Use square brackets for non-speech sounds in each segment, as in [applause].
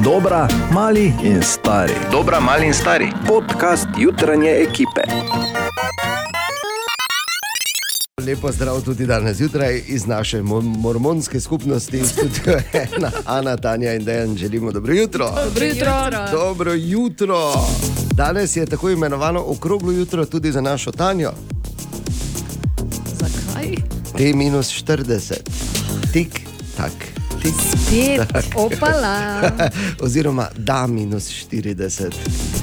Dobra, mali in stari. Dobra, mali in stari. Podcast jutranje ekipe. Lepo zdrav tudi danes zjutraj iz naše mo- mormonske skupnosti, tudi ena, Ana, Tanja in Dejan, želimo dobro jutro. Dobro jutro. Dobro jutro. Danes je tako imenovano okroglo jutro tudi za našo Tanjo. Zakaj? T minus 40, tik, tak, tik. Spet, opala. [laughs] Oziroma, da minus 40.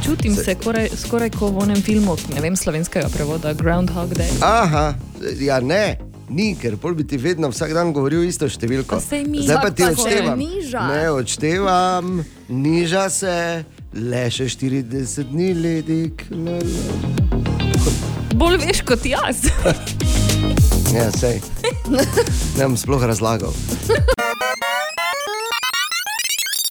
Čutim se skoraj, skoraj kot v onem filmu, ne vem slovenskega prevoda, Groundhog Day. Aha, ja ne. Ni, ker pol bi ti vedno vsak dan govoril isto številko. Zdaj pa ti se odštevam. niža. Ne, odštevam, niža se, le še 40 dni ledik. la, la. Bolj veš kot jaz. [laughs] Ja, sej. Ne bom sploh razlagal. [laughs]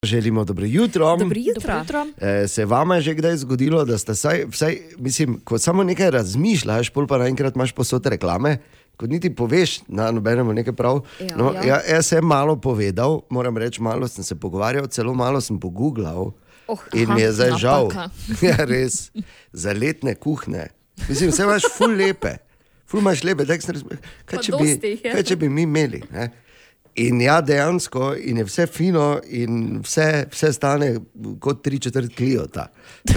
Želimo dobro jutro. Dobro jutro. E, se vam je že kdaj zgodilo, da ste vsaj, vsaj mislim, ko samo nekaj razmišljaš, pol pa naenkrat imaš posod reklame, ko niti poveš na nobenemu nekaj prav. Ja, no, ja. ja. Jaz sem malo povedal, moram reči, malo sem se pogovarjal, celo malo sem pogooglal. Oh, in aha, mi je zdaj žal, [laughs] ja, res, za letne kuhne. Mislim, vse imaš ful lepe, ful imaš lepe, tak sem razmišljal, kaj, Pa če bi- kaj če bi mi imeli. Ne? In ja, dejansko, in je vse fino, in vse, vse stane kot tri četrt kliota. [laughs]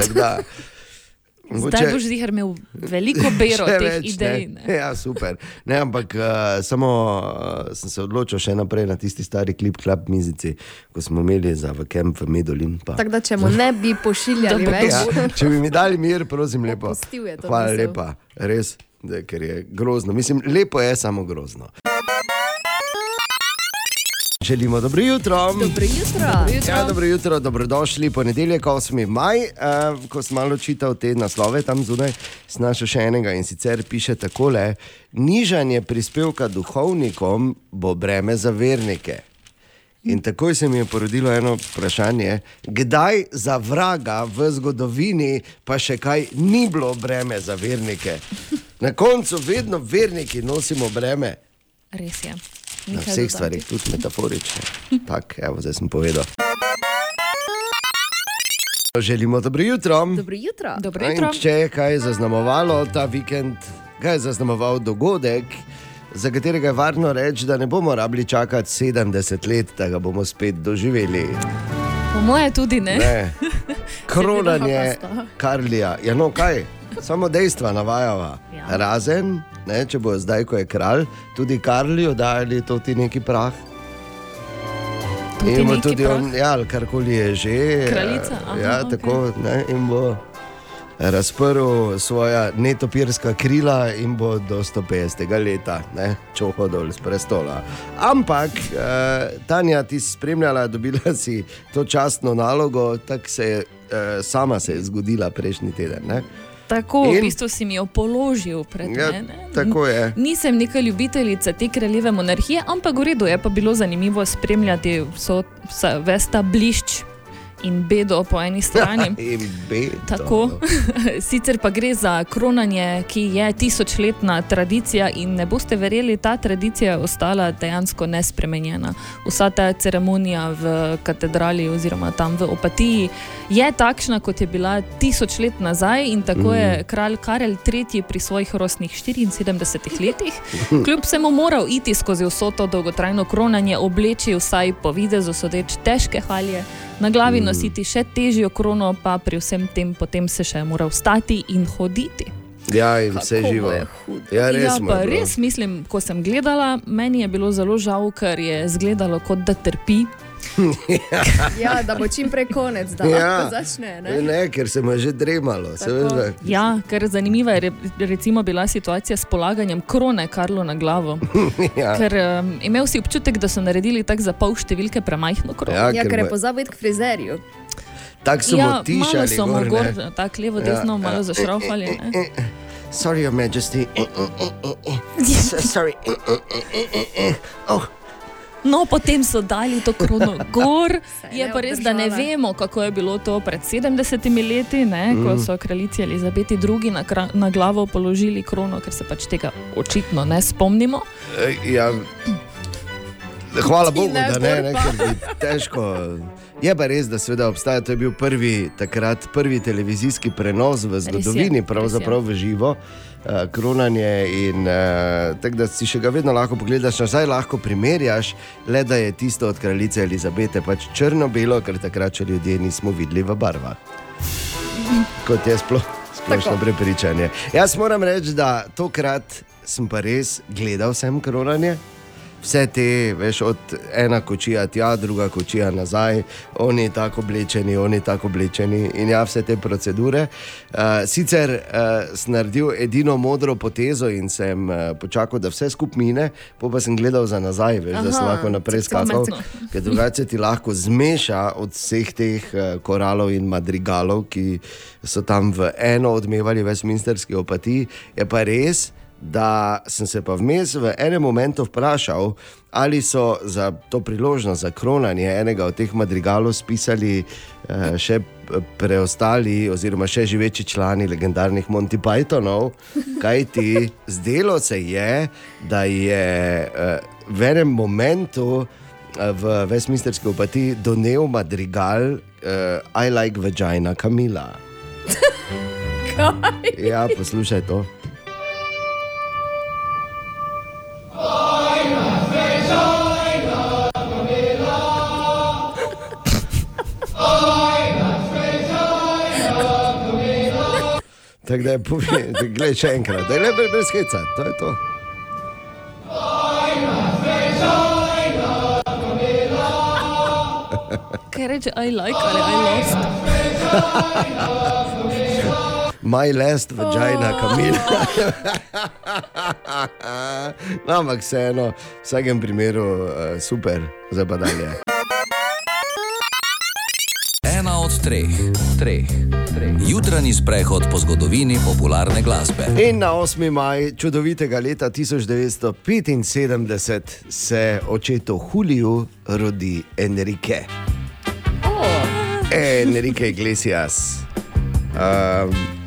Zdaj boš zihar imel veliko bero [laughs] teh več, idej. Ne? Ne? Ja, super. Ne, ampak uh, samo uh, sem se odločil še naprej na tisti stari klip, klap mizici, ko smo imeli za v Kemp v Medolin. Pa. Tako da, če mu ne bi pošiljali [laughs] več, Ja, če bi mi dali mir, prosim, lepo. Opustil je to Hvala misel. lepa, res, da, ker je grozno. Mislim, lepo je, samo grozno. Želimo dobro jutro. dobro jutro. Ja, dobro jutro, dobrodošli. Ponedeljek, 8. maj, uh, ko sem malo čital te naslove tam zunaj, sem našel še enega in sicer piše takole: Nižanje prispevka duhovnikom bo breme za vernike. In takoj se mi je porodilo eno vprašanje, kdaj za vraga v zgodovini pa še kaj ni bilo breme za vernike. Na koncu vedno verniki nosimo breme. Res je. Na vseh dodati. stvarih, tudi metaforično. Tako, evo, zdaj sem povedal. Želimo dobro jutro. Dobro jutro. Dobro In jutro. Če je kaj zaznamovalo ta vikend, kaj je zaznamoval dogodek, za katerega je varno reči, da ne bomo rabili čakati 70 let, da ga bomo spet doživeli. Po moje tudi ne. Ne. [laughs] Kronanje Karlija. Ja, no, kaj? Samo dejstva navajava. Ja. Razen, ne, če bo zdaj, ko je kralj, tudi Karliju dali to ti neki prah. Tudi in bo tudi prah? on, ja, karkoli je že. Kraljica, eh, aha, ja, okej. tako, ne, in bo razprl svoja netopirska krila in bo do 150. leta čoho dol z prestola. Ampak, eh, Tanja, ti si spremljala, dobila si to častno nalogo, tako se je, eh, sama se je zgodila prejšnji teden. Ne? Tako, In? v bistvu si mi jo položil pred Ja, mene. tako je. Nisem neka ljubiteljica te kraljeve monarhije, ampak v redu je pa bilo zanimivo spremljati vso, vsa, ves ta blišč in bedo po eni strani. [laughs] Tako. [laughs] Sicer pa gre za kronanje, ki je tisočletna tradicija in ne boste verjeli, ta tradicija je ostala dejansko nespremenjena. Vsa ta ceremonija v katedrali oziroma tam v Opatiji je takšna, kot je bila tisoč let nazaj in tako je kralj Karel III. pri svojih rosnih 74 letih kljub vsemu moral iti skozi vso to dolgotrajno kronanje, obleči vsaj po videzu sodeč težke halje. Na glavi nositi še težjo krono, pa pri vsem tem potem se še mora vstati in hoditi. Ja, in vse Kako živo. Ja, res, ja, pa res mislim, ko sem gledala, meni je bilo zelo žal, ker je izgledalo kot da trpi. Ja, da bo čim prej konec, da Ja. lahko začne. Ne? Ne, ker se mu je že dremalo. Ja, ker zanimiva je re, recimo bila situacija s polaganjem krone Karlu na glavo. [laughs] Ja. Ker um, imel si občutek, da so naredili tako za pol številke premajhno krono. Ja, Ja, ker ker je pozabil k frizerju. Tako so Ja, mu malo tišali. so mu gor, gor, tako levo, Ja, desno, ja. malo zašraufali. ne. [laughs] Sorry, Your Majesty. S- [laughs] Sorry. Oh, No, potem so dali to krono [laughs] gor. Je pa res, da ne vemo, kako je bilo to pred 70 leti, ne, ko Mm. so kraljici Elizabeti II. Na, na glavo položili krono, ker se pač tega očitno ne spomnimo. eh, ja. Hvala Bogu, ne, da ne, ne, ker bi težko. Je pa res, da seveda obstaja, to je bil prvi, takrat prvi televizijski prenos v zgodovini, res je. pravzaprav v živo, uh, kronanje. In, uh, tako da si še ga vedno lahko pogledaš nazaj, lahko primerjaš, le da je tisto od kraljice Elizabete pač črno-belo, ker takrat še ljudje nismo videli v barvah. Kot je sploh, splošno Tako. prepričanje. Jaz moram reči, da tokrat sem pa res gledal sem kronanje. Vse te, veš, od ena kočija tja, druga kočija nazaj, oni tako oblečeni, oni tako oblečeni in ja, vse te procedure. Uh, sicer uh, sem naredil edino modro potezo in sem uh, počakal, da vse skupaj mine, po pa sem gledal za nazaj, veš, da sem Aha, lahko naprej skakal, ker drugače ti lahko zmeša od vseh teh uh, koralov in madrigalov, ki so tam v eno odmevali Westminsterski opati. Je pa res, da sem se pa vmes v enem momentu vprašal, ali so za to priložnost za kronanje enega od teh madrigalov spisali uh, še p- preostali, oziroma še živeči člani legendarnih Monty Pythonov, kajti zdelo se je, da je uh, v enem momentu eh, v Westminsterski opati donev madrigal uh, I like vagina Kamila. [laughs] Ja, poslušaj to. Tako da je povedal, gledaj še enkrat, da je le brez heca, to je to. Kaj reče, I like ali I lost? [laughs] My last vagina, Kamila. no, ampak vseeno, v vsakem primeru uh, super, zdaj pa dalje. Ena od treh, treh, treh. Jutranji sprehod po zgodovini popularne glasbe. In na 8. maj čudovitega leta 1975 se očetu Juliju rodi Enrique. Enrique Iglesias. Um,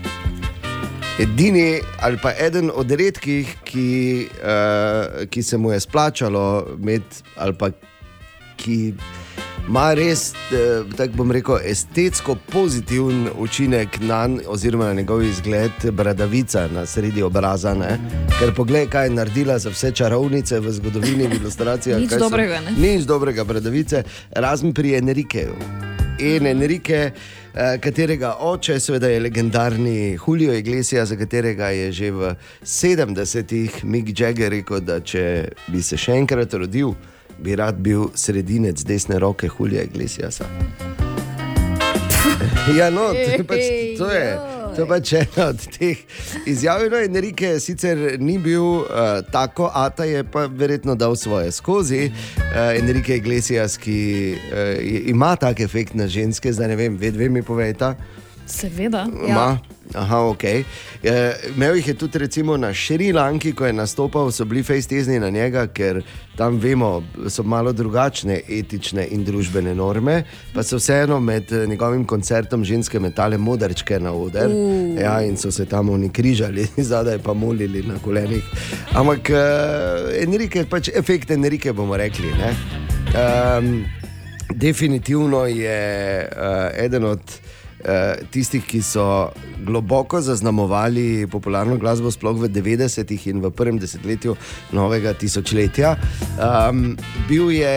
edini ali pa eden od redkih, ki, uh, ki se mu je splačalo imeti, ali pa ki ima res, eh, tako bom rekel, estetsko pozitiven učinek na njega, oziroma na njegov izgled, bradavica na sredi obraza. Ne? Ker poglej, kaj je naredila za vse čarovnice v zgodovini, v ilustracijah. Nič so- dobrega, ne? Nič dobrega, bradavice, razen pri Enrikeju. In Enrique, eh, katerega oče seveda je legendarni Julio Iglesias, za katerega je že v 70-ih Mick Jagger rekel, da če bi se še enkrat rodil, bi rad bil sredinec desne roke Julija Iglesiasa. [laughs] Ja, no, to je pač, to je, to je pač ena od teh izjav. No, Enrique sicer ni bil uh, tako, a ta je pa verjetno dal svoje skozi. Uh, Enrique Iglesias, ki uh, ima tak efekt na ženske, zdaj ne vem, ved, ve mi povejta. Seveda. Ma, aha, ok. E, imel jih je tudi recimo na Šrilanki, ko je nastopal, so bili fejstezni na njega, ker tam vemo, so malo drugačne etične in družbene norme, pa so vseeno med eh, njegovim koncertom ženske metale modrčke na oder. Uh. Ja, in so se tam oni križali, [laughs] zadaj pa molili na kolenih. Ampak uh, Enrique, pač efekt Enrique bomo rekli. ne. Um, definitivno je uh, eden od tistih, ki so globoko zaznamovali popularno glasbo, sploh v 90-ih in v prvem desetletju novega tisočletja. Um, bil je,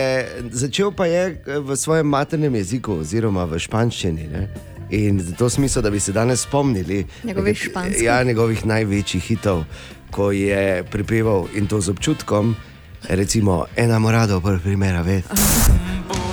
začel pa je eh, v svojem maternem jeziku, oziroma v španščini. Ne? In zato smisel, da bi se danes spomnili Njegovih nekat- španskih. Ja, njegovih največjih hitov, ko je pripeval in to z občutkom, recimo, enamorado por primera vez. [laughs]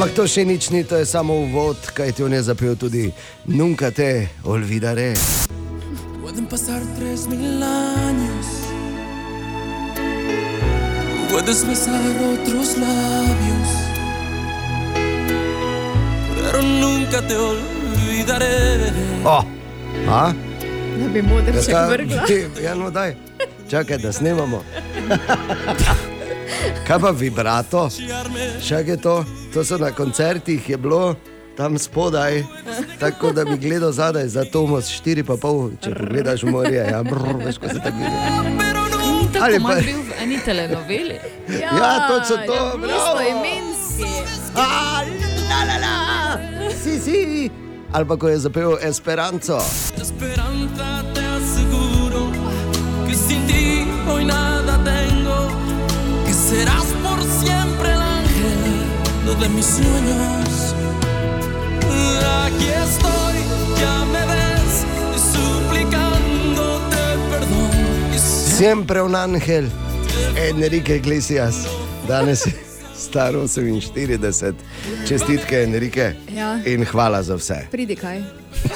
Ampak to še nič ni, to je samo uvod, kaj ti on je zapel tudi Nunca te olvidaré. Pueden pasar tres mil años. Puedes besar otros labios. Pero nunca te olvidaré. Oh. A? Da bi modrček Kaj- vrgla. Ja, no, daj. Čakaj, da snemamo. [laughs] Kaj pa vibrato? Čakaj to, to so na koncertih je bilo, tam spodaj, tako da bi gledal zadaj za Tomos 4,5, če pogledaš v morje, ja, brr, veš, ko se tako vidi. Ali ima pa- bil v eni telenoveli. Ja, točno to, bravo. Istoimenski. A, la, la, la. Si, si. Ali pa ko je zapel Esperanco. Esperanza te aseguro que sin ti hoy nada tengo, que serás por siempre el ángel de mis sueños. Aquí estoy, ya me ves, suplicándote perdón. Siempre un ángel, Enrique Iglesias, danes je star 48, čestitke Enrique Ja. in hvala za vse. Pridi kaj.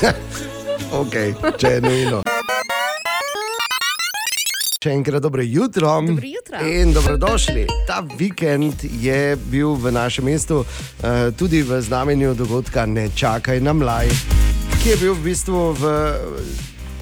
[laughs] Ok, če je nujno. Še enkrat dobro jutro. Dobro jutro. In dobrodošli. Ta vikend je bil v našem mestu uh, tudi v znamenju dogodka Ne čakaj na mlaj, ki je bil v bistvu v,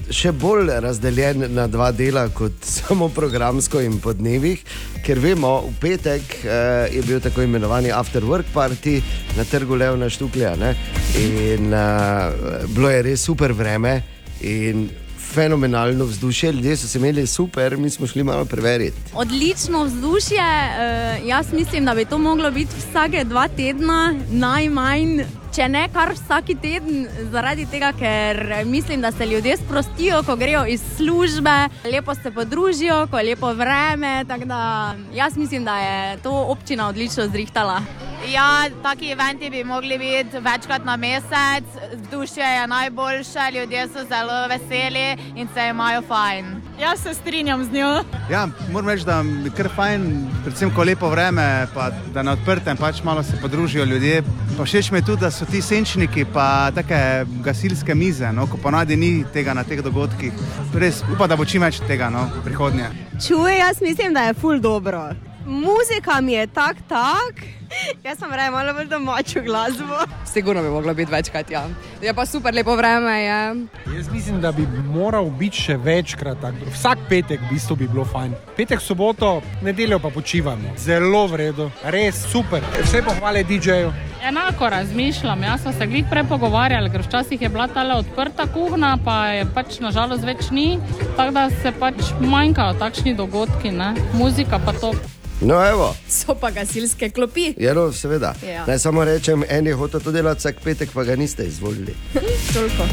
še bolj razdeljen na dva dela kot [laughs] samo programsko in po dnevih. Ker vemo, v petek uh, je bil tako imenovani after work party na trgu Levna Štuklja. Ne? In uh, bilo je res super vreme. In Fenomenalno vzdušje, ljudje so se imeli super, mi smo šli malo preveriti. Odlično vzdušje. eh, Jaz mislim, da bi to moglo biti vsake dva tedna, najmanj, če ne kar vsak teden, zaradi tega, ker mislim, da se ljudje sprostijo, ko grejo iz službe, lepo se podružijo, ko je lepo vreme. Da jaz mislim, da je to občina odlično zrihtala. Ja, taki eventi bi mogli biti večkrat na mesec, vzdušje je najboljše, ljudje so zelo veseli in se imajo fajn. Jaz se strinjam z njo. Ja, moram reči, da je kar fajn, predvsem ko je lepo vreme, pa da na odprtem pač malo se podružijo ljudje. Pa všeč mi je tudi, da so ti senčniki, pa take gasilske mize, no, ko ponadi ni tega na teh dogodkih. Res upam, da bo čim več tega no, v prihodnje. Čuje, jaz mislim, da je ful dobro. Muzika mi je tak, tak. Jaz sem raje malo bolj domačo glasbo. Sigurno bi moglo biti večkrat, ja. Je pa super, lepo vreme je. Jaz mislim, da bi moral biti še večkrat tak. Vsak petek v bistvu bi bilo fajn. Petek, soboto, nedeljo pa počivamo. Zelo v redu, res super. Vse pohvale DJ-ju. Enako razmišljam. Jaz smo se glih prej pogovarjali, ker včasih je bila ta odprta kuhna, pa je pač nažalost več ni. Tako da se pač manjkajo takšni dogodki, ne? muzika pa to. No, evo, So pa gasilske klopi. je no, seveda. Ja. Naj samo rečem, en je hotel to delati vsak petek, pa ga niste izvolili. [laughs] Toliko.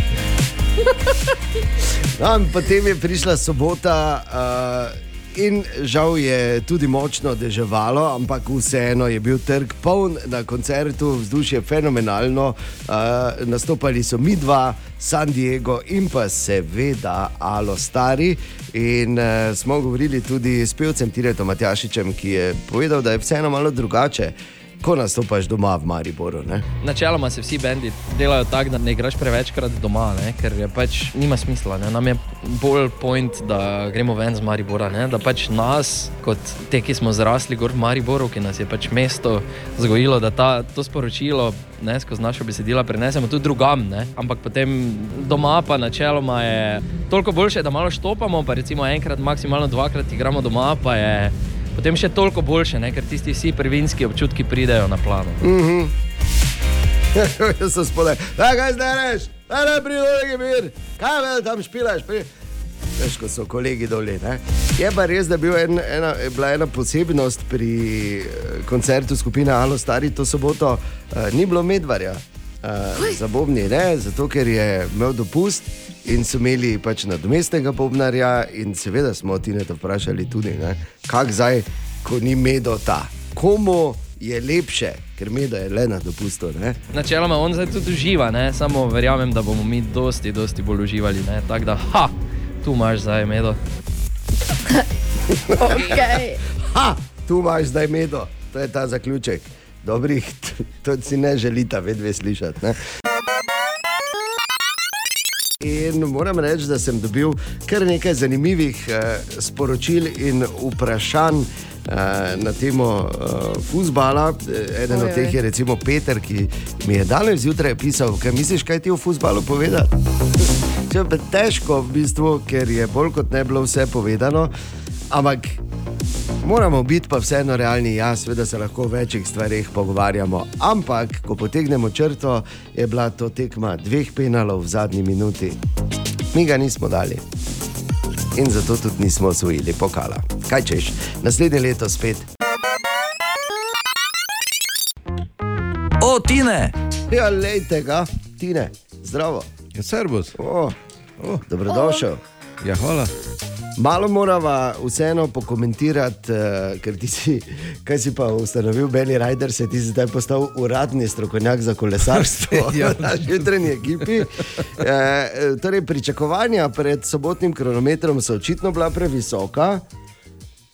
No, potem je prišla sobota. Uh, In žal je tudi močno deževalo, ampak vseeno je bil trg poln na koncertu, vzdušje fenomenalno. Uh, nastopali so mi dva, San Diego in pa seveda Alo Stari. In uh, smo govorili tudi s pevcem Tiretom Matjašičem, ki je povedal, da je vseeno malo drugače, ko nastopaš doma v Mariboru. Ne? Načeloma se vsi bendi delajo tako, da ne igraš prevečkrat doma, ne? ker je pač nima smisla. Ne? Nam je bolj point, da gremo ven z Maribora. Ne? Da pač nas, kot te, ki smo zrasli gor v Mariboru, ki nas je pač mesto zgojilo, da ta, to sporočilo ne, skozi našo besedila prenesemo tudi drugam. Ne? Ampak potem doma pa načeloma je toliko boljše, da malo štopamo, pa recimo enkrat, maksimalno dvakrat igramo doma, pa je potem še toliko boljše, ne? ker tisti vsi prvinski občutki pridejo na plano. Mhm. [laughs] Jaz sem spodaj. Da, kaj zdaj reš? Da, ne pridruži mir. Kaj vel tam špilaš? Pri... Veš, ko so kolegi dolje. Ne? Je pa res, da bil en, ena, je bila ena posebnost pri eh, koncertu skupine Alo Stari to soboto. Uh, ni bilo medvarja. Uh, za bobni, ne, zato ker je imel dopust in so imeli pač nadomestnega bobnarja, in seveda smo Tineta vprašali tudi, kako zdaj, ko ni medota, komu je lepše, ker medo je le na dopustu. Ne? Načeloma on zdaj tudi uživa, ne? samo verjamem, da bomo mi dosti, dosti bolj uživali. ne. Tako da, ha, tu imaš zdaj medo. [laughs] Okay. Ha, tu imaš zdaj medo, to je ta zaključek. Dobrih, to si ne želite, vedno slišati. Ne? In moram reči, da sem dobil kar nekaj zanimivih eh, sporočil in vprašanj eh, na temo eh, futbola. Eden od teh je recimo Peter, ki mi je danes zjutraj pisal, kaj misliš, kaj ti o futbalu povedati. Če je težko, v bistvu, ker je bolj kot ne bilo vse povedano, ampak Moramo biti pa vseeno realni, ja, seveda se lahko o večjih stvarih pogovarjamo, ampak ko potegnemo črto, je bila to tekma dveh penalov v zadnji minuti. Mi ga nismo dali. In zato tudi nismo osvojili pokala. Kaj češ, naslednje leto spet. O, Tine! Ja, lejte ga, Tine, zdravo. Je servus. O, o, dobrodošel. Ja, hvala. Malo moramo vseeno pokomentirati, uh, ker ti si, kaj si pa ustanovil, Beli Rider, se ti si zdaj postal uradni strokovnjak za kolesarstvo [laughs] Ja. v naši jutranji ekipi. Uh, torej, pričakovanja pred sobotnim kronometrom so očitno bila previsoka.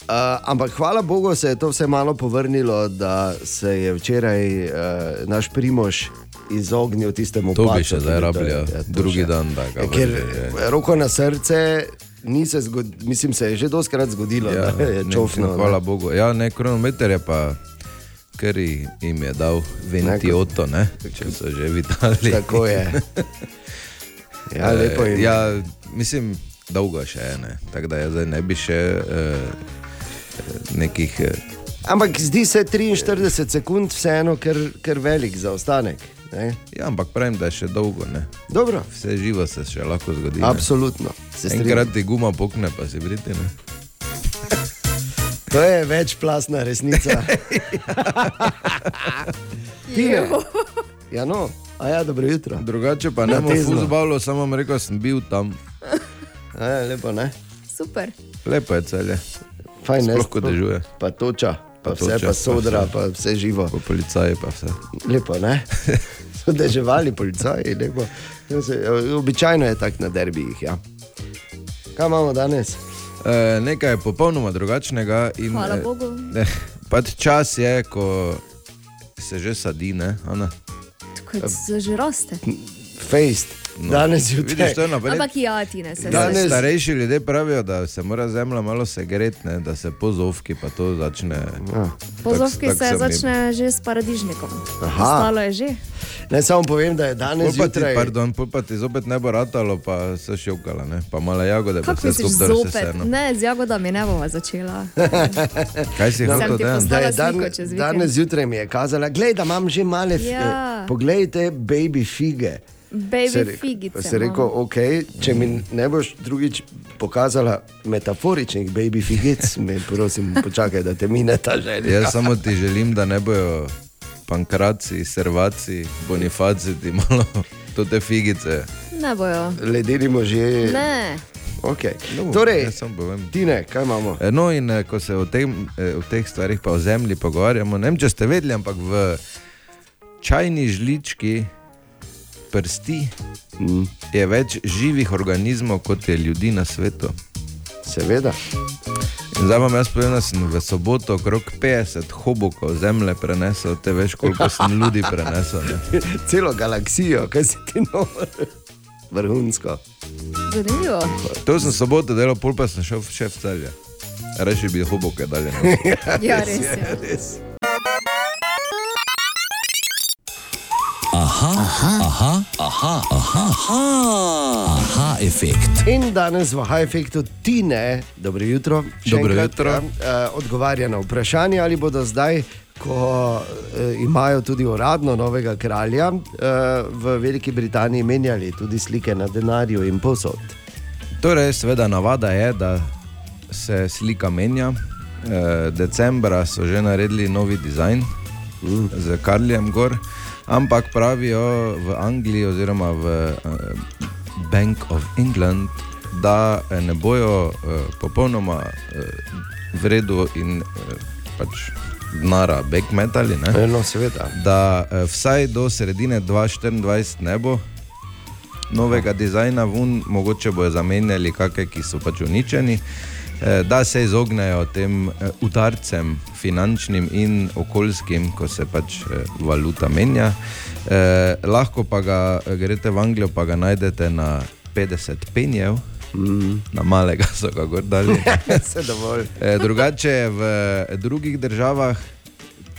Uh, ampak hvala Bogu se je to vse malo povrnilo, da se je včeraj uh, naš primož izognil tistemu To bi še zdaj rabljal, ja, drugi še. dan, da Ja, Ker vrže, je. roko na srce, ni se zgod, mislim, se je že doskrat zgodilo, ja, da je ne, čofno. Hvala Bogu. Ja, ne, kronometer je pa, ker jim je dal Ventioto, ne, če so že vitali. Tako je. [laughs] Ja, lepo jim je. Ja, mislim, dolgo še je, ne. tako da jaz zdaj ne bi še eh, nekih. Eh, Ampak zdi se 43 sekund vseeno, ker, ker velik zaostanek. Ne? Ja, ampak pravim, da je še dolgo. Ne. Dobro. Vse živo se še lahko zgodi. ne. Absolutno. Enkrat ti guma pokne, pa si briti. Ne. [laughs] To je večplastna resnica. [laughs] Tine. Ja, no, a ja, dobro jutro. Drugače pa ne tezno. fuzbalu, samo vam rekel, sem bil tam. [laughs] A, lepo, ne? Super. Lepo je celje. Fajn, ne? Sploh ko dežuje. Pa toča, pa, Pa vse, toča, pa pa sodra, vse. pa vse živo. Po policaji pa vse. Lepo, ne? So deževali policaji, lepo. Se- Običajno je tako na derbijih. Ja. Kaj imamo danes? E, nekaj je popolnoma drugačnega. In, Hvala eh, Bogu. Ne, pač čas je, ko se že sadi, ne, Ana? Kot se že raste. Fejst, No, danes zjutraj. Vidiš, to je naprej. Ampak ja, ti ne se Danes znaš. starejši ljudje pravijo, da se mora zemlja malo segreti, ne, da se pozovki pa to začne. Ja. Pozovki tak se sem začne že s paradižnikom. Aha. Ostalo je že. Ne samo povem, da je danes Pol pa, ti, zjutraj. pardon, pol pa ti zopet ne bo ratalo, pa se šokala, ne? pa mala jagode, pa Kako skupaj zopet? seserno. Ne, z jagodami ne bomo začela. [laughs] Kaj si hotel poslala Da je dan, danes zjutraj mi je kazala, gledaj, da imam že male. Ja. Poglejte, baby fige. Baby Se re- figice. Se rekel, no. ok, če mi ne boš drugič pokazala metaforičnih baby figic, me prosim, počakaj, da te mine ta želja. Jaz samo ti želim, da ne bojo pankraci, servaci, bonifaci, ti malo to te figice. Ne bojo. Ledeni možje. Ne. Okay. No, Torej. Tine, kaj imamo? E, No, in eh, ko se o, tem, eh, o teh stvarih pa o zemlji pogovarjamo, ne vem, če ste vedeli, ampak v čajni žlički prsti mm. je več živih organizmov, kot je ljudi na svetu. Seveda. In zdaj vam jaz povem, da sem v soboto okrog 50 hobokov zemlje prenesel, te veš, koliko sem ljudi prenesel. Ne? [laughs] Celo galaksijo, kaj si ti nor. Vrhunsko. Zanimivo. To sem soboto delal, pol pa sem šel v šef celje. Reči bi hoboke dalje. Ja, res je. res. Aha, aha, aha, aha, aha, aha, aha efekt. In danes v High Effectu Tine, dobro jutro. Dobro enkrat, jutro. Ja, eh, odgovarja na vprašanje, ali bodo zdaj, ko eh, imajo tudi uradno novega kralja, eh, v Veliki Britaniji menjali tudi slike na denarju in posod. Torej, seveda, navada je, da se slika menja. E, decembra so že naredili novi dizajn mm. z Karljem Gor, ampak pravijo v Angliji oziroma v eh, Bank of England, da eh, ne bojo eh, popolnoma eh, v redu in eh, pač denara backmetali. ne. No, seveda. Da eh, vsaj do sredine 2024 ne bo novega dizajna, vun, mogoče bojo zamenjali kakšne, ki so pač uničeni, eh, da se izognejo tem eh, udarcem, finančnim in okoljskim, ko se pač eh, valuta menja. Eh, lahko pa ga eh, greste v Anglijo, pa ga najdete na 50 penjev. Mm. Na malega so ga gor dali. [laughs] Dovolj. Eh, Drugače je v drugih državah,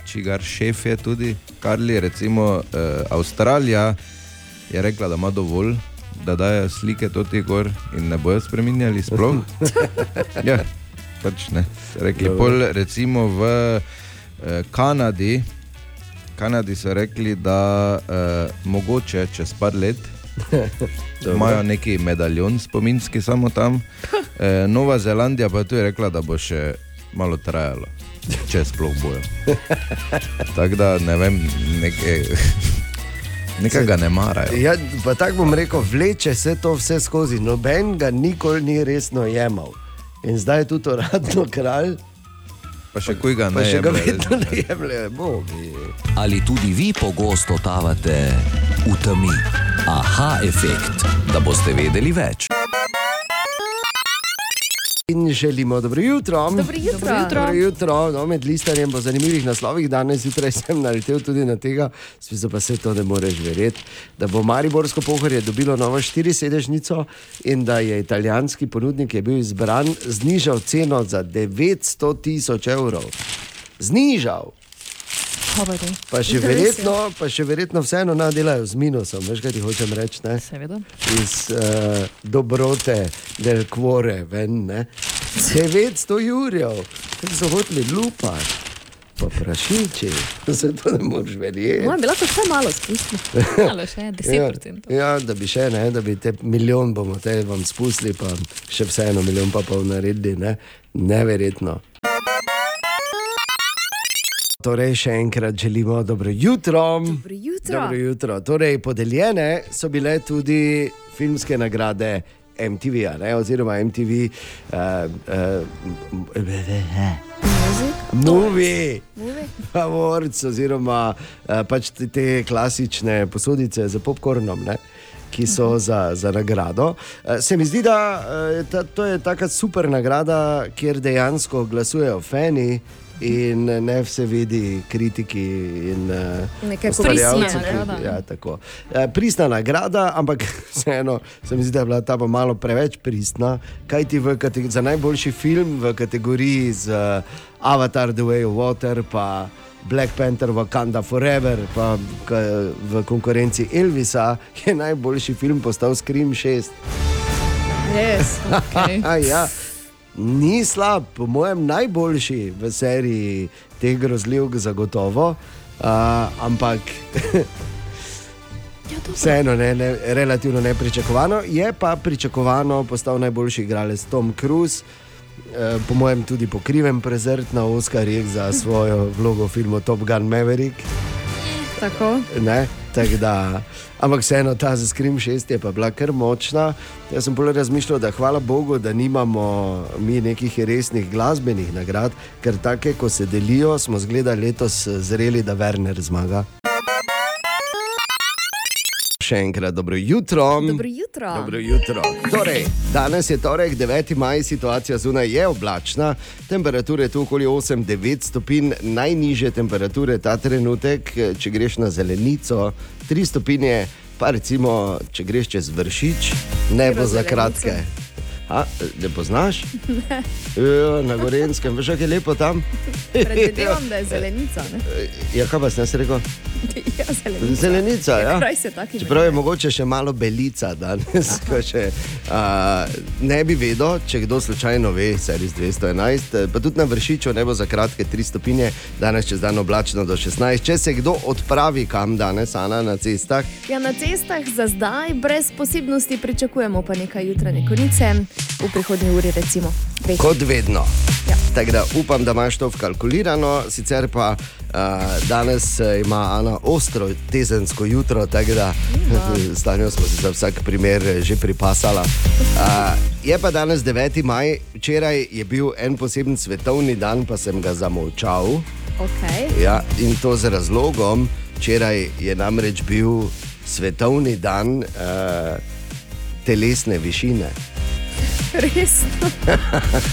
čigar šef je tudi Karli, recimo eh, Avstralija, je rekla, da ima dovolj, da dajo slike toti gor in ne bojo spremenjali sploh. [laughs] ja. Pač ne. Rekli, pol, recimo v eh, Kanadi, Kanadi so rekli, da eh, mogoče čez par let [laughs] imajo neki medaljon spominski samo tam. [laughs] Eh, Nova Zelandija pa je tudi rekla, da bo še malo trajalo, če sploh bojo. Tako da ne vem, nekaj, nekaj ga ne marajo. Ja, pa tako bom rekel, vleče se to vse skozi. Noben ga nikoli ni resno jemal. In zdaj je tudi uradno kralj. Pa še kuj ga Pa ne še ga vedno ne jemlje, bogi. Ali tudi vi pogosto totavate v temi? Aha, efekt, da boste vedeli več. In želimo dobro jutro. Dobro jutro. Dobro jutro. Dobro jutro. No, med listanjem po zanimivih naslovih danes zjutraj sem naletel tudi na tega, spiso pa se to ne moreš verjeti, da bo Mariborsko pohorje dobilo novo štirisedežnico in da je italijanski ponudnik, ki je bil izbran, znižal ceno za 900 tisoč evrov. Znižal. Pa še, verjetno, pa še verjetno vseeno nadelajo z minusom, veš, kaj ti hočem reči. ne? Seveda. Iz uh, dobrote del kvore ven. Ne? 900 jurjev, kako so hoteli lupati, pa prašiči, [laughs] se to ne moreš verjeti. No, bi lahko vse malo spustili. [laughs] Malo še, 10%. Ja, ja, da bi še ne, da bi te milijon bomo te vam spustili, pa še vseeno milijon pa pol naredili, ne? neverjetno. Torej, še enkrat želimo dobro jutro. Dobro jutro. Dobro jutro. Torej, podeljene so bile tudi filmske nagrade MTV, ne, oziroma MTV. Uh, uh, Movie. [laughs] Awards, oziroma uh, pač te, te klasične posodice z popkornom. Ne? Ki so za, za nagrado. Eh, Se mi zdi, da eh, ta, to je tako super nagrada, kjer dejansko glasujejo fani in ne vse vidi kritiki in eh, Neke ustvarjalci, pristna ki- nagrada. Ja, tako. Eh, Pristna nagrada, ampak [laughs] vseeno se mi zdi, da je bila ta pa malo preveč pristna. Kaj ti v kateg- za najboljši film v kategoriji z uh, Avatar, The Way of Water, pa Black Panther, Wakanda Forever, pa v konkurenci Elvisa je najboljši film postal Scream 6. Res. Okay. ja. Ni slab, po mojem, najboljši v seriji teh grozljivk, zagotovo. Uh, ampak vseeno ne, ne, relativno nepričakovano. Je pa pričakovano postal najboljši igralec Tom Cruise. eh, Po mojem, tudi po krivem prezrt na Oscarjih za svojo vlogo v filmu Top Gun Maverick. Tako. Ne, tako da, ampak vseeno ta za Scream 6 je pa bila kar močna. Jaz sem bolj razmišljal, da hvala Bogu, da nimamo mi nekih resnih glasbenih nagrad, ker take, ko se delijo, smo zgleda letos zreli, da Werner zmaga. Še enkrat dobro jutro. Dobro jutro. Dobro jutro. Torej, danes je torek, 9. maj, situacija zunaj je oblačna, temperature tu okoli 8-9 stopinj, najniže temperature ta trenutek, če greš na zelenico, 3 stopinje, pa recimo, če greš čez vršič, ne bo za zelenico? A, ne poznaš? Ne. Ja, na Gorenskem, veš, kako je lepo tam. Predvidevam, da je zelenica. Ne? Ja, kaj pa sem jaz rekel? Ja, zelenica. Zelenica, ja. Se taki Čeprav je mogoče še malo belica danes, ko še uh, ne bi vedel, če kdo slučajno ve, seris 211, eh, pa tudi na vršiču ne bo za kratke 3 stopinje, danes čez dan oblačno do 16. Če se kdo odpravi kam danes, Ana, na cestah, Ja, na cestah za zdaj brez posebnosti pričakujemo pa nekaj jutranje konice, v prihodnji uri recimo. Večje. kot vedno. Ja. Tako da upam, da imaš to vkalkulirano, sicer pa uh, danes eh, ima Ana ostro tezensko jutro, tako da s [laughs] Tanjo smo se za vsak primer eh, že pripasala. Uh, je pa danes 9. maj, včeraj je bil en poseben svetovni dan, pa sem ga zamolčal. Okay. Ja, in to z razlogom, včeraj je namreč bil svetovni dan uh, telesne višine. [laughs] Resno.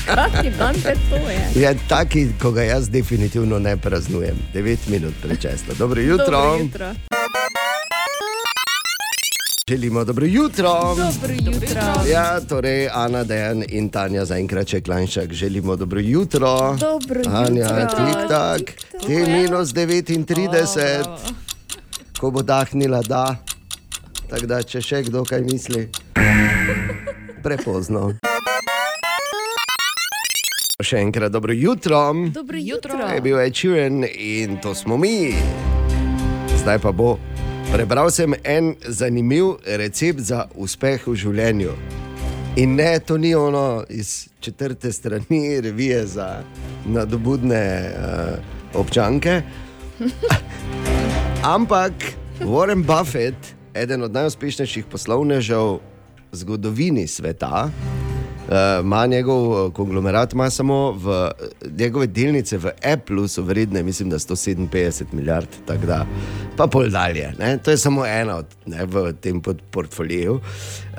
Kakšen dan te to je? Je taki, ko ga jaz definitivno ne praznujem. 9 minut prečasno. Dobro jutro. Dobro jutro. Želimo dobro jutro. Dobro jutro. Ja, torej Ana, Dejan in Tanja zaenkrat še Klanšek. Želimo dobro jutro. Dobro Anja, jutro. tik tak, te minus 39, ko bo dahnila, da. Tako da, če še kdo kaj misli, prepozno. Še enkrat dobro jutro. Dobro jutro. Je bil Ečiren in to smo mi. Zdaj pa bo. Prebral sem en zanimiv recept za uspeh v življenju. In ne, to ni ono iz četrte strani revije za nadobudne uh, občanke. [laughs] Ampak Warren Buffett, eden od najuspešnejših poslovnežev zgodovini sveta, uh, ima njegov eh, konglomerat, ima samo v, eh, njegove delnice v Apple, so vredne, mislim, da 157 milijard, tako da pa pol dalje. Ne? To je samo ena od ne, v tem portfoliju. Uh,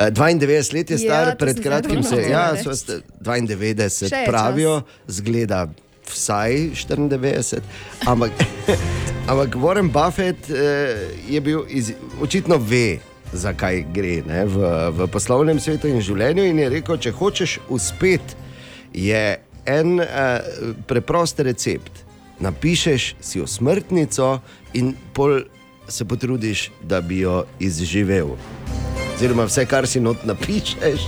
92 let je Ja, star, to pred kratkim se zdaj ja, hotel so reči. ste- 92 Še je pravijo, zgleda vsaj 94, ampak, [laughs] ampak Warren Buffett eh, je bil iz, očitno ve. Zakaj gre ne, v, v poslovnem svetu in življenju, in je rekel, če hočeš uspeti, je en eh, preprost recept. Napišeš si jo smrtnico in pol se potrudiš, da bi jo izživel. Oziroma, vse, kar si not napišeš,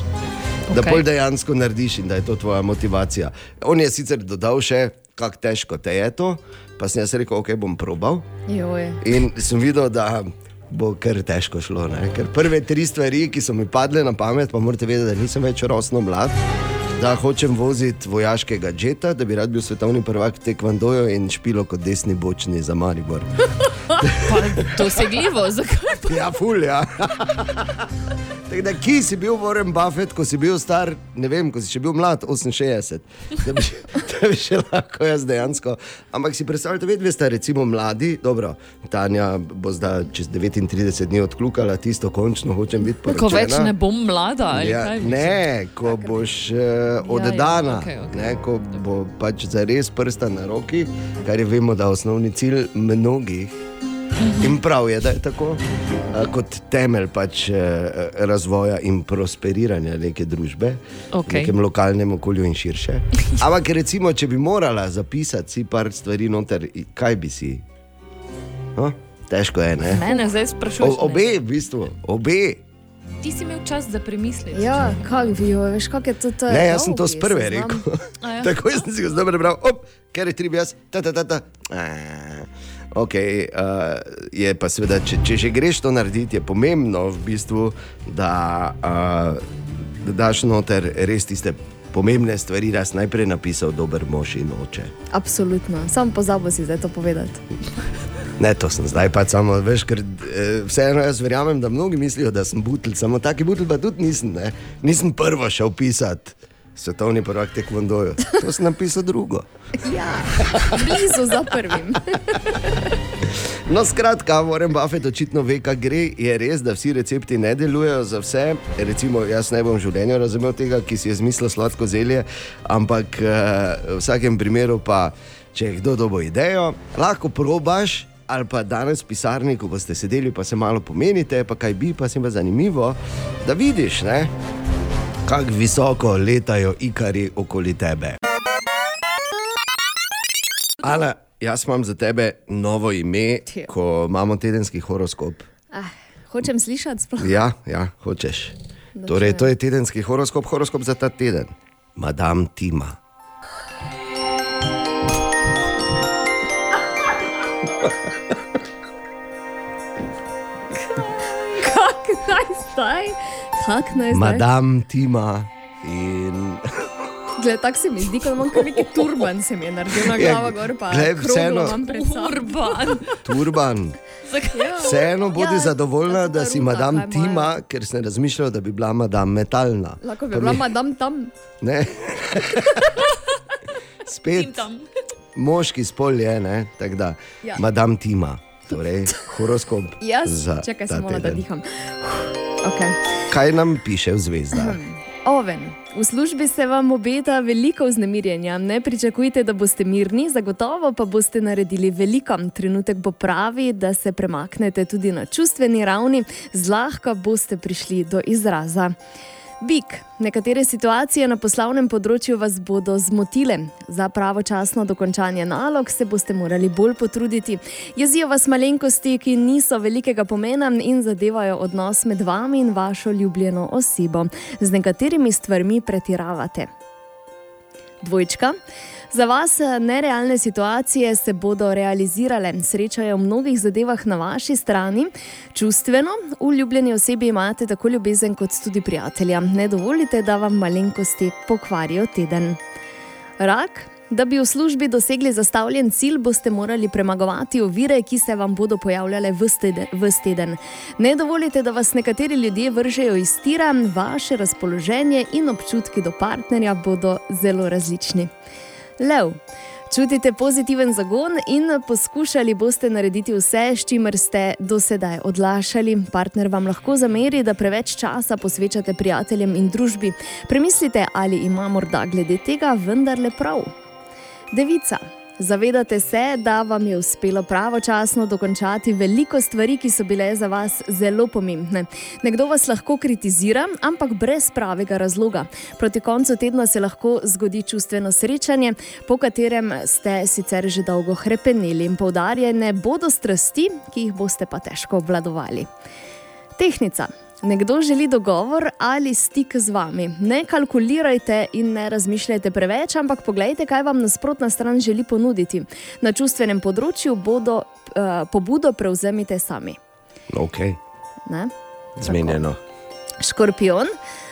da Okej. pol dejansko narediš in da je to tvoja motivacija. On je sicer dodal še, kako težko te je to, pa sem jaz rekel, ok, bom probal. Joj. In sem videl, da bo kar težko šlo. Ne? Ker prve tri stvari, ki so mi padle na pamet, pa morate vedeti, da nisem več rosno mlad. Da hočem voziti vojaškega žeta, da bi rad bil svetovni prvak v tekvandoju in špilo kot desni bočni za Maribor. [laughs] Pa dosegljivo, zakaj pa? Ja, ful, ja. Tako da, ki si bil Warren Buffett, ko si bil star, ne vem, ko si še bil mlad, 68, da bi, [laughs] da bi še lahko jaz dejansko. Ampak si predstavljate, vedno ste recimo mladi, dobro, Tanja bo zdaj čez 39 dni odkljukala tisto, končno hočem biti poročena. Ko več ne bom mlada ali Ja, kaj? ne, ko boš uh, oddana, okej, okej. ne, ko bo pač zares prsta na roki, kar je vemo, da je osnovni cilj mnogih. In prav je, da je tako, kot temelj pač, eh, razvoja in prosperiranja neke družbe, v nekem lokalnem okolju in širše. [laughs] Ampak, recimo, če bi morala zapisati si par stvari noter, kaj bi si? No? Težko je, ne? Mene zdaj sprašuješ. O, obe, v bistvu, obe. Ti si imel čas za premisliti. Ja, kako bi jo, veš, kako je to? to Ne, jaz sem to z prve rekel. Ja. [laughs] Tako sem si ga zdaj prebral, op, ker je tri jaz, ta, ta, ta, ta. Eh, Ok, uh, je pa seveda, če, če že greš to narediti, je pomembno v bistvu, da, uh, da daš noter res tiste pomembne stvari, si najprej napisal dober mož in oče. Absolutno, sam pozabo si zdaj to povedati. [laughs] Ne, to sem zdaj pa samo, veš, ker eh, vseeno jaz verjamem, da mnogi mislijo, da sem butelj, samo taki butelj pa tudi nisem. Ne? Nisem prvo šel pisati svetovni prvak tekvondoju, to sem napisal drugo. Ja, blizu za prvim. [laughs] No, skratka, Warren Buffett očitno ve, kaj gre. Je res, da vsi recepti ne delujejo za vse. Recimo, jaz ne bom v življenju razumel tega, ki si je zmislil sladko zelje, ampak eh, v vsakem primeru pa, če je kdo dobo idejo, lahko probaš. Ali pa danes v pisarni, ko boste sedeli, pa se malo pomenite, pa kaj bi, pa se jim zanimivo, da vidiš, ne, kako visoko letajo ikari okoli tebe. Ana, jaz imam za tebe novo ime, Tjo. ko imamo tedenski horoskop. Ah, hočem slišati sploh. Ja, ja hočeš. Da Torej, to je tedenski horoskop, horoskop za ta teden. Madame Tima. Kak naj zdaj? Kak naj zdaj? Madame Tima. In Gled, tako se mi zdi, kot imam neki turban, se mi je naredil na Ja, glavo gor, pa glej, kroglo vseeno- imam pred sabo. Turban. turban. Vseeno bodi Ja, zadovoljna, da si imajo. Tima, ker sem razmišljal, da bi bila Madame Metalna. Lahko bi Pa bila mi- madam tam. Ne. [laughs] Spet moški spol je, ne? tako da, Ja. Madame Tima, torej horoskop. Jaz, za čakaj, samo malo, da diham. Okay. Kaj nam piše v zvezdah? [clears throat] Oven. V službi se vam obeta veliko vznemirjenja. Ne pričakujte, da boste mirni, zagotovo pa boste naredili veliko. Trenutek bo pravi, da se premaknete tudi na čustveni ravni, zlahka boste prišli do izraza. Bik. Nekatere situacije na poslovnem področju vas bodo zmotile. Za pravočasno dokončanje nalog se boste morali bolj potruditi. Jezijo vas malenkosti, ki niso velikega pomena in zadevajo odnos med vami in vašo ljubljeno osebo. Z nekaterimi stvarmi pretiravate. Dvojčka. Za vas eh, nerealne situacije se bodo realizirale, srečajo v mnogih zadevah na vaši strani. Čustveno, v ljubljeni osebi imate tako ljubezen kot tudi prijatelja. Ne dovolite, da vam malenkosti pokvarijo teden. Rak. Da bi v službi dosegli zastavljen cilj, boste morali premagovati ovire, ki se vam bodo pojavljale v teden. Ne dovolite, da vas nekateri ljudje vržejo iz tira, vaše razpoloženje in občutki do partnerja bodo zelo različni. Lev. Čutite pozitiven zagon in poskušali boste narediti vse, s čimer ste do sedaj odlašali. Partner vam lahko zameri, da preveč časa posvečate prijateljem in družbi. Premislite, ali ima morda glede tega vendarle prav. Devica. Zavedate se, da vam je uspelo pravočasno dokončati veliko stvari, ki so bile za vas zelo pomembne. Nekdo vas lahko kritizira, ampak brez pravega razloga. Proti koncu tedna se lahko zgodi čustveno srečanje, po katerem ste sicer že dolgo hrepeneli in poudarjene bodo strasti, ki jih boste pa težko obvladovali. Tehnica. Nekdo želi dogovor ali stik z vami. Ne kalkulirajte in ne razmišljajte preveč, ampak pogledajte, kaj vam nasprotna stran želi ponuditi. Na čustvenem področju bodo uh, pobudo prevzemite sami. Ok, Ne? zmenjeno. Škorpion.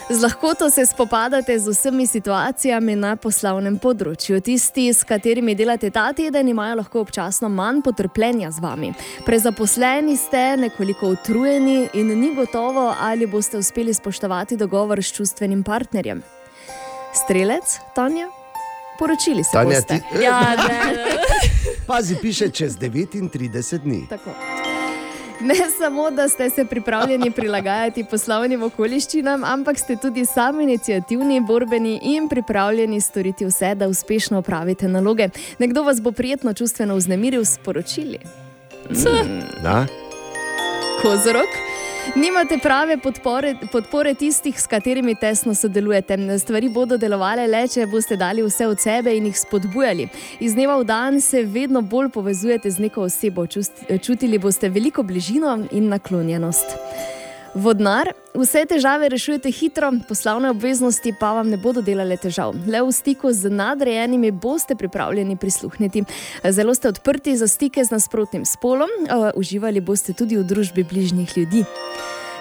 Z lahkoto se spopadate z vsemi situacijami na poslovnem področju. Tisti, s katerimi delate ta teden, imajo lahko občasno manj potrpljenja z vami. Prezaposleni ste, nekoliko utrujeni in ni gotovo, ali boste uspeli spoštovati dogovor s čustvenim partnerjem. Strelec, Tanja, poročili se Tanja, boste. ti- Ja, ne. [laughs] Pazi, piše čez 39 dni. Tako. Ne samo, da ste se pripravljeni prilagajati poslovnim okoliščinam, ampak ste tudi sami inicijativni, borbeni in pripravljeni storiti vse, da uspešno opravite naloge. Nekdo vas bo prijetno čustveno vznemiril s poročili. Da? Kozorok. Nimate prave podpore, podpore tistih, s katerimi tesno sodelujete. Stvari bodo delovale le, če boste dali vse od sebe in jih spodbujali. Iz dneva v dan se vedno bolj povezujete z neko osebo, čust, čutili boste veliko bližino in naklonjenost. Vodnar, vse težave rešujete hitro, poslovne obveznosti pa vam ne bodo delale težav. Le v stiku z nadrejenimi boste pripravljeni prisluhniti. Zelo ste odprti za stike z nasprotnim spolom, eh, uživali boste tudi v družbi bližnjih ljudi.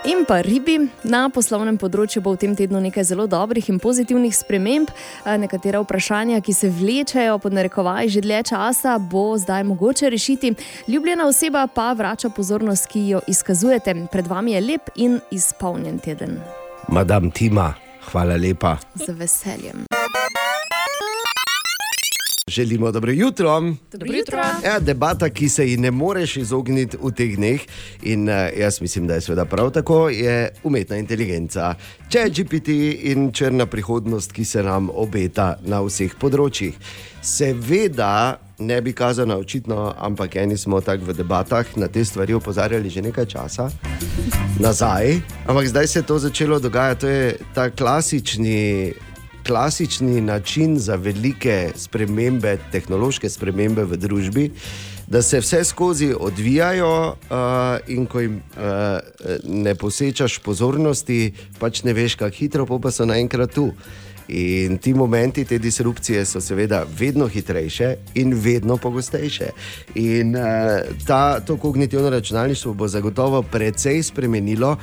In pa ribi, na poslovnem področju bo v tem tednu nekaj zelo dobrih in pozitivnih sprememb. Nekatera vprašanja, ki se vlečejo pod narekovaj že dlje časa, bo zdaj mogoče rešiti. Ljubljena oseba pa vrača pozornost, ki jo izkazujete. Pred vami je lep in izpolnjen teden. Madam Tima, hvala lepa. Z veseljem. Želimo dobro jutro. Dobro jutro. Ja, debata, ki se ji ne moreš izogniti v teh dneh, in uh, jaz mislim, da je seveda prav tako, je umetna inteligenca. Če je GPT in črna prihodnost, ki se nam obeta na vseh področjih. Seveda ne bi kazano očitno, ampak eni smo tako v debatah na te stvari opozarjali že nekaj časa nazaj, ampak zdaj se je to začelo dogajati. To je ta klasični klasični način za velike spremembe, tehnološke spremembe v družbi, da se vse skozi odvijajo, uh, in ko jim uh, ne posečaš pozornosti, pač ne veš, kako hitro, pol pa so naenkrat tu. In ti momenti, te disrupcije so seveda vedno hitrejše in vedno pogostejše. In uh, ta, to kognitivno računalništvo bo zagotovo precej spremenilo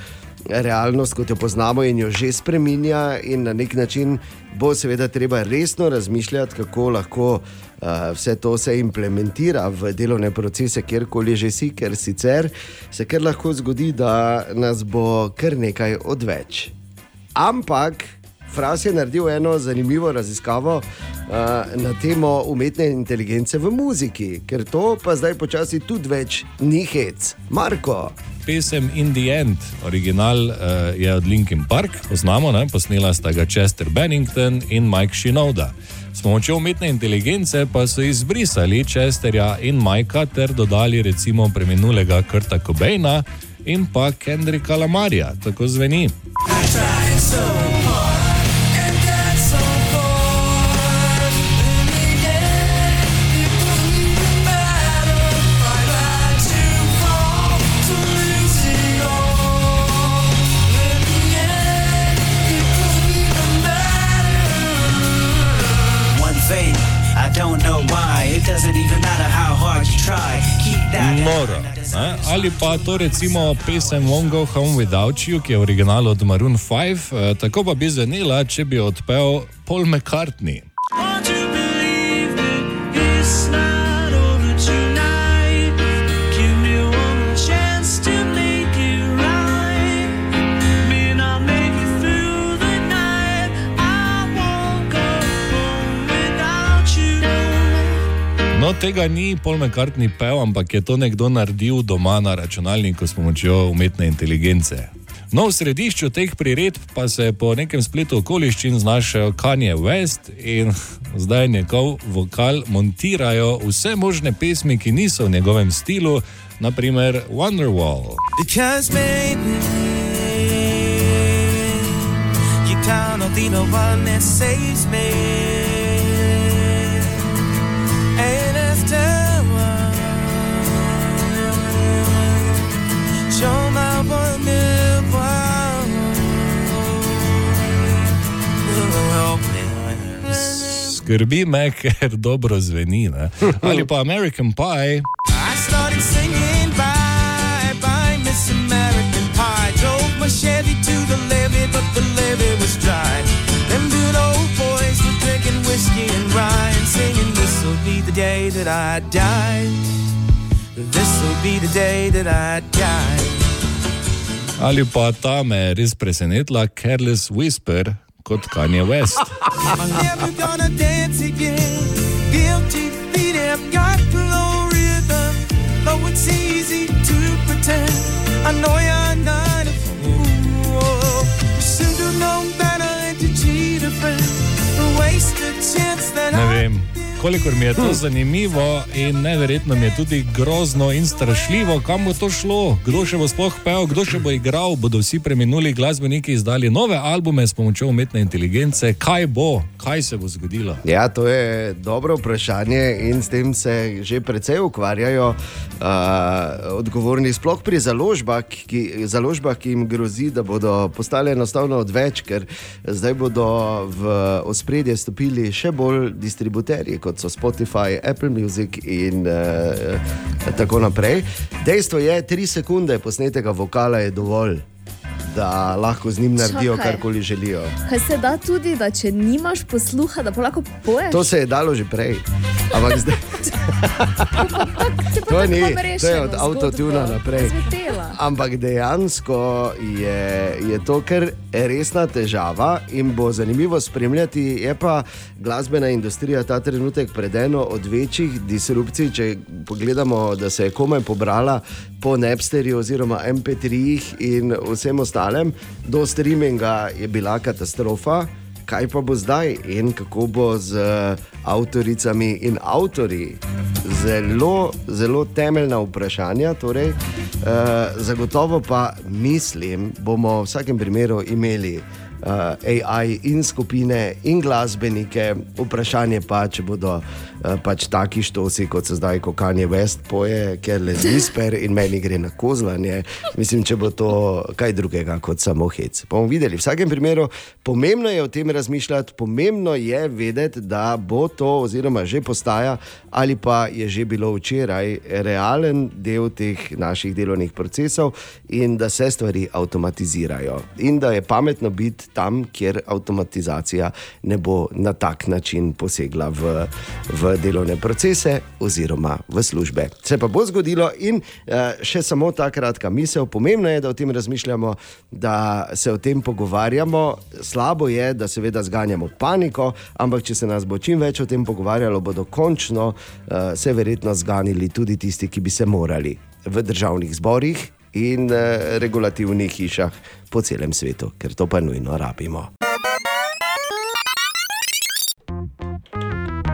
realnost, kot jo poznamo, in jo že spremenja, in na nek način bo seveda treba resno razmišljati, kako lahko uh, vse to se implementira v delovne procese, kjerkoli že si, ker sicer se kar lahko zgodi, da nas bo kar nekaj odveč. Ampak. Fras je naredil eno zanimivo raziskavo uh, na temo umetne inteligence v muziki, ker to pa zdaj počasi tudi več ni hec. Marko. Pesem In the End, original uh, je od Linkin Park, poznamo, ne? posnela sta ga Chester Bennington in Mike Shinoda. S pomočjo umetne inteligence pa so izbrisali Chesterja in Mikea ter dodali recimo preminulega Kurta Cobaina in pa Kendrika Lamarja, tako zveni. Once Ali pa to recimo pesem Won't Go Home Without You, ki je v originalu od Maroon 5, eh, tako pa bi zvenela, če bi odpel Paul McCartney. No, tega ni Paul McCartney pel, ampak je to nekdo naredil doma na računalniku s pomočjo umetne inteligence. No, v središču teh priredb pa se je po nekem spletu okoliščin znašel Kanye West in [laughs] zdaj njegov vokal montirajo vse možne pesmi, ki niso v njegovem stilu, naprimer Wonderwall. Because maybe you count on the one that saves me. Skrbi me, [laughs] ker dobro zveni. Ne? Ali pa American Pie. Bye bye Miss American Pie. Drove my Chevy to the levee, but the levee was dry. Them good old boys were drinking whiskey and rye and singing, This'll be the day that I die. This'll be the day that I die. Ali pa ta me je res presenetila, Careless Whisper kot Kanye West. [laughs] kolikor mi je to zanimivo in neverjetno mi je tudi grozno in strašljivo, kam bo to šlo, kdo še bo sploh pel, kdo še bo igral, bodo vsi preminuli glasbeniki izdali nove albume s pomočjo umetne inteligence, kaj bo, kaj se bo zgodilo. Ja, to je dobro vprašanje in s tem se že precej ukvarjajo uh, odgovorni, sploh pri založbah ki, založbah, ki jim grozi, da bodo postale enostavno odveč, ker zdaj bodo v ospredje stopili še bolj distributerji, kot so Spotify, Apple Music in uh, tako naprej. Dejstvo je, tri sekunde posnetega vokala je dovolj. Da lahko z njim naredijo Čakaj. karkoli želijo. Kaj se da tudi, da če nimaš posluha, da lahko poješ? To se je dalo že prej. Ampak zdaj. To tako ni, to je od avtotuna naprej. Razvetela. Ampak dejansko je, je to kar resna težava in bo zanimivo spremljati. Je pa glasbena industrija ta trenutek pred eno od večjih disrupcij. Če pogledamo, da se je komaj pobrala po Napsterju oziroma MP3-jih in vsem ostalem, do streaminga je bila katastrofa. Kaj pa bo zdaj in kako bo z uh, avtoricami in avtori? Zelo, zelo temeljna vprašanja. Torej, uh, zagotovo pa mislim, bomo v vsakem primeru imeli uh, AI in skupine in glasbenike. Vprašanje pa, če bodo pač taki štosi, kot so zdaj, ko Kanye West poje, ker le zvisper in meni gre na kozlanje. Mislim, če bo to kaj drugega kot samo hec. Bomo videli. V vsakem primeru pomembno je o tem razmišljati, pomembno je vedeti, da bo to, oziroma že postaja, ali pa je že bilo včeraj realen del teh naših delovnih procesov in da se stvari avtomatizirajo. In da je pametno biti tam, kjer avtomatizacija ne bo na tak način posegla v, v delovne procese oziroma v službe. Se pa bo zgodilo in uh, še samo ta kratka misel. Pomembno je, da o tem razmišljamo, da se o tem pogovarjamo. Slabo je, da seveda zganjamo paniko, ampak če se nas bo čim več o tem pogovarjalo, bodo končno uh, se verjetno zganili tudi tisti, ki bi se morali v državnih zborih in uh, regulativnih hišah po celem svetu, ker to pa nujno rabimo.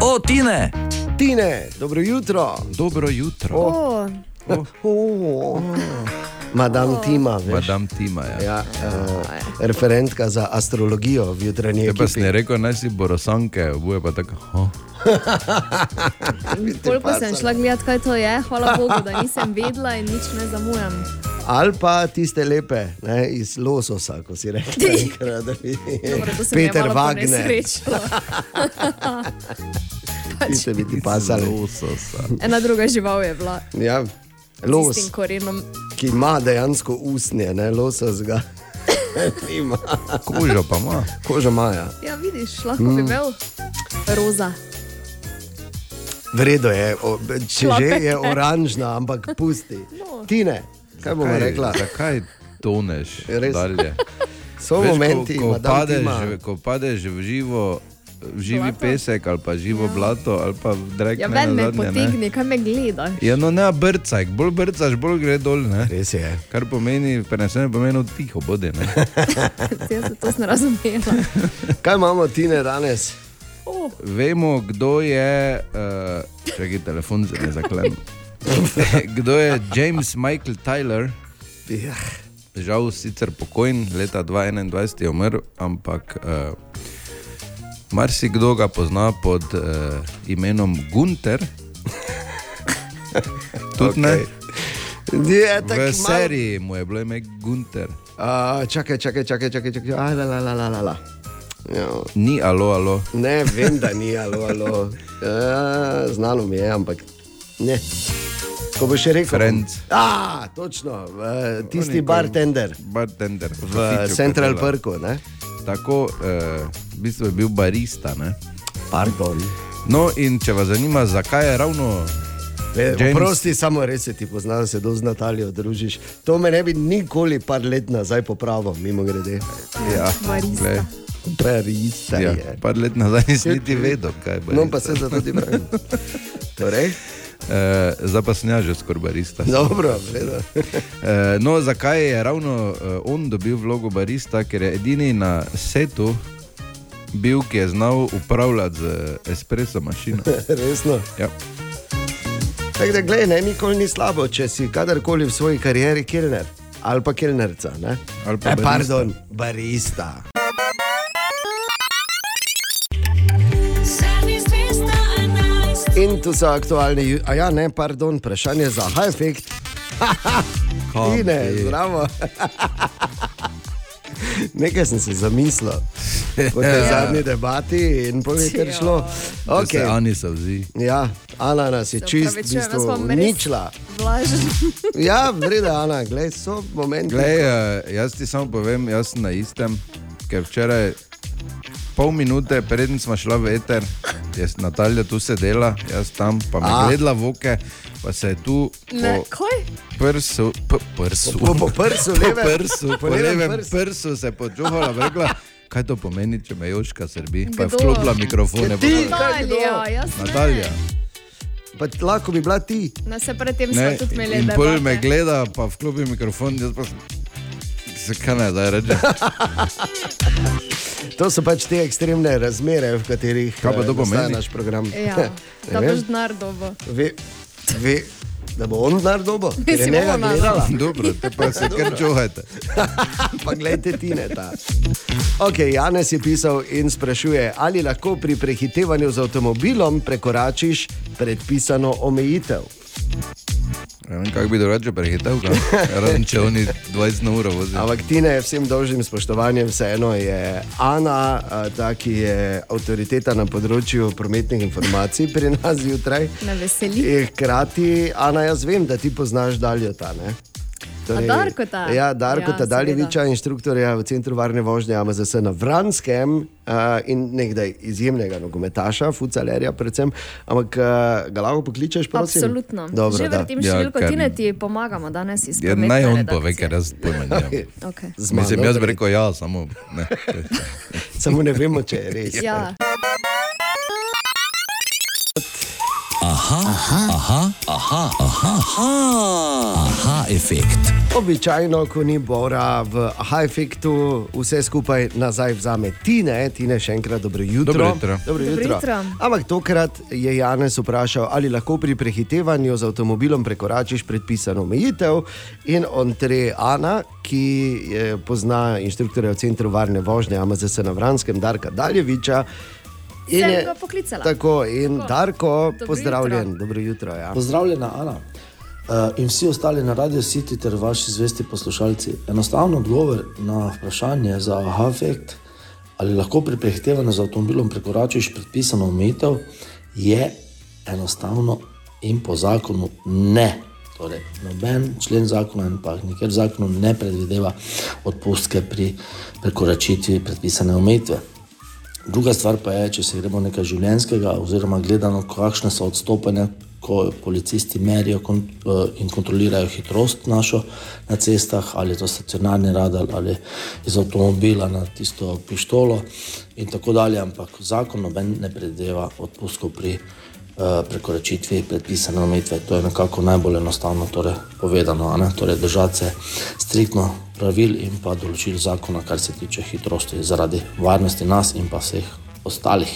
O, Tine! Tine, dobro jutro. Dobro jutro. Oh. Oh. Oh. Madame Oh. Tima, veš. Madame Tima, ja. ja uh, referentka za astrologijo v jutranji Če pa si ekipi. ne rekel, naj si borosanke, oboje pa tako. Oh. Koliko sem šla gledat, kaj to je, hvala Bogu, da nisem vedela in nič ne zamujam. Ali pa tiste lepe, ne, iz lososa, ko si rekel, [laughs] enkrat, da bi Dobro, to se mi je Peter malo Wagner. ponesrečilo. Tiste [laughs] bi ti pasali. Lososa. Ena druga žival je bila. Ja, Los, s korenom. ki ima dejansko usnje, ne losos ga. [laughs] Nima. Kožo pa ima. Kožo ima, ja. Ja, vidiš, lahko bi Mm. imel roza. Vredo je, o, če že Šlapek. je oranžna, ampak pusti. No. Tine, kaj bomo Zakaj- rekla? Zakaj toneš Res. dalje? So Veš, momenti, ko, ko, madam padeš, ko padeš v živo. V živi Blato? pesek ali pa živo ja. blato ali pa drek. Ja, ven me potegni, kaj me gledaš. Ja, no ne brcaj, bolj brcaš, bolj gre dol. Ne? Res je. Kar pomeni, preneseno pomeni tiho bodi. ne. [laughs] Jaz se to sem razumela. [laughs] Kaj imamo tine danes? Oh. Vemo, kdo je, uh, čakaj, telefon se ne zaklem. [laughs] kdo je James Michael Tyler? Ja. Žal sicer pokojen, leta 2021 je umrl, ampak uh, marsikdo ga pozna pod uh, imenom Gunter. Tudi ne. Je, V seriji mu je bilo ime Gunter. Uh, čakaj, čakaj, čakaj, čakaj, čakaj. Aj, la, la, la, la, la. Ja. Ni alo, alo. Ne, vem, da ni alo, alo. [laughs] Uh, znano mi je, ampak ne. Ko boš še rekel, Friends. Ah, točno, uh, tisti bartender Bartender. v Central Parku. Ne? Tako, eh, v bistvu je bil barista. Ne? Pardon. No, in če vas zanima, zakaj je ravno James- Prosti, samo se ti pozna, da se do z Natalijo družiš. To me ne bi nikoli par let nazaj popravil, mimo grede. Ja, Barista. Barista Ja, je. par let nazaj nisi niti vedel, kaj je. No, pa se zato tudi pravim. Torej? Uh, zdaj pa sem jaz že skoraj barista. Dobro. Uh, no, zakaj je ravno uh, on dobil vlogo barista? Ker je edini na setu bil, ki je znal upravljati z espresso mašino. [laughs] Resno. Ja. Tako da, gledaj, ne, nikoli ni slabo, če si kadarkoli v svoji karieri kilner ali pa kilnerca. Ne? Ali pa barista. pardon, barista. In tu so aktualni, a ja, ne, pardon, vprašanje za High-Effect. Tine, [laughs] zdravo. [laughs] Nekaj sem si zamislil, po tej [laughs] Ja. zadnji debati in povem, kar Ja. šlo. Okay. Se Ani se vzi. Ja, Ana nas je Se čist v bistvu. Vlažen. [laughs] Ja, vreda, Ana, gledaj, so momenti. Glej, uh, jaz ti samo povem, jaz sem na istem, ker včeraj, pol minute preden smo šli v eter, je Natalija tu sedela, jaz tam, pa me A. gledala v oke, pa se je tu Ne, po kaj? prsu, p, prsu, Po- po prsu, po levem- prsu, po po levem levem prsu. prsu se počuhala, pa je rekla, kaj to pomeni, če me Joška srbi, pa je Kdo? vklopila mikrofone. Ti. pa- Natalija, jaz ne. Natalija. Pa lahko bi bila ti. No, se predtem Ne, smo tudi imeli in pol me debate. gleda, pa vklopi mikrofon, jaz pa se kaj ne da reče. [laughs] To so pač te ekstremne razmere, v katerih Kaj pa to eh, pomeni? naš program. Ja, [laughs] Ne da vem. boš denar dobo. Ve, ve, da bo on denar dobo, ker je Mislim, njega ona, no. gledala. [laughs] Dobro, te pa se kar čuhajte. pa gledajte Tine ta. Ok, Janes je pisal in sprašuje, ali lahko pri prehitevanju z avtomobilom prekoračiš predpisano omejitev. Ne vem, kako bi drugače prehitel, kaj? [laughs] razen če oni 20 na uro vozijo. Ampak Tine, vsem dolžnim spoštovanjem, vseeno je Ana, ta, ki je avtoriteta na področju prometnih informacij pri nas zjutraj. Me veseli. In hkrati, Ana, jaz vem, da ti poznaš Daljota. Ne? A Darkota? Ja, Darko Ja, Tadaljeviča, inštruktorja v Centru varne vožnje AMZS na Vranskem uh, in nekdaj izjemnega nogometaša, fucalerja predvsem. Ampak uh, ga lahko pokličeš, prosim? Absolutno. Dobro, Že vrtim Ja, številko, ker- ti ne ti pomagamo danes iz Ja, prometne naj on redakcije. pove, ker jaz pojma nimam. [laughs] Okay. Z Mislim, jaz bi torej. rekel ja, samo ne. [laughs] Samo ne vemo, če je res. Ja. Aha, aha, aha, aha, aha, aha, aha efekt. Običajno, ko ni bora v high-efektu, vse skupaj nazaj vzame Tine, Tine še enkrat dobro jutro. Dobro jutro. Dobro Dobro jutro. jutro. Ampak tokrat je Janez vprašal, ali lahko pri prehitevanju z avtomobilom prekoračiš predpisano omejitev. In on tre Ana, ki je, pozna inštruktorja v Centru varne vožnje AMZS na Vranskem, Darka Daljeviča. In Sem je- poklicala. Tako, in Darko, Dobro pozdravljen, dobro jutro. Ja. Pozdravljena, Ana. Uh, in vsi ostali na Radio City ter vaši zvesti poslušalci. Enostaven odgovor na vprašanje za aha efekt, ali lahko pri prehitevanju z avtomobilom prekoračiš predpisano omejitev, je enostavno in po zakonu ne. Torej, noben člen zakona in pa nikjer zakon ne predvideva odpustke pri prekoračitvi predpisane omejitve. Druga stvar pa je, če se gremo nekaj življenjskega, oziroma gledano, kakšne so odstopanja, ko policisti merijo eh, in kontrolirajo hitrost našo na cestah, ali to stacionarni radar ali iz avtomobila na tisto pištolo in tako dalje. Ampak zakon noben ne predvideva odpustkov pri uh, prekoračitvi predpisane omejitve. To je nekako najbolj enostavno torej, povedano. Torej, držati se striktno pravil in pa določil zakona, kar se tiče hitrosti, zaradi varnosti nas in pa vseh ostalih.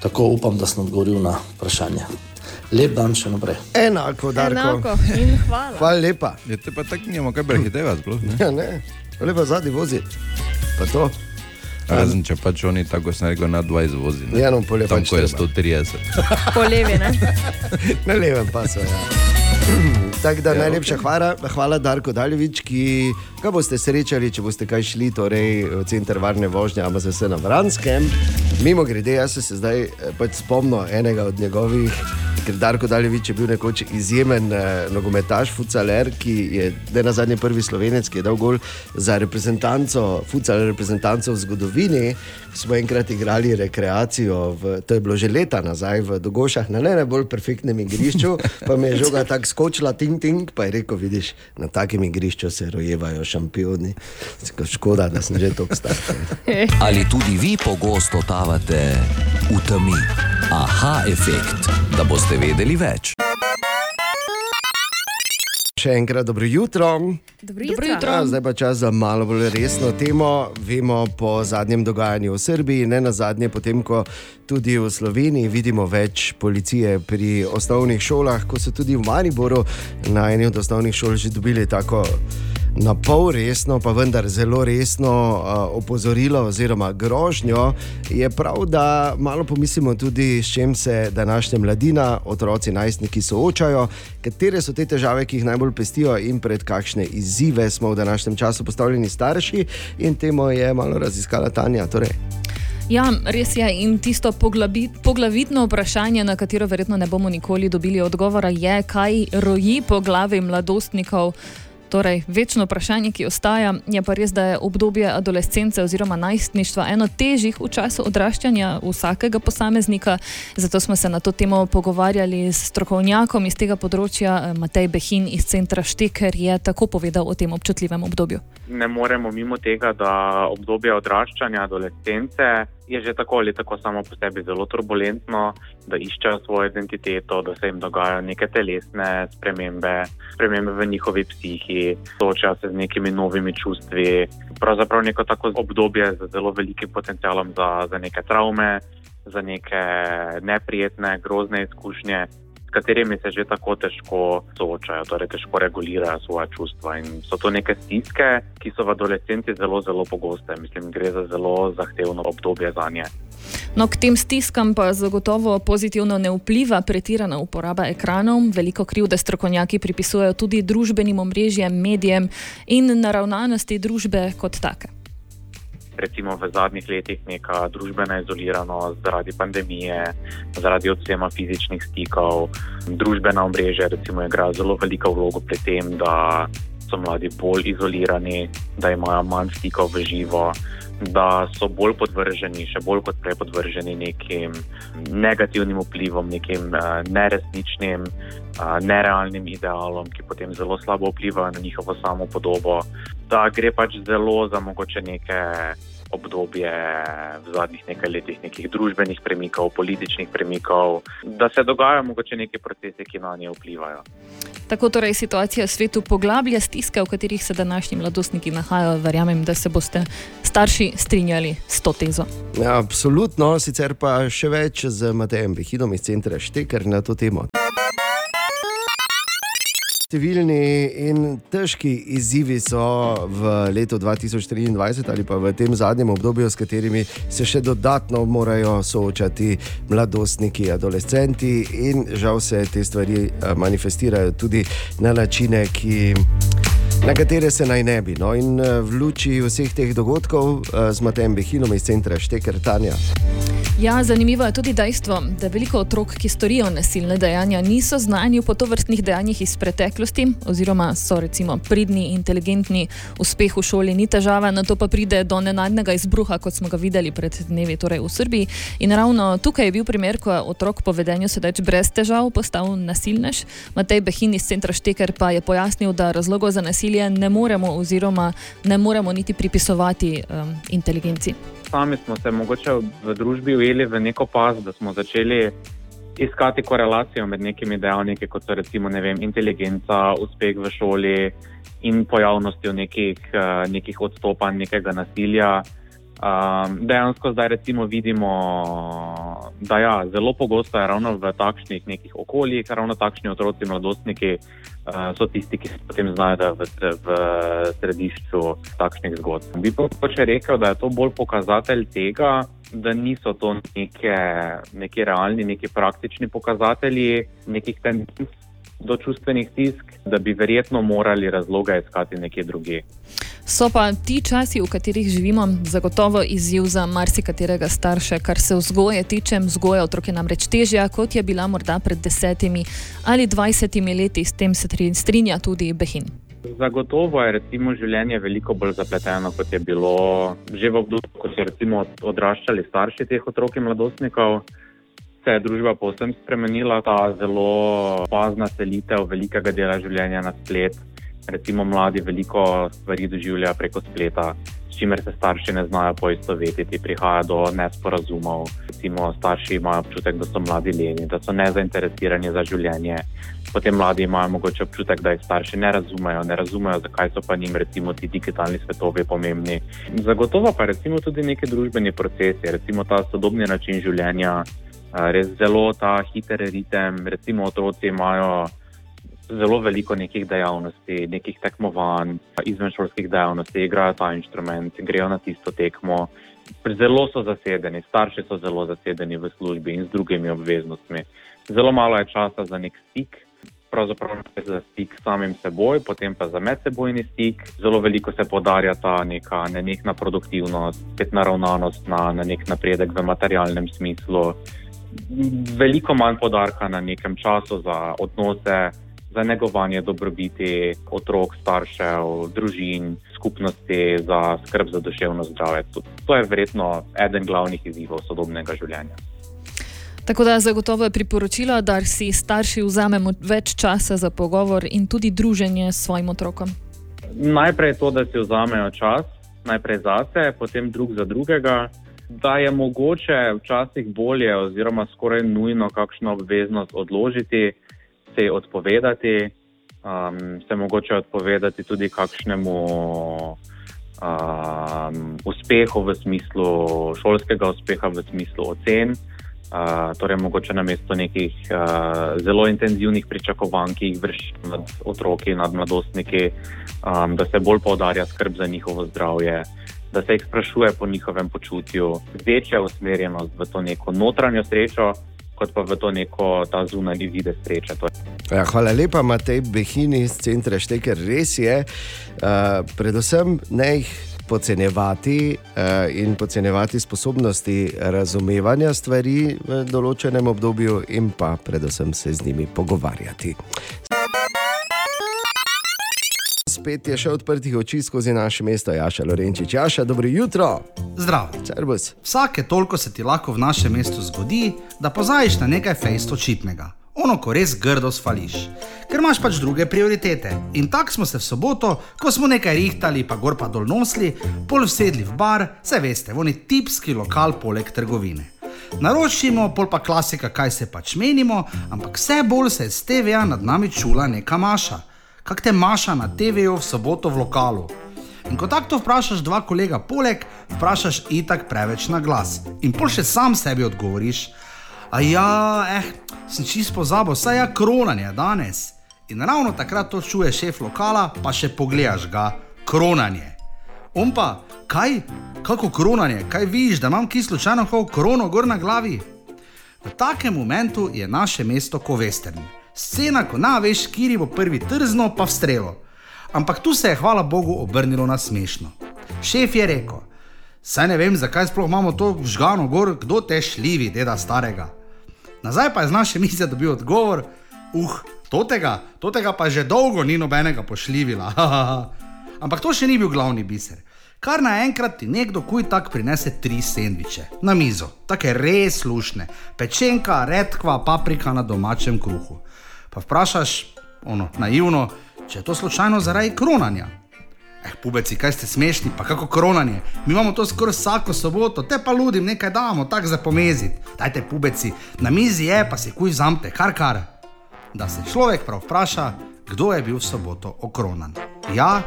Tako upam, da sem odgovoril na vprašanje. Lep dan še naprej. Enako. Enako in hvala. [laughs] Hvala lepa. Je te pa tako nimamo kaj prehitevati. Ja, ne. Lepa zadnji vozi. Pa to. Razen če pač oni tako sem rekel na 20 vozi. ne. Ja, no, pol je Tam, pač ko je treba. 130. Po levi, ne? [laughs] Na levem pasu. Ja. Tako da najlepša hvala, hvala Darko Daljevič, ki ga boste srečali, če boste kaj šli torej, v center varne vožnje, ampak se na Vranskem. Mimo grede, jaz sem se zdaj eh, pač spomnil enega od njegovih, ker Darko Daljevič je bil nekoč izjemen eh, nogometaš, fucaler, ki je ne na zadnji prvi slovenec, ki je dal gol za reprezentanco, fucal reprezentanco v zgodovini. Smo enkrat igrali rekreacijo, v, to je bilo že leta nazaj v Dogošah, na ne najbolj perfektnem igrišču, pa mi je žoga [laughs] tako skočila, ting, ting, pa je rekel, vidiš, na takem igrišču se rojevajo šampioni. Škoda, da sem že tako star. [laughs] Ali tudi vi pogosto totavate v temi? Aha, efekt, da boste vedeli več. Še enkrat dobro jutro. Dobro Dobro jutro. Ja, zdaj pa čas za malo bolj resno temo. Vemo po zadnjem dogajanju v Srbiji, ne na zadnje, potem ko tudi v Sloveniji vidimo več policije pri osnovnih šolah, ko so tudi v Mariboru na eni od osnovnih šol že dobili tako. Na pol resno, pa vendar zelo resno uh, opozorilo oziroma grožnjo, je prav, da malo pomislimo tudi, s čim se današnja mladina, otroci, najstniki soočajo, katere so te težave, ki jih najbolj pestijo in pred kakšne izzive smo v današnjem času postavljeni starši. In temu je malo raziskala Tanja. Torej. Ja, res je. In tisto poglabi, poglavitno vprašanje, na katero verjetno ne bomo nikoli dobili odgovora, je, kaj roji po glavi mladostnikov. Torej, večno vprašanje, ki ostaja, je pa res, da je obdobje adolescence oziroma najstništva eno težjih v času odraščanja vsakega posameznika. Zato smo se na to temo pogovarjali s strokovnjakom iz tega področja, eh, Matej Behin iz centra Šteker je tako povedal o tem občutljivem obdobju. ne moremo mimo tega, da obdobje odraščanja, adolescence je že tako ali tako samo po sebi zelo turbulentno, da iščejo svojo identiteto, da se jim dogajajo neke telesne spremembe, spremembe v njihovi psihi, soočajo se z nekimi novimi čustvi. Pravzaprav neko tako obdobje z zelo velikim potencialom za, za neke travme, za neke neprijetne, grozne izkušnje. S katerimi se že tako težko soočajo, torej težko regulirajo svoje čustva. In so to neke stiske, ki so v adolescenci zelo, zelo pogoste. Mislim, gre za zelo zahtevno obdobje za nje. No, k tem stiskam pa zagotovo pozitivno ne vpliva pretirana uporaba ekranov. Veliko krivde strokovnjaki pripisujejo tudi družbenim omrežjem, medijem in naravnanosti družbe kot take. Recimo v zadnjih letih neka družbena izoliranost zaradi pandemije, zaradi odsema fizičnih stikov. Družbena omrežja recimo igrajo zelo veliko vlogo pri tem, da so mladi bolj izolirani, da imajo manj stikov v živo. Da so bolj podvrženi, še bolj kot prej podvrženi nekim negativnim vplivom, nekim uh, neresničnim, uh, nerealnim idealom, ki potem zelo slabo vplivajo na njihovo samo podobo. Da gre pač zelo za mogoče neke obdobje v zadnjih nekaj letih, nekih družbenih premikov, političnih premikov, da se dogajajo mogoče neki procesi, ki na nje vplivajo. Tako torej situacija v svetu poglablja stiske, v katerih se današnji mladostniki nahajajo. Verjamem, da se boste starši strinjali s to tezo. Ja, absolutno, sicer pa še več z Matejem Behinom iz centra Šteker na to temo. Številni in težki izzivi so v letu 2023 ali pa v tem zadnjem obdobju, s katerimi se še dodatno morajo soočati mladostniki, adolescenti in žal se te stvari eh, manifestirajo tudi na načine, ki. Na katere se naj ne bi. No, in eh, v luči vseh teh dogodkov eh, z Matejem Behinom iz centra Šteker Tanja. Ja, zanimivo je tudi dejstvo, da veliko otrok, ki storijo nasilne dejanja, niso znani po tovrstnih dejanjih iz preteklosti, oziroma so recimo pridni, inteligentni, uspeh v šoli ni težava, na to pa pride do nenadnega izbruha, kot smo ga videli pred dnevi torej v Srbiji. In ravno tukaj je bil primer, ko je otrok po vedenju sedaj brez težav postal nasilnež. Matej Behin iz centra Šteker pa je pojasnil, da razlogov za nasilje ne moremo, oziroma ne moremo niti pripisovati um, inteligenci sami smo se mogoče v družbi ujeli v neko pas, da smo začeli iskati korelacijo med nekimi dejavniki, kot so recimo vem, inteligenca, uspeh v šoli in pojavnostjo nekih, eh, nekih odstopanj, nekega nasilja. Um, dejansko zdaj recimo vidimo, da ja, zelo pogosto je ravno v takšnih nekih okoljih, ravno takšni otroci, mladostniki uh, so tisti, ki se potem znajdejo v, v središču takšnih zgodb. Bi pa če rekel, da je to bolj pokazatelj tega, da niso to neke, neki realni, neki praktični pokazatelji nekih tendenc do čustvenih stisk, da bi verjetno morali razloga iskati nekje drugje. So pa ti časi, v katerih živimo, zagotovo izziv za marsikaterega starša, kar se vzgoje tiče. Vzgoja otrok je namreč težja, kot je bila morda pred desetimi ali dvajsetimi leti, s tem se strinja tudi Behin. Zagotovo je recimo, življenje veliko bolj zapleteno, kot je bilo že v obdobju, ko so recimo, odraščali starši teh otrok in mladostnikov. Se je družba povsem spremenila, ta zelo pazna selitev velikega dela življenja na splet, recimo mladi veliko stvari doživljajo preko spleta, s čimer se starši ne znajo poistovetiti, prihaja do nesporazumov. Recimo starši imajo občutek, da so mladi leni, da so nezainteresirani za življenje. Potem mladi imajo mogoče občutek, da jih starši ne razumejo, ne razumejo, zakaj so pa njim recimo ti digitalni svetovi pomembni. Zagotovo pa recimo tudi neki družbeni procesi, recimo ta sodobni način življenja. Res zelo ta hiter ritem, recimo otroci imajo zelo veliko nekih dejavnosti, nekih tekmovanj, izvenšolskih dejavnosti, igrajo ta inštrument, grejo na tisto tekmo. Zelo so zasedeni, starši so zelo zasedeni v službi in z drugimi obveznostmi. Zelo malo je časa za nek stik, pravzaprav za stik s samim seboj, potem pa za medsebojni stik. Zelo veliko se podarja ta neka nenehna produktivnost, spet naravnanost na, na nek napredek v materialnem smislu. Veliko manj podarka na nekem času za odnose, za negovanje dobrobiti otrok, staršev, družin, skupnosti, za skrb za duševno zdravje. To je verjetno eden glavnih izzivov sodobnega življenja. Tako da zagotovo je priporočilo, da si starši vzamemo več časa za pogovor in tudi druženje s svojim otrokom. Najprej to, da si vzamejo čas, najprej zase, potem drug za drugega. Da je mogoče včasih bolje, oziroma skoraj nujno, kakšno obveznost odložiti, se odpovedati, um, se mogoče odpovedati tudi kakšnemu um, uspehu v smislu šolskega uspeha, v smislu ocen. Uh, torej, mogoče na mesto nekih uh, zelo intenzivnih pričakovanj, ki jih vršijo nad otroki, nad mladostniki, um, da se bolj poudarja skrb za njihovo zdravje, da se jih sprašuje po njihovem počutju, večja usmerjenost v to neko notranjo srečo, kot pa v to neko ta zunanji vide sreče. Ja, hvala lepa, Matej Behini iz centra Šteker. Res je, uh, predvsem ne jih podcenjevati uh, in podcenjevati sposobnosti razumevanja stvari v določenem obdobju, in pa predvsem se z njimi pogovarjati spet je še odprtih oči skozi naše mesto, Jaša Lorenčič. Jaša, dobro jutro. Zdravo. Servus. Vsake toliko se ti lahko v našem mestu zgodi, da pozajiš na nekaj fejsto čitnega. Ono, ko res grdo sfališ, ker imaš pač druge prioritete. In tako smo se v soboto, ko smo nekaj rihtali, pa gor pa dol nosli, pol vsedli v bar, se veste, oni tipski lokal poleg trgovine. Naročimo, pol pa klasika, kaj se pač menimo, ampak vse bolj se je z TV-ja nad nami čula neka maša kak te maša na TV-ju v soboto v lokalu. In ko tako vprašaš dva kolega, poleg, vprašaš itak preveč na glas. In pol še sam sebi odgovoriš, a ja, eh, sem čisto pozabil, saj je ja, kronanje danes. In ravno takrat to čuje šef lokala, pa še pogledaš ga, kronanje. On pa, kaj, kako kronanje, kaj vidiš, da imam ki slučajno krono gor na glavi? V takem momentu je naše mesto Kovestern. Scena, ko naveš, kiri bo prvi trzno, pa v strelo. Ampak tu se je, hvala Bogu, obrnilo na smešno. Šef je rekel: Saj ne vem, zakaj sploh imamo to žgano gor, kdo te šljivi, deda starega. Nazaj pa je z naše mize dobil odgovor, uh, totega, totega pa že dolgo ni nobenega pošljivila. [laughs] Ampak to še ni bil glavni biser. Kar naenkrat ti nekdo kuj tak prinese tri sendviče na mizo, take res slušne, pečenka, redkva, paprika na domačem kruhu. Pa vprašaš, ono, naivno, če je to slučajno zaradi kronanja. Eh, pubeci, kaj ste smešni, pa kako kronanje. Mi imamo to skoraj vsako soboto, te pa ludim, nekaj damo, tako za pomeziti. Dajte, pubeci, na mizi je, pa si kuj zamte, kar kar. Da se človek prav vpraša, kdo je bil v soboto okronan. Ja,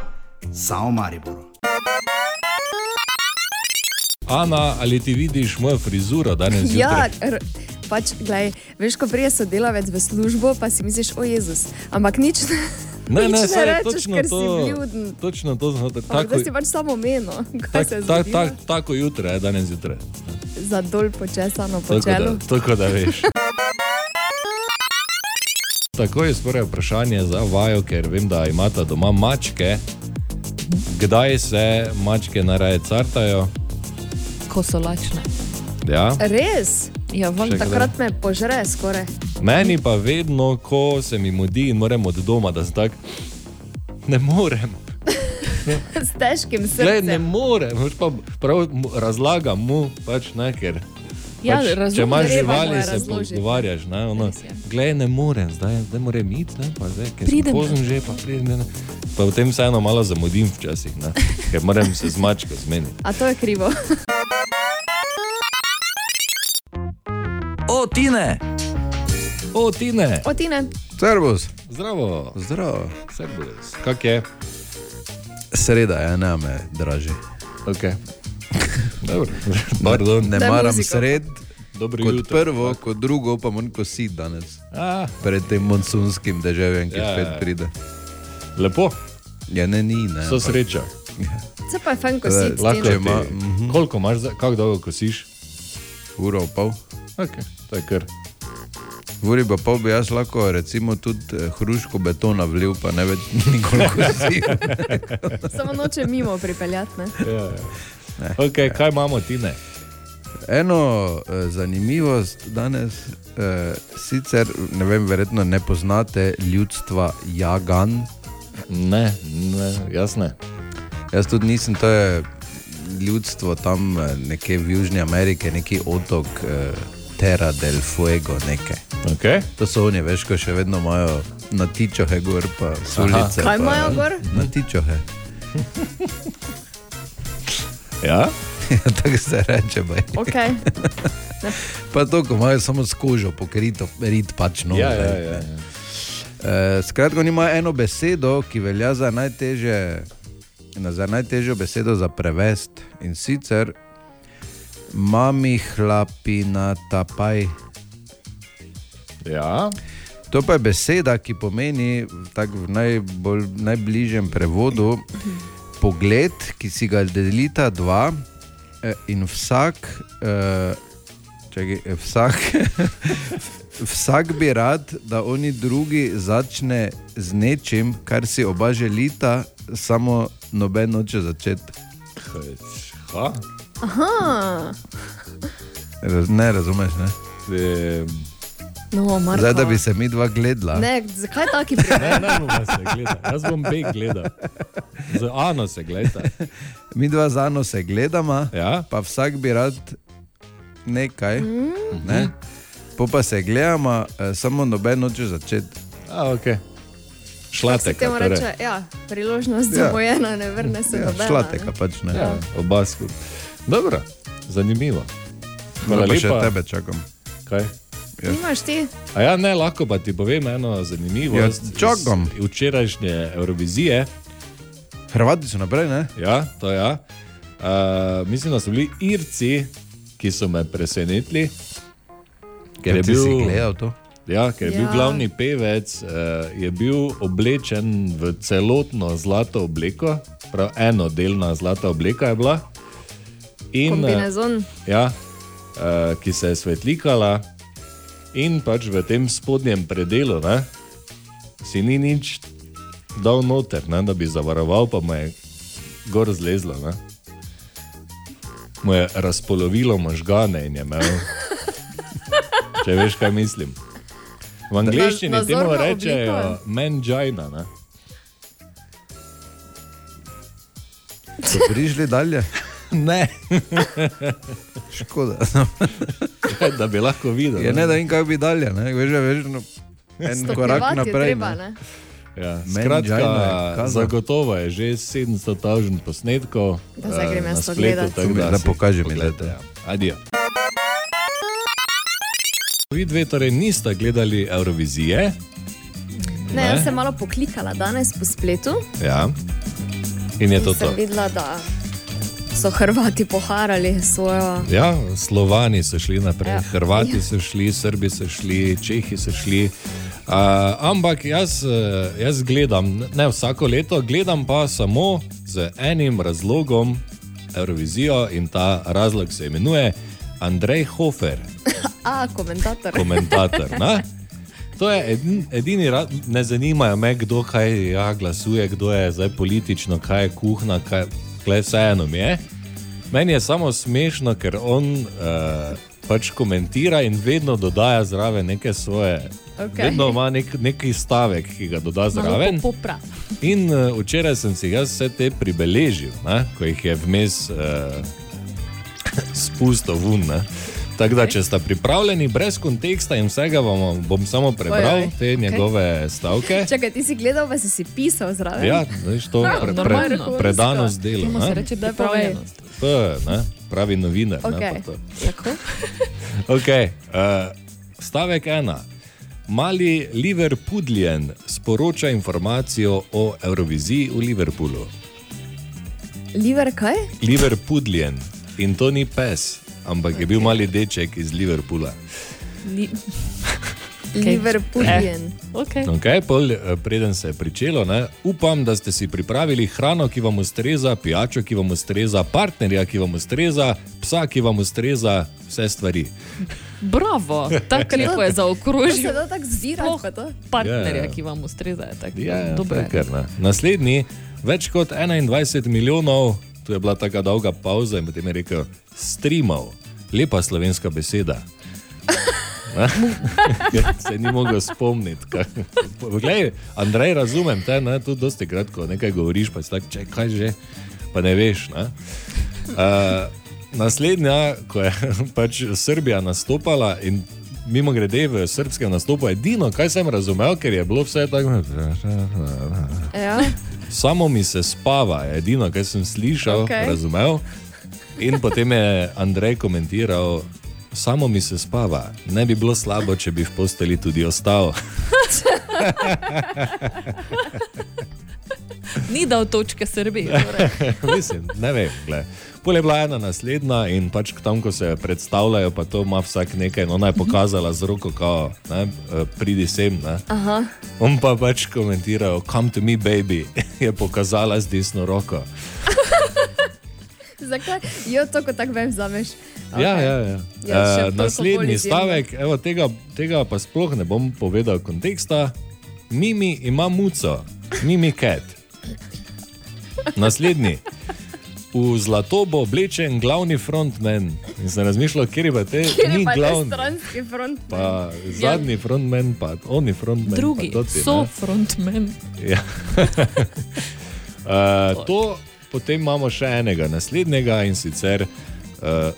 samo Maribor. Ana, ali ti vidiš mojo frizuro danes Ja, pač, gledaj, veš, ko prije sodelavec v službo, pa si misliš, o Jezus. Ampak nič ne, Ne, ne, je rečeš, točno ker si to. vljuden. Točno to, tako, Tako, da si pač samo menil, [laughs] kaj tak, se je tak, tak, tako jutro je danes zjutraj. Za dol počesano po Tako čelu. tako da veš. Tako je spore vprašanje za vajo, ker vem, da imata doma mačke. Kdaj se mačke najraje cartajo? Ko so lačne. Ja. Res? Ja, Še kdaj? Takrat me požre skoraj. Meni pa vedno, ko se mi mudi in moram od doma, da zdaj ne morem. [laughs] S težkim Glej, ne srcem. morem, veš pa prav razlagam mu, pač ne, ker. Ja, pač, razumem, če imaš živali, se pogovarjaš. Ne, ono, glej, ne morem, zdaj, zdaj moram iti, ne, pa zdaj, ker sem pozem že, pa pridem. Ne. Pa potem vseeno malo zamudim včasih, ne, ker moram se z mačko zmeniti. A to je krivo. [laughs] O, Tine! O, Tine! O, Tine. Servus. Zdravo. Zdravo. Servus. Kak je? Sreda je, ne me draži. Okay. [laughs] Dobro, pardon. Ne Daj maram muziko. sred. Dobro kot jutro. prvo, kot drugo pa manj kositi danes. A. Pred tem monsunskim deževjem, ki Ja, spet ja. pride. Lepo. Ja, ne, ni. Ne, So sreča. [laughs] Se pa je fajn kositi. Lahko Tine. ima. Mhm. Koliko imaš, za- kako dolgo kosiš? Uro in pol. Okay, to je kar. Uri pa pol bi jaz lahko recimo tudi eh, hruško betona vlil, pa ne več [laughs] nikoli kosil. Samo noče mimo pripeljati. Ne? Ja, ja. Okay, kaj imamo, Tine? Eno eh, zanimivost danes, eh, sicer ne vem, verjetno ne poznate ljudstva Jagan. Ne, ne, jaz ne. Jaz tudi nisem, to je ljudstvo tam eh, nekje v Južni Ameriki, neki otok eh, Terra del Fuego. Nekaj. Okay. To so oni, veš, ko še vedno imajo na tičohe gor, pa sulice. Kaj imajo gor? Na tičohe. [laughs] [laughs] Ja? Tako se reče. Baj. Okay. [laughs] Pa to, ko imajo samo s kožo pokrito, rit pač no. Ja, ja, ja, ja. Eh, Skratka, oni imajo eno besedo, ki velja za, najtežje, za najtežjo besedo za prevest in sicer mami hlapina tapaj. Ja. To pa je beseda, ki pomeni v najbolj, najbližjem prevodu pogled, ki si ga delita dva eh, in vsak, eh, čakaj, eh, vsak, [laughs] vsak bi rad, da oni drugi začne z nečim, kar si oba želita, samo noben noče začeti. Ha? Aha. Raz, ne razumeš, ne? E, No, Marko. Zdaj, da bi se mi dva gledala. Ne, zakaj taki ne, primer? ne, bomo se gledali. Jaz bom beg gledal. Z Ano se gledaj. Mi dva z Ano se gledamo, ja? pa vsak bi rad nekaj. Mm. Ne? Po pa se gledamo, eh, samo noben noče začeti. A, ok. Se Šlateka. temu Torej. reče, ja, priložnost Ja. zamujena, ne vrne se Ja, nobena. šlateka ne. pač ne. Ja, oba skupaj. Dobro, zanimivo. Hvala pa še tebe čakam. Kaj? Nimaš ti? A ja, ne, lahko pa ti povem eno zanimivo. Ja, čakam. Včerajšnje Eurovizije. Hrvati so naprej, ne? Ja, to ja. Uh, mislim, da so bili Irci, ki so me presenetili. Ker Ja, je bil, gledal to? Ja, ker je ja. bil Ja. glavni pevec, uh, je bil oblečen v celotno zlato obleko, prav enodelna zlata obleka je bila. In, eh, Kombinezon. Ja, uh, ki se je svetlikala, in pač v tem spodnjem predelu ne, si ni nič dal noter, ne, da bi zavaroval, pa mu je gor zlezlo. Ne. mu je razpolovilo možgane in je imel. [laughs] Če veš, kaj mislim. V angleščini Na- temu rečejo mangina. Ne? So prišli dalje? Ne. [laughs] Škoda. da bi lahko videl. Ja, ne, da vem, kako bi dalje. Ne? Veš, veš, no, en Stopnjevati korak je naprej. treba, ne. ne? Ja, Mangina skratka, je zagotovo je že 700 tažen posnetkov. Da zdaj eh, grem jaz to tako Da si pokaži mi, poglejte, ja. Adijo. Vi dve torej niste gledali Eurovizije. Ne, jaz sem malo poklikala danes po spletu. Ja. In je to in sem to. videla, da so Hrvati poharali svojo. Ja, Slovani so šli naprej, Ja. ja. Hrvati so šli, Srbi so šli, Čehi so šli. Uh, ampak jaz, eh, jaz gledam, ne vsako leto, gledam pa samo z enim razlogom Eurovizijo in ta razlog se imenuje Andrej Hofer, [laughs] A, komentator. komentator. ne? [laughs] To je edin, edini, ne zanimajo me, kdo kaj ja, glasuje, kdo je zdaj politično, kaj je kuhna, kaj glej, vseeno mi je. Meni je samo smešno, ker on uh, pač komentira in vedno dodaja zraven neke svoje. Okej. Vedno ima nek, neki stavek, ki ga doda zraven. Popra. In uh, včeraj sem si jaz vse te pribeležil, ne, ko jih je vmes uh, [laughs] spustil ven. ne. Tako da, če ste pripravljeni, brez konteksta in vsega, vam bom samo prebral Oj, oj, te njegove stavke. Čakaj, ti si gledal, pa si si pisal zraven. Ja, veš, to Ja, pre, pre, predanost delu. Temu ne. se reče Daj pripravljenost. To je ne, pravi novinar. ne, Okay. pa to. Tako. [laughs] Okay, uh, stavek ena. Mali Liverpooljen sporoča informacijo o Euroviziji v Liverpoolu. Liver kaj? Liverpooljen in to ni pes, ampak je bil mali deček iz Liverpoola. Li... [laughs] Liverpooljen. Eh, okay. Okay, pol, eh, preden se je pričelo, ne, upam, da ste si pripravili hrano, ki vam ustreza, pijačo, ki vam ustreza, partnerja, ki vam ustreza, psa, ki vam ustreza, vse stvari. Bravo, tako [laughs] lepo je zaokrožil. da tako zbirati, pa to. Partnerja, Ja. ki vam ustrezajo. tako Ja, ja, dobro je. kar, ne. Naslednji, več kot 21 milijonov, tu je bila tako dolga pauza in potem je rekel: streamov, lepa slovenska beseda. Ker [laughs] se ni mogel spomniti. Poglej, Andrej, razumem te, ne, tudi dosti kratko nekaj govoriš, pa si tak, če kaj že, pa ne veš. Ne? Uh, naslednja, ko je [laughs] pač Srbija nastopala in mimo grede v srpskem nastopu, edino, kaj sem razumel, ker je bilo vse tako. Ja. Samo mi se spava, edino, kar sem slišal, okay. razumel. In potem je Andrej komentiral, samo mi se spava. Ne bi bilo slabo, če bi v posteli tudi ostal. Ni dal točke Srbiji. Torej. [laughs] Mislim, ne vem. glej. Pol je bila ena naslednja in pač tam, ko se predstavljajo, pa to ima vsak nekaj. No, Ona je pokazala z roko, kao, ne, eh, pridi sem. Ne. Aha. On pa pač komentiral, come to me, baby, [laughs] je pokazala z desno roko. [laughs] Zakaj? Jo, to kot tako vem, zameš. Ja, ja, ja. Ja, še Uh, toliko naslednji stavek, evo, tega, tega pa sploh ne bom povedal konteksta. Mimi ima muco, Mimi cat. [laughs] Naslednji. V zlato bo oblečen glavni frontman. In sem razmišljal, kje je pa te, ni glavni. stranski front? Pa zadnji frontman, pa oni frontman. Drugi pa toti, so ne. frontmen. Ja. [laughs] uh, to potem imamo še enega naslednjega in sicer uh,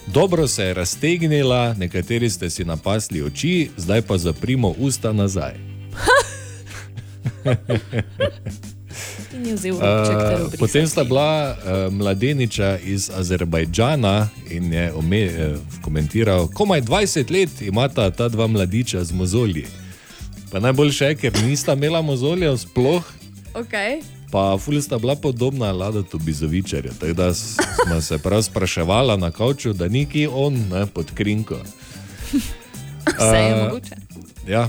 dobro se je raztegnila, nekateri ste si napasli oči, zdaj pa zaprimo usta nazaj. [laughs] In je vzel robček ter Uh, obrisal. potem sta bila uh, mladeniča iz Azerbajdžana in je ome, uh, komentiral, komaj 20 let imata ta dva mladiča z mozolji. Pa najboljše je, ker nista imela mozoljev sploh, Okay. Pa ful sta bila podobna Ladatu Bizovičarju. Tako da smo se prav spraševala na kavču, da ni ki on ne, pod krinko. [laughs] Vse je Eh, mogoče. Ja.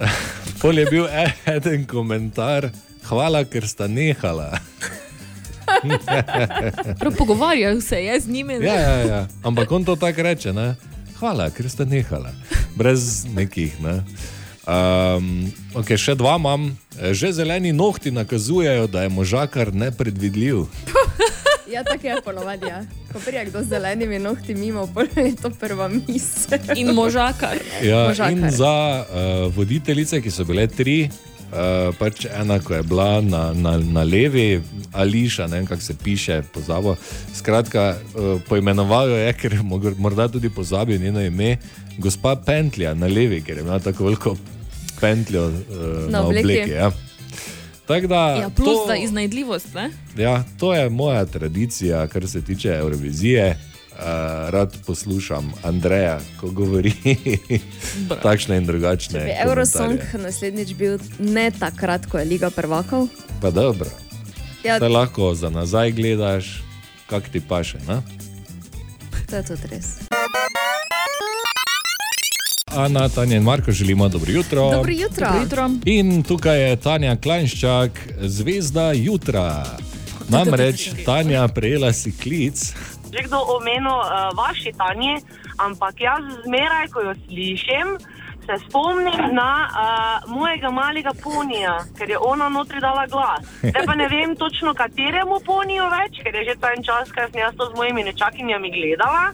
[laughs] Pol je bil e- eden komentar, hvala, ker sta nehala. Prav pogovarjajo se, jaz z njimi. ne. Ja, ja, ja. Ampak on to tako reče, ne? hvala, ker sta nehala. Brez nekih. Ne? Um, okay, še dva imam. Že zeleni nohti nakazujejo, da je možakar nepredvidljiv. [laughs] Ja, tako je ponovadi. Ja. Ko prija kdo z zelenimi nohti mimo, je to prva misel. In možakar. Ja, Možakar. in za uh, voditeljice, ki so bile tri, uh, pač ena, ko je bila na, na, na levi, Ališa, ne vem, kako se piše, pozabo. Skratka, uh, poimenoval jo je, ker je morda tudi pozabil njeno ime, gospa Pentlja na levi, ker je imela tako veliko pentljo uh, na, Na obleki. obleki. Ja. Tako da, Ja, plus to, za iznajdljivost, ne? ja, to je moja tradicija, kar se tiče Eurovizije. Uh, rad poslušam Andreja, ko govori takšne in drugačne. Če bi. Eurosong naslednjič bil ne takrat, ko je Liga prvakov. Pa dobro. Ja. Lahko za nazaj gledaš, kak ti paše. Ne? To je tudi res. Ana, Tanja in Marko želimo dobro jutro. Dobro jutro. Dobro jutro. In tukaj je Tanja Klanščak, zvezda jutra. Namreč Tanja prejela si klic. Že kdo omenil uh, vaši Tanji, ampak jaz zmeraj, ko jo slišim, se spomnim na uh, mojega malega ponija, ker je ona notri dala glas. Zdaj pa ne vem točno kateremu poniju več, ker je že ta en čas, ker sem jaz to z mojimi nečakinjami gledala.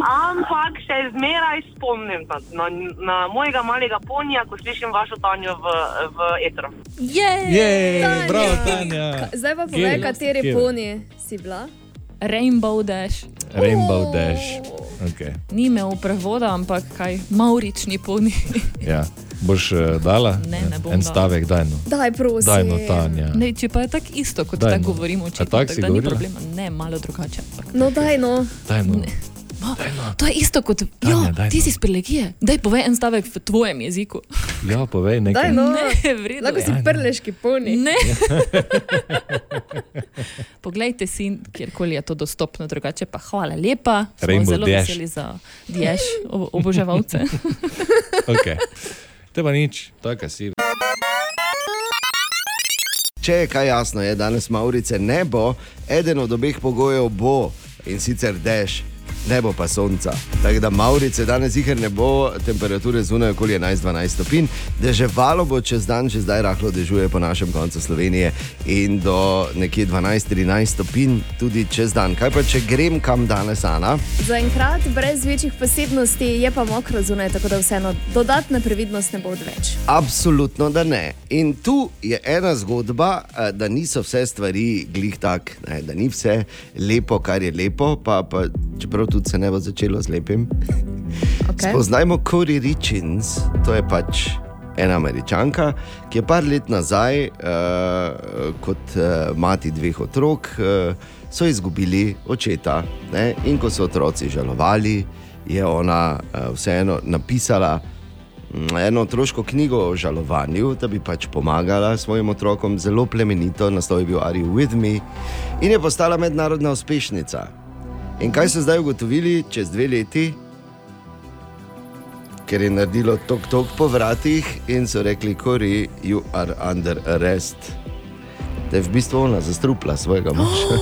Ampak se zmeraj spomnim na, na, na mojega malega ponija, ko slišim vašo Tanjo v, v etru. Jej, Jej, Tanja. bravo, Tanja. Zdaj pa povej, kateri Kje? poni si bila. Rainbow Dash. Rainbow Dash. Okay. Ni imel prevoda, ampak kaj, maurični poni. [laughs] Ja. Boš uh, dala Ne, ne bom en stavek, daj no. Daj, prosim. Daj no, Tanja. Ne, če pa je tako isto, kot Daj, tako no. govorimo, A očitno, tako tako si da ni problema. Ne, malo drugače. No, daj no. Daj no. Ma, to je isto kot, Tanja, ja, daj ti no. si iz Pelegije, daj povej en stavek v tvojem jeziku. Ja, povej nekaj. Daj no. Ne, v redu Lahko si prleški poni. Ne. [laughs] Poglejte si, kjerkoli je to dostopno, drugače pa hvala lepa. Rainbow zelo Dash. veseli za ob- oboževalce. [laughs] Okay. Te pa nič, tako si. Če je kaj jasno, je danes Maurice ne bo, eden od obeh pogojev bo in sicer dež, ne bo pa sonca. Tako da Maurice danes jih ne bo, temperature zunaj okoli 11-12 stopinj, deževalo bo čez dan, že zdaj rahlo dežuje po našem koncu Slovenije in do nekje 12-13 stopinj tudi čez dan. Kaj pa če grem kam danes, Ana? Zaenkrat brez večjih posebnosti je pa mokro zunaj, tako da vseeno dodatna previdnost ne bo odveč. Absolutno, da ne. In tu je ena zgodba, eh, da niso vse stvari glih tak, ne, da ni vse lepo, kar je lepo, pa, pa čeprav tudi se ne bo začelo z lepim. Okay. Spoznajmo Cory Richins, to je pač ena američanka, ki je par let nazaj, uh, kot uh, mati dveh otrok, uh, so izgubili očeta. Ne? In ko so otroci žalovali, je ona uh, vseeno napisala mm, eno otroško knjigo o žalovanju, da bi pač pomagala svojim otrokom, zelo plemenito, naslov je bil Are You With Me, in je postala mednarodna uspešnica. In kaj so zdaj ugotovili čez dve leti? Ker je naredilo tok tok po vratih in so rekli, Kori, you are under arrest. Da je v bistvu ona zastrupla svojega moža.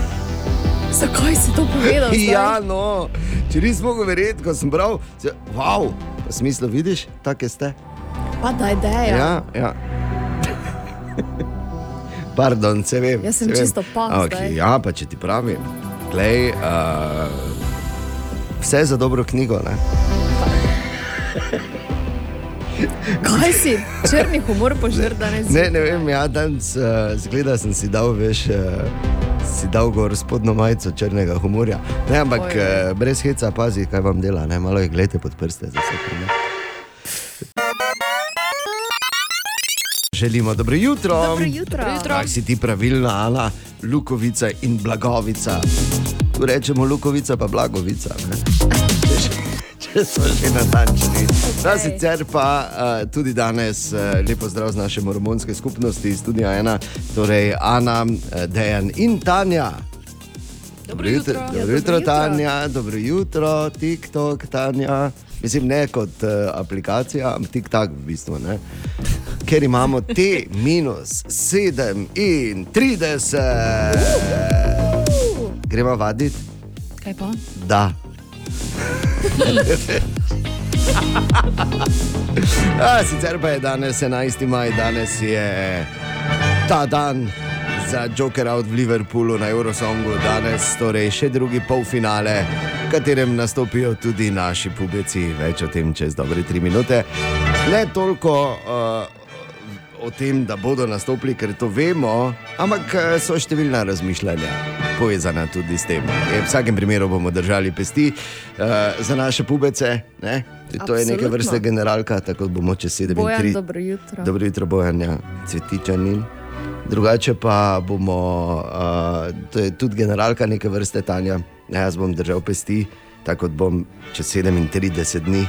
[gasps] Zakaj si to povedal? zdaj? ja, no, če nismo mogli verjeti, ko sem bral, se, wow, pa smislo vidiš, take ste. Pa daj, daj. Ja, ja. [laughs] Pardon, se vem. Jaz sem se čisto pa Ampak zdaj. Ja, pa če ti pravim, glej, uh, vse za dobro knjigo. Ne? Kaj si, črni humor požir danes? Ne, ne vem, ja, danes uh, zgleda, sem si dal, veš, uh, si dal gor spodnjo majico črnega humorja. Ne, ampak Oj. uh, brez heca pazi, kaj vam dela, ne, malo jih gledajte pod prste. za vse. Želimo dobro jutro. Dobro jutro. Dobro jutro. Kak si ti pravilna, Ana, Lukovica in Blagovica. Tu rečemo Lukovica, pa Blagovica. ne. [laughs] Če smo že natančni. Okay. No, sicer pa uh, tudi danes uh, lepo zdrav z naše mormonske skupnosti, iz studia ena, torej Ana, uh, Dejan in Tanja. Dobro jutro, Ja, dobro dobro jutro jutro. Tanja, dobro jutro, TikTok, Tanja. Mislim, ne kot uh, aplikacija, ampak TikTok v bistvu. Ne? Ker imamo T minus 37. Gremo vaditi? Kaj pa? Da. [laughs] A, sicer pa je danes 11. maj, danes je ta dan za Joker Out v Liverpoolu na Eurosongu danes, torej še drugi polfinale, v katerem nastopijo tudi naši pubeci, več o tem čez dobre tri minute. Ne toliko uh, o tem, da bodo nastopili, ker to vemo, ampak eh, so številna razmišljanja povezana tudi s tem. E, v vsakem primeru bomo držali pesti uh, za naše pubece. Ne? To je neke Absolutno. vrste generalka, tako bomo čez 7 Bojan, minut. dobro jutro. Dobro jutro, Bojanja, cvetičanin. Drugače pa bomo, uh, to je tudi generalka neke vrste Tanja. Ja, jaz bom držal pesti, tako kot bom čez 37 dni.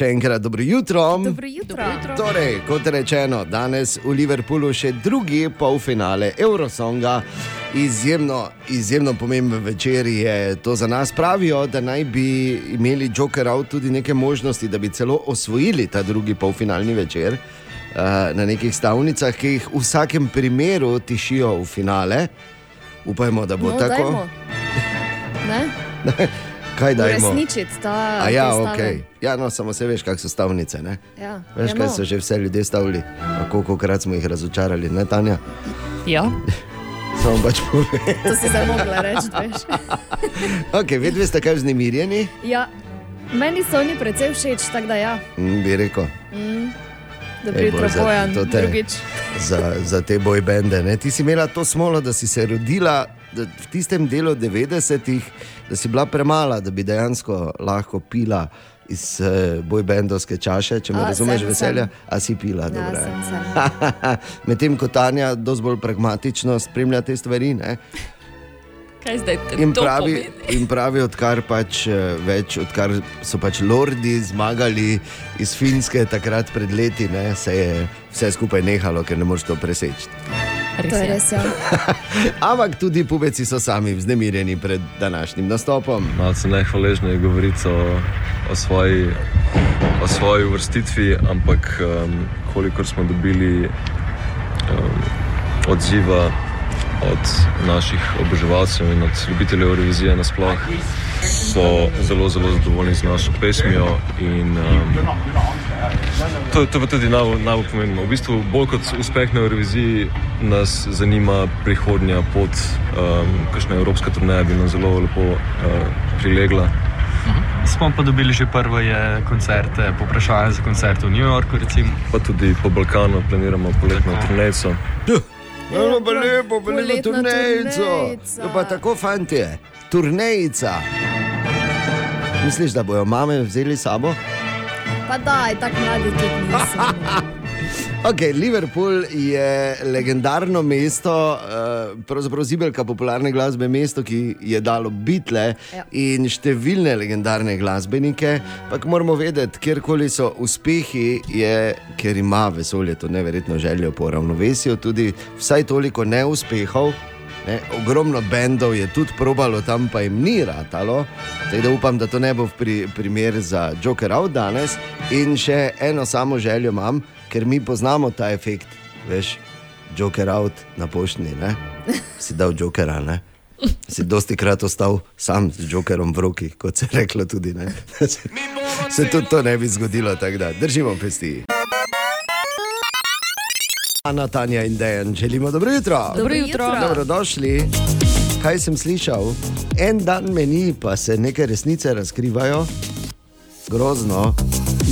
Še enkrat dobro jutro. Dobro jutro. Dobro jutro. Torej, kot rečeno, danes v Liverpoolu še drugi polfinale Eurosonga. Izjemno, izjemno pomemben večer je to za nas. Pravijo, da naj bi imeli Joker Out tudi neke možnosti, da bi celo osvojili ta drugi polfinalni večer uh, na nekih stavnicah, ki jih v vsakem primeru tišijo v finale. Upajmo, da bo no, tako. [laughs] Kaj dajmo? Uresničiti ta. A ja, ok. Ja, no, samo se veš, kakšne so stavnice. Ne? Ja. Veš, Ja, kaj so že vse ljudje stavili, pa koliko krat smo jih razočarali, ne Tanja? Ja. [laughs] Samo pač povem. To si zdaj mogla reči, veš. [laughs] okay, Vedno ste kaj vznemirjeni, Ja, meni so oni precej všeč, tako da ja. mm, bi rekel. Mm. Dobro jutro, Bojan, te- drugič. Za, za te bojbende. ne. Ti si imela to smolo, da si se rodila da v tistem delu 90-ih, da si bila premala, da bi dejansko lahko pila iz uh, bojbendovske čaše, če me A, razumeš, sem, veselja, sem. a si pila. Ja, sem. [laughs] Medtem ko Tanja dosti bolj pragmatično spremlja te stvari. Ne? Kaj zdaj In to pravi, pomeni? in pravi, odkar, pač, eh, več, odkar so pač lordi zmagali iz Finske takrat pred leti, ne, se je vse skupaj nehalo, ker ne moreš to preseči. To je res, ja. [laughs] Ampak tudi pubeci so sami vznemirjeni pred današnjim nastopom. Malce nehvaležno je govoriti o, o, svoji, o svoji uvrstitvi, ampak um, kolikor smo dobili um, odziva od naših oboževalcev in od ljubiteljev revizije nasploh, so zelo, zelo zadovoljni z našo pesmijo. In, um, to, to je pa tudi najbolj najbolj pomembno. V bistvu, bolj kot uspeh na reviziji, nas zanima prihodnja pot, um, kakšna evropska turneja bi nam zelo lepo uh, prilegla. Smo pa dobili že prve koncerte, poprašanje za koncert v New Yorku. Recimo. Pa tudi po Balkanu planiramo poletno turnejo. Zelo pa lepo, pa lepo Poletna turnejico. turnejica. Ja, pa tako, fanti, turnejica. Misliš, da bojo mame vzeli sabo? Pa daj, tako mladi tudi nisem. [laughs] Okay, Liverpool je legendarno mesto, eh, pravzaprav zibelka popularne glasbe, mesto, ki je dalo bitle Ja. in številne legendarne glasbenike. Ampak moramo vedeti, kjerkoli so uspehi, je, ker ima vesolje to neverjetno željo po ravnovesju, tudi vsaj toliko neuspehov. Ne, ogromno bendov je tudi probalo, tam pa jim ni ratalo. Zdaj, da upam, da to ne bo pri, primer za Joker Out danes. In še eno samo željo imam, ker mi poznamo ta efekt, veš, Joker Out na poštni. Ne? Si dal Jokera, ne? Si dosti krat ostal sam z Jokerom v roki, kot se je reklo tudi. Ne? [laughs] Se tudi to ne bi zgodilo, tako da držimo pesti. Ana, Tanja in Dejan, želimo dobro jutro. Dobro jutro. Dobrodošli. Kaj sem slišal? En dan meni, pa se neke resnice razkrivajo. Grozno,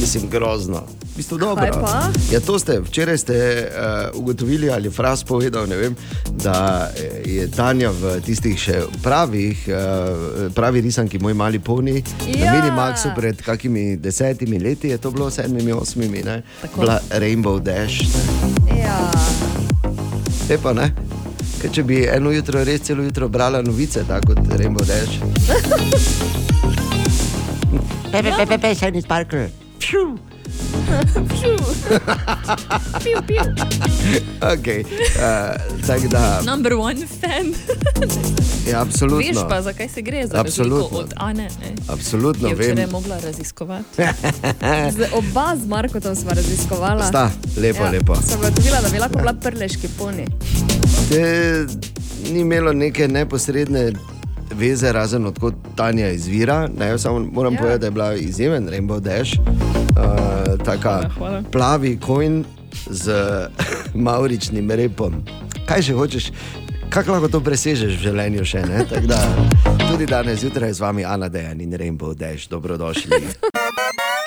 mislim, grozno. V bistvu dobro. Pa? Ja, to ste včeraj ste, uh, ugotovili, ali Fras povedal, vem, da eh, je Tanja v tistih še pravih, uh, pravi risanki, moj mali poni, ja. na. Minimaxu pred kakimi desetimi leti, je to bilo sedmimi, osmimi, ne? Tako. Bila Rainbow Dash. Ne? Ja. Lepo, ne? Ker če bi eno jutro res celo jutro brala novice, tako kot Rainbow Dash. [laughs] Pepe, pepe, pepe, Shiny Sparkle. Pšu. Piu, piu. Okay. Uh, tako da, Number one fan. je absolutno. Veš pa, zakaj se gre za Absolutno. od Ane. Ne? Absolutno Je vem. včeraj mogla raziskovati. [laughs] Z oba z Markotom sva raziskovala. Sta, lepo, lepo. Sem gotovila, da bi lahko bila prleški poni. Te, ni imelo neke neposredne veze, razen odkot Tanja izvira. Ne, samo moram Ja. ja. povedati, da je bila izjemen Rainbow Dash. Uh, taka hvala. plavi kojn, z [laughs] mauričnim repom. Kaj še hočeš? Kako lahko to presežeš v življenju še Da, tudi danes zjutraj z vami Ana Dejan in Rainbow Dash, dobrodošli. [laughs]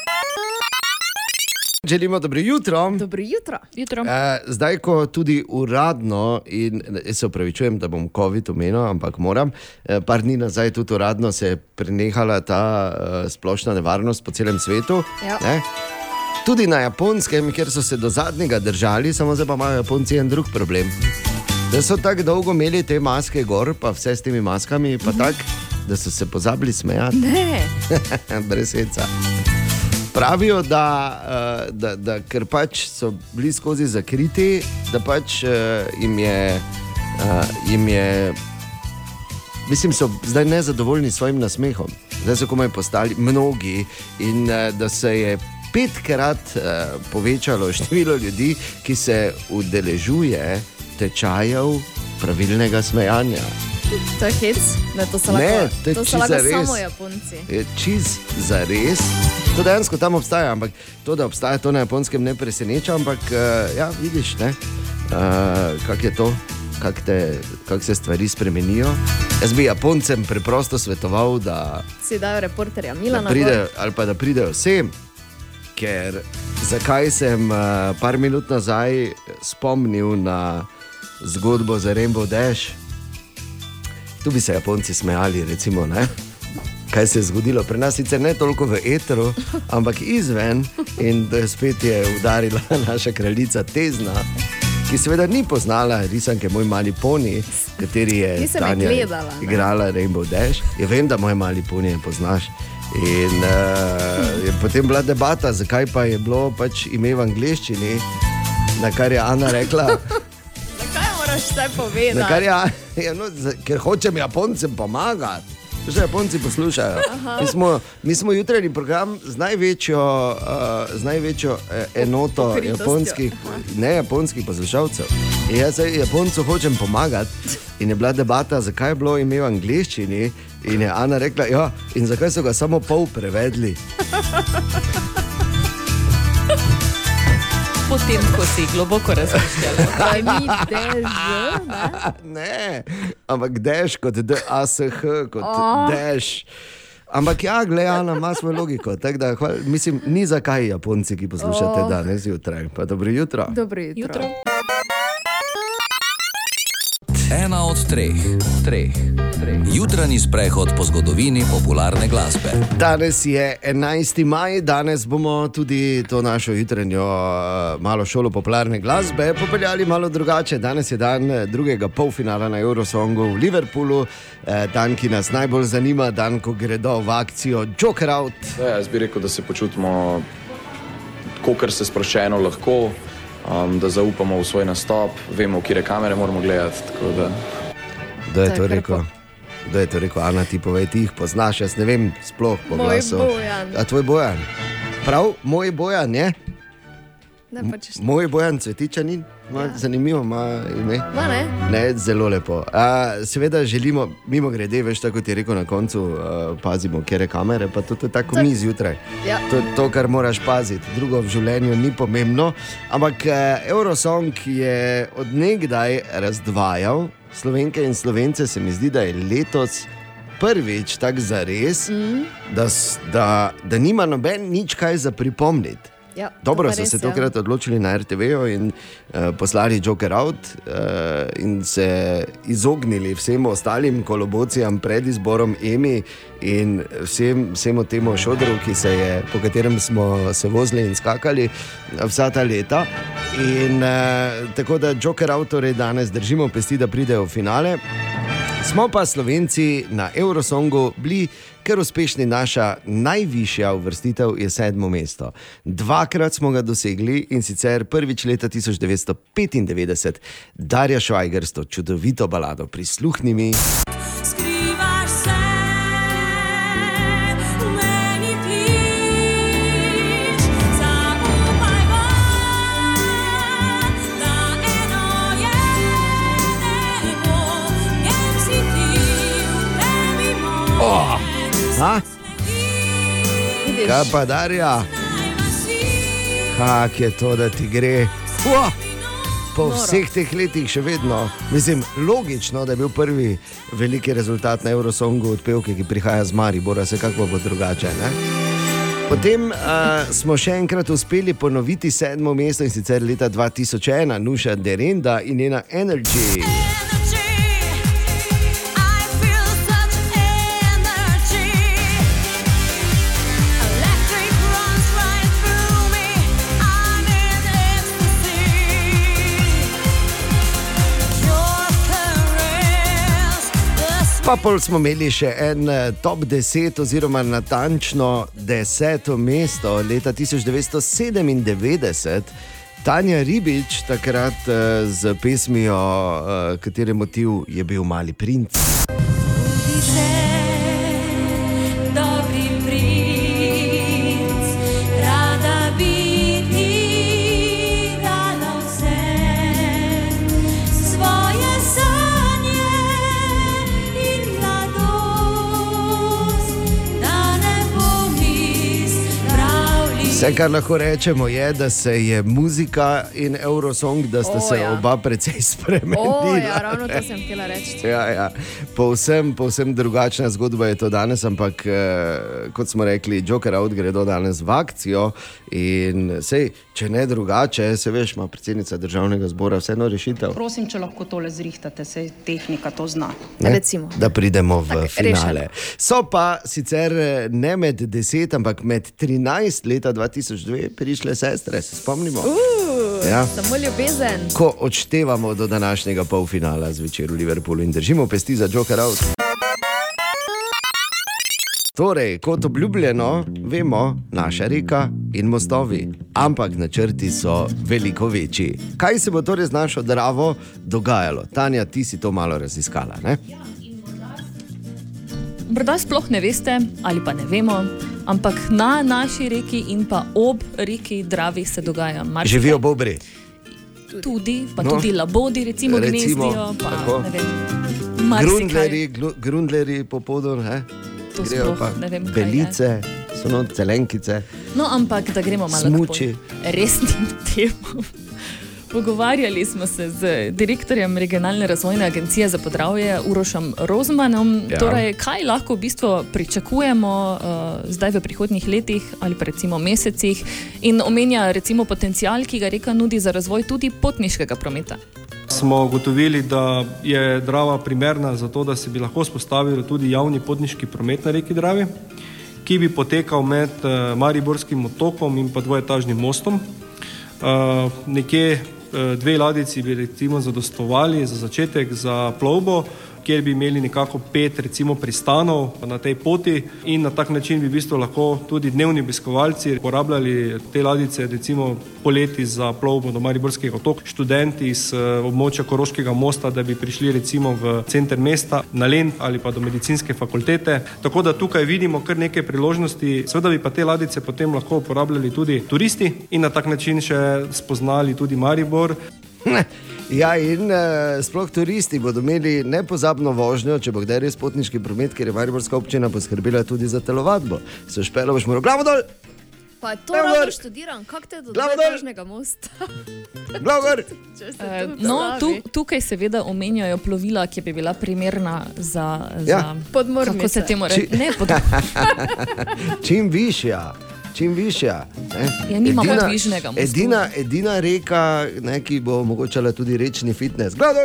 Želimo dobro jutro. Dobro jutro. jutro. Eh, zdaj, ko tudi uradno, in jaz se upravičujem, da bom COVID omenil, ampak moram, eh, par dni nazaj tudi uradno se je prenehala ta eh, splošna nevarnost po celem svetu. Ja. Ne? Tudi na japonskem, kjer so se do zadnjega držali, samo zdaj pa imajo Japonci en drug problem. Da so tako dolgo imeli te maske gor, pa vse s temi maskami, pa tako, da so se pozabili smejati. Ne. [laughs] Brez heca. Pravijo, da, eh, da, da ker pač so bili skozi zakriti, da pač eh, jim je, eh, jim je mislim, so zdaj nezadovoljni s svojim nasmehom. Zdaj so komaj postali mnogi in da se je petkrat povečalo število ljudi, ki se udeležuje tečajev pravilnega smejanja. To je hec, da to so Ne, lahko, to je to so lahko samo Japonci. Je čist za res. To dejansko tam obstaja, ampak to, da obstaja, to na japonskem ne preseneča. Ampak uh, ja, vidiš, uh, kako je to, kako kak se stvari spremenijo. Jaz bi Japoncem preprosto svetoval, da, Si dajo reporterja da Milana. pridejo, ali pa da pridejo sem. Ker zakaj sem uh, par minut nazaj spomnil na zgodbo za Rainbow Dash? Tu bi se Japonci smejali, recimo, ne? kaj se je zgodilo. Pri nas sicer ne toliko v etru, ampak izven. In spet je udarila [laughs] naša kraljica Tezna, ki seveda ni poznala risanke Moj mali poni, kateri je je Tanja gledala, ne. igrala Rainbow Dash. Ja, vem, da moj mali poni je poznaš. In uh, je potem bila debata, zakaj pa je bilo pač ime v angleščini, na kar je Ana rekla. Moraš zdaj povedati? Kar je, [laughs] ja, no, ker hočem Japoncem pomagati. To se Japonci poslušajo. Aha. Mi smo, mi smo jutranji program z največjo, uh, z največjo eh, enoto japonskih, ne japonskih poslušalcev. In jaz zdaj Japoncu hočem pomagati. In je bila debata, zakaj je bilo ime v angleščini. In je Ana rekla, ja, in zakaj so ga samo pol prevedli. [laughs] Potem, ko si globoko razmišljal. [laughs] Kaj mi dež, ne? ne, ampak deš kot DASH, kot Oh. deš. Ampak ja, gledano, ima svojo logiko. Da, hval, mislim, ni zakaj Japonci, ki poslušate Oh. oh. danes zjutraj. Pa dobro jutro. Dobro jutro. jutro. Ena od treh, treh, treh. Jutranji sprehod po zgodovini popularne glasbe. Danes je 11. maj, danes bomo tudi to našo jutranjo eh, malo šolo popularne glasbe popeljali malo drugače. Danes je dan eh, drugega polfinala na Eurosongu v Liverpoolu, eh, dan, ki nas najbolj zanima, dan, ko gredo v akcijo Joker Out. Ja, jaz bi rekel, da se počutimo, kot se sproščeno lahko, um, da zaupamo v svoj nastop, vemo, kire kamere moramo gledati. tako Da... Kdo je To rekel? Kdo je to rekel? Ana, ti povej, ti jih poznaš, jaz ne vem, sploh po Moj glasu. Bojan. A tvoj bojan. Prav, moj bojan je. Ne, pač Moj bojan cvetičanin, ja. zanimivo ima ime. Ma ne? Ne, zelo lepo. A, seveda želimo, mimo grede, veš, tako kot je rekel na koncu, uh, pazimo, kje je kamere, pa to, to je tako Tak. mi zjutraj. Ja. To to, kar moraš paziti, drugo v življenju ni pomembno. Ampak eh, Eurosong je odnegdaj razdvajal slovenke in slovence, se mi zdi, da je letos prvič tako zares, mm. da, da, da nima noben nič kaj za pripomniti. Ja, Dobro so res, se ja. tokrat odločili na RTV-ju in uh, poslali Joker out uh, in se izognili vsem ostalim kolobocijam pred izborom Emi in vsem, vsemu temu šodru, je, po katerem smo se vozili in skakali vsa ta leta. In uh, tako da Joker out torej danes držimo pesti, da pridejo v finale. Smo pa Slovenci na Eurosongu bili kar uspešni, naša najvišja uvrstitev je sedmo mesto. Dvakrat smo ga dosegli in sicer prvič leta 1995, Darja Švajger s to čudovito balado. V tebi Oh, ha? Kaj pa Darja? Kak je to, da ti gre? Wow. Po Noro. vseh teh letih še vedno, mislim, logično, da je bil prvi veliki rezultat na Eurosongu od pevke, ki prihaja z Maribora, se kako bo drugače. Ne? Potem uh, smo še enkrat uspeli ponoviti sedmo mesto in sicer leta 2001, Nuša Derenda in njena Energy. Pa pol smo imeli še en eh, top 10, oziroma natančno deseto mesto leta 1997. Tanja Ribič, takrat eh, z pesmijo, eh, katere motiv je bil Mali princ. Vse, kar lahko rečemo, je, da se je muzika in Eurosong, da sta O, se ja. oba precej spremenila. O, ja, ravno to sem htela reči. Ja, ja. Povsem, povsem drugačna zgodba je to danes, ampak eh, kot smo rekli, Joker out gredo danes v akcijo. In sej, če ne drugače, se veš, ima predsednica državnega zbora vseeno rešitev. Prosim, če lahko tole zrihtate, se tehnika to zna. Ne? Da pridemo v Tak, finale. So pa sicer eh, ne med 10, ampak med 13 leta 2002 prišle sestre, se spomnimo. Uh, Ja. Samo ljubezen. Ko odštevamo do današnjega polfinala zvečer v Liverpoolu in držimo pesti za Joker out. Torej, kot obljubljeno, vemo, naša reka in mostovi, ampak načrti so veliko večji. Kaj se bo torej z našo dravo dogajalo? Tanja, ti si to malo raziskala. Ne? Morda sploh ne veste, ali pa ne vemo, ampak na naši reki in pa ob reki Dravi se dogaja marsikaj. Živijo bobri. Tudi, pa No. tudi labodi, recimo, Recimo, gnezdijo. Pa, tako. ne vem. Grundleri, glu- grundleri popodon, he? To Grejo sploh pa ne vem, kaj je. Belice, so no celenkice. No, ampak da gremo malo k resnim temam. Pogovarjali smo se z direktorjem regionalne razvojne agencije za podravje Urošem Rozmanom. Ja. Torej, kaj lahko v bistvu pričakujemo uh, zdaj v prihodnjih letih ali pa recimo mesecih in omenja recimo potencial, ki ga reka nudi za razvoj tudi potniškega prometa. Smo ugotovili, da je Drava primerna za to, da se bi lahko spostavil tudi javni potniški promet na reki Dravi, ki bi potekal med eh, Mariborskim otokom in pa dvojetažnim mostom. Eh, Nekje dve ladici bi recimo zadostovali za začetek za plovbo, kjer bi imeli nekako pet recimo pristanov na tej poti in na tak način bi v bistvu lahko tudi dnevni obiskovalci uporabljali te ladice recimo poleti za plovbo do Mariborskega otoka, študenti iz eh, območja Koroškega mosta, da bi prišli recimo v center mesta na Len ali pa do medicinske fakultete. Tako da tukaj vidimo kar nekaj priložnosti, seveda bi pa te ladice potem lahko uporabljali tudi turisti in na tak način še spoznali tudi Maribor. [laughs] Ja, in uh, sploh turisti bodo imeli nepozabno vožnjo, če bo kdaj res potniški promet, ker je Mariborska občina poskrbela tudi za telovadbo. Se špelo boš moral, glavo dol, Pa to Glavo ravno gor. študiram, kako te do Glavo dol. dvojtažnega mosta. [laughs] glavo gor. [laughs] Če se Eh, to No, tu, tukaj seveda omenjajo plovila, ki bi bila primerna za, Ja. za Podmornice. kako se temu reče. Ne, pod... Čim višja. Čim višja. ne. Ja, nimamo dvižnega mostu. edina, edina reka, ne, ki bo omogočala tudi rečni fitness. Glavo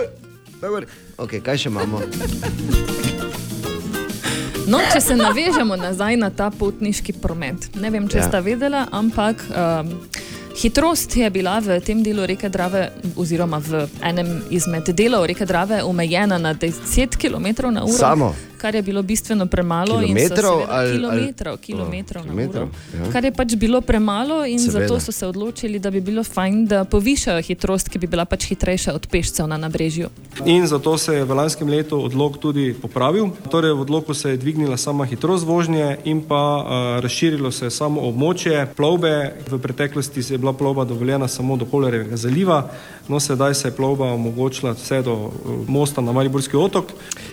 gor. Okay, kaj še imamo? No, če se navežemo nazaj na ta potniški promet. Ne vem, če Ja. sta vedela, ampak um, hitrost je bila v tem delu reke Drave, oziroma v enem izmed delov reke Drave, omejena na 10 km na uro. Samo? Kar je bilo bistveno premalo. Kilometrov seveda- ali- ali- kilometrov, kilometrov, O, na kilometrov, uro. ja. Kar je pač bilo premalo, in Seveda. zato so se odločili, da bi bilo fajn, da povišajo hitrost, ki bi bila pač hitrejša od pešcev na nabrežju. In zato se je v lanskem letu odlog tudi popravil. Torej, v odloku se je dvignila sama hitrost vožnje in pa uh, razširilo se je samo območje plovbe. V preteklosti je bila plovba dovoljena samo do Kolerjevega zaliva, no sedaj se je plovba omogočila vse do uh, mosta na Mariborski otok.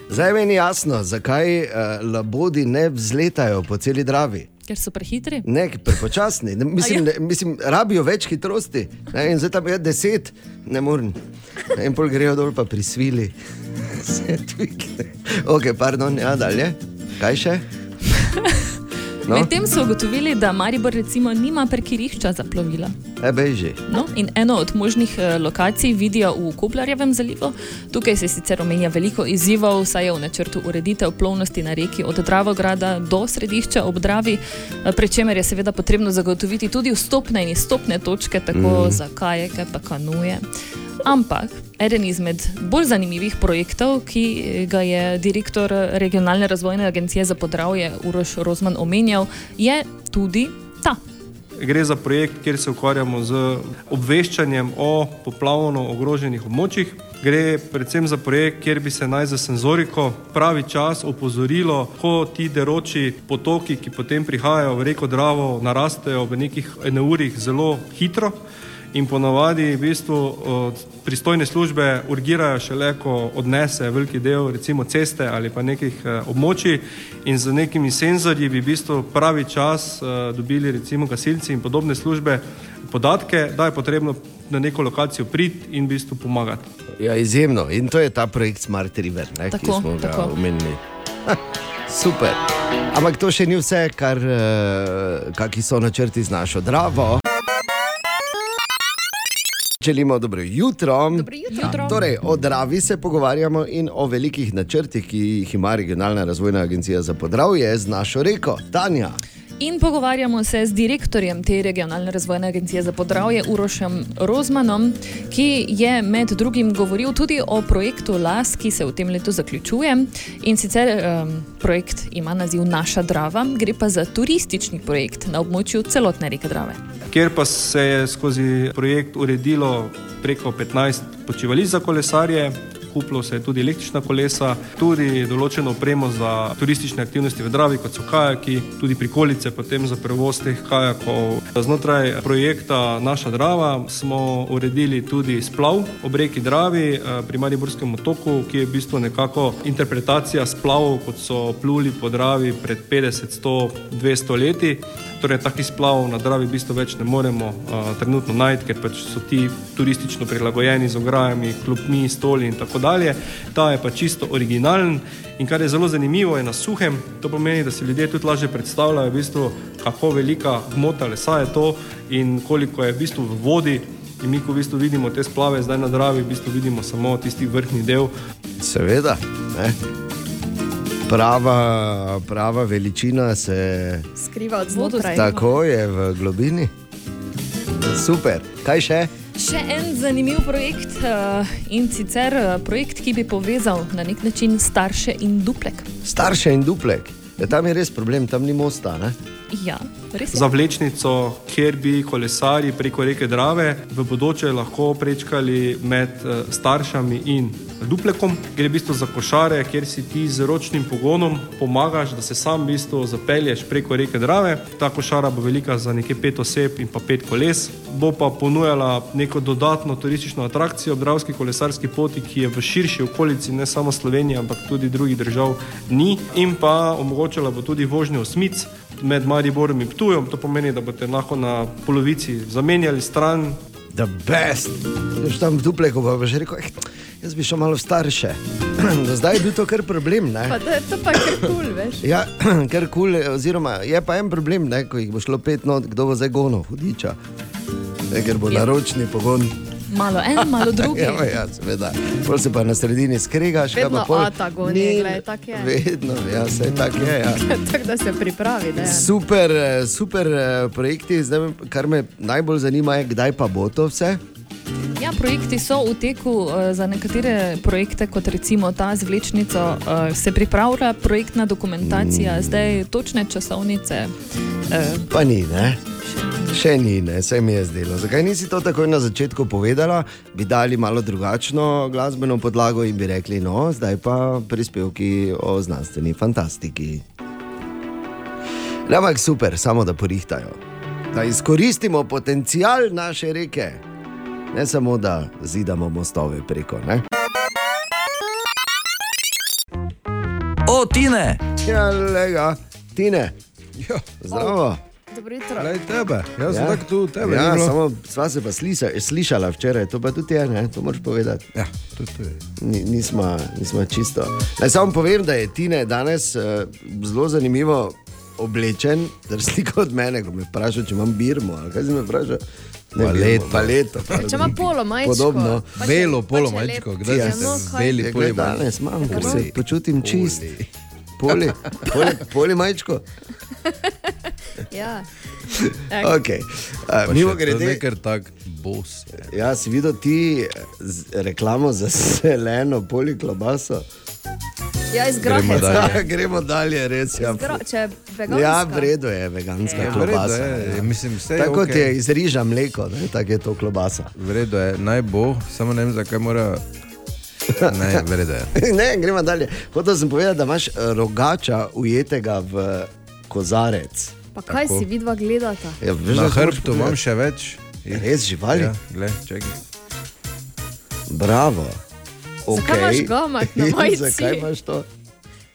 Zdaj meni je jasno, zakaj uh, labodi ne vzletajo po celi Dravi. Ker so prehitri? Ne, prepočasni. Ne, Mislim, ne, mislim, rabijo več hitrosti. Ne, in zdaj tam je deset, ne morem. Ne, In pol grejo dol, pa prisvili. [laughs] Se dvigne. ok, pardon, ja, dalje. Kaj še? No. Medtem so ugotovili, da Maribor recimo nima parkirišča za plovila. Ebe že. No, in eno od možnih eh, lokacij vidijo v Koplarjevem zalivu. Tukaj se sicer omenja veliko izzivov, saj je v načrtu ureditev plovnosti na reki od Dravograda do središča ob Dravi, eh, pri čemer je seveda potrebno zagotoviti tudi vstopne in izstopne točke, tako Mm. za kajeke, pa kanuje. Ampak eden izmed bolj zanimivih projektov, ki ga je direktor regionalne razvojne agencije za podravje Uroš Rozman omenjal, je tudi ta. Gre za projekt, kjer se ukvarjamo z obveščanjem o poplavno ogroženih območjih. Gre predvsem za projekt, kjer bi se naj za senzoriko pravi čas opozorilo, ko ti deroči potoki, ki potem prihajajo v reko Dravo, narastejo v nekih eneurih zelo hitro. In ponavadi v bistvu od pristojne službe urgirajo šele, ko odnese veliki del recimo ceste ali pa nekih eh, območij in z nekimi senzorji bi v bistvu pravi čas eh, dobili recimo gasilci in podobne službe podatke, da je potrebno na neko lokacijo priti in v bistvu pomagati. Ja, izjemno. In to je ta projekt Smart River, ne, ki Tako, smo ga tako. omenili. Ha, [laughs] Super. Ampak to še ni vse, kar, eh, kakšni so načrti z našo Dravo. Želimo dobro jutro. Dobro jutro. Torej, o Dravi se pogovarjamo in o velikih načrtih, ki jih ima Regionalna razvojna agencija za podravje z našo reko, Tanja. In pogovarjamo se z direktorjem te regionalne razvojne agencije za podravje, Urošem Rozmanom, ki je med drugim govoril tudi o projektu LAS, ki se v tem letu zaključuje. In sicer um, projekt ima naziv Naša Drava, gre pa za turistični projekt na območju celotne reke Drave. Kjer pa se je skozi projekt uredilo preko 15 počivališč za kolesarje, kupilo se je tudi električna kolesa, tudi določeno opremo za turistične aktivnosti v Dravi, kot so kajaki, tudi prikolice potem za prevoz teh kajakov. Znotraj projekta Naša Drava smo uredili tudi splav ob reki Dravi eh, pri Mariborskem otoku, ki je v bistvu nekako interpretacija splavov, kot so pluli po Dravi pred 50, 100, 200 leti. Torej, takih splavov na Dravi v bistvu več ne moremo uh, trenutno najti, ker pač so ti turistično prilagojeni z ograjami, klopmi, stoli in tako dalje. Ta je pa čisto originalen in kar je zelo zanimivo, je na suhem. To pomeni, da si ljudje tudi lažje predstavljajo, v bistvu, kako velika gmota lesa je to in koliko je v bistvu v vodi. In mi, ko v bistvu vidimo te splave zdaj na Dravi, v bistvu vidimo samo tisti vrhni del. Seveda. Ne? Prava, prava veličina se Skriva od znotraj. tako je v globini. Super. Kaj še? Še en zanimiv projekt uh, in sicer uh, projekt, ki bi povezal na nek način starše in duplek. Starše in duplek. Ja, tam je res problem, tam ni mosta. Ne? Ja, za vlečnico, kjer bi kolesari preko reke Drave v bodoče lahko prečkali med eh, staršami in duplekom. Gre v bistvu za košare, kjer si ti z ročnim pogonom pomagaš, da se sam v bistvu zapelješ preko reke Drave. Ta košara bo velika za nekje pet oseb in pa pet koles. Bo pa ponujala neko dodatno turistično atrakcijo ob Dravski kolesarski poti, ki je v širši okolici, ne samo Slovenije, ampak tudi drugih držav ni. In pa omogočala bo tudi vožnjo osmic med Mariborom in Ptujem. To pomeni, da boste lahko na polovici zamenjali stran. The best. Veš, tam v dupleku pa boš rekel, eh, jaz bi šel malo starše. [clears throat] Do zdaj je bil to kar problem. Ne? Pa to, to pa je kar kul, cool, [clears throat] veš. Ja, [clears throat] ker kul, oziroma je pa en problem, ne, ko jih bo šlo pet not, kdo bo zdaj gonil, hudiča. Ne, ker bo Ja. naročni pogon. Malo en, malo [laughs] drugi. ja, ja, seveda. Pol se pa na sredini skregaš. kaj pa Vedno pol- ata goni, Ni- glej, tak je. Vedno, ja, se tako je. Ja. [laughs] Tako da se pripravi. Da, Super, eh, super eh, projekti, zdaj, me- kar me najbolj zanima, je, kdaj pa bo to vse. Ja, projekti so v teku eh, za nekatere projekte, kot recimo ta z vlečnico, eh, se pripravlja projektna dokumentacija, zdaj točne časovnice. eh, Pa ni, ne? Še ni, ne, se mi je zdelo. Zakaj nisi to takoj na začetku povedala, bi dali malo drugačno glasbeno podlago in bi rekli, no, zdaj pa prispevki o znanstveni fantastiki. Ampak super, samo da porihtajajo. Da izkoristimo potencial naše reke, ne samo da zidamo mostove preko. Ne? O, Tine! Ja, lega, Tine. Ja, Zdravo. Dobro jutro. Glej tebe, jaz sem tako tu, tebe. Ja, samo sva se pa slisa, slišala včeraj, to pa tudi je, ne? to moraš povedati. Ja, to, to je. Ni, nismo, nismo čisto. Naj samo povem, da je Tine danes uh, zelo zanimivo oblečen, ter sliko od mene, ko me vpraša, če imam birmo. Kaj si me vprašal? Ne, Paleto. birmo, paleto. Če ima polo majčko. Podobno. pa Belo pa polo majčko, lep- kdaj Ja, ste kaj? beli Ja, poli glej, danes imam, ker se počutim čist. Poli, poli, poli majčko. [laughs] Ja. Okay. Pa Uh, mimo še to grede, ne ker tak bos. ja, si videl ti reklamo za [laughs] zeleno poli klobaso? Ja, iz grahe. Ja, [laughs] gremo dalje, res. Ja, Gra, če je veganska. ja v redu je veganska Ja, ja, klobasa. je, ja. mislim, vse je Tako kot okej. je iz riža mleko, ne, tako je to klobasa. V redu je, naj bo, samo ne vem, zakaj mora. [laughs] Ne, v redu je. [laughs] ne, gremo dalje. Hotel sem povedati, da imaš eh, rogača ujetega v kozarec. Pa kaj si vidva gledata? Ja, veš, Na hrbtu imam še več. Res živali? Ja, glej, čakaj. Bravo. Zakaj imaš gamat na [laughs] majici? Zakaj imaš to?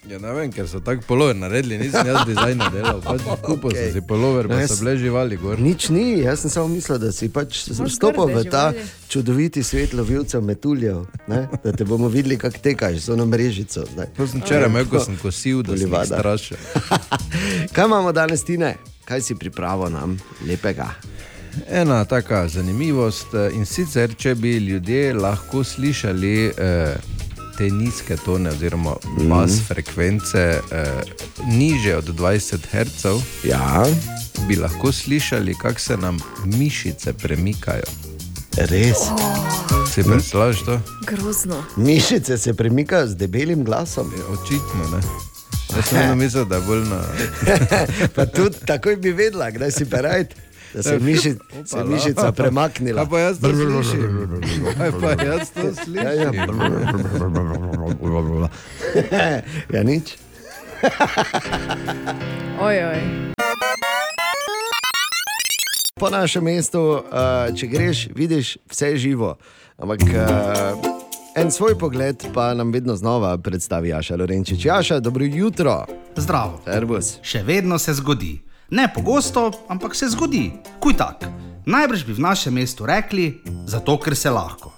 Ja, ne vem, ker so tako polover naredili, nisem jaz dizajner delal. Pač kupil okay. sem si polover, pa so bile živali gor. Nič ni, jaz sem samo mislil, da si pač grde v ta živali. čudoviti svet lovilcev metuljev, ne? da te bomo videli, kako tekaš z ono mrežico. To sem včeraj imel, ko sem kosil, da sem strašil. [laughs] Kaj imamo danes, Tine? Kaj si pripravil nam lepega? Ena taka zanimivost eh, in sicer, če bi ljudje lahko slišali eh, te nizke tone oziroma bas Mhm. frekvence eh, niže od 20 Hz, ja. bi lahko slišali, kako se nam mišice premikajo. Res. Si predstavljaš to? Grozno. Mišice se premikajo z debelim glasom. Ja, očitno ne. Jaz sem eno mislil, da je bolj na. [laughs] pa tudi takoj bi vedela, kdaj si perajt. Da se je miši, mišica premaknila. Kaj pa jaz to slišim? Kaj pa jaz to Ja, ja. slišim? ja, nič. Oj, oj. Po našem mestu, uh, če greš, vidiš vse živo. Ampak uh, en svoj pogled pa nam vedno znova predstavi Jaša Lorenčič. Jaša, dobro jutro. Zdravo. Servus. Še vedno se zgodi. Ne pogosto, ampak se zgodi. Kuj tak. Najbrž bi v našem mestu rekli, zato ker se lahko.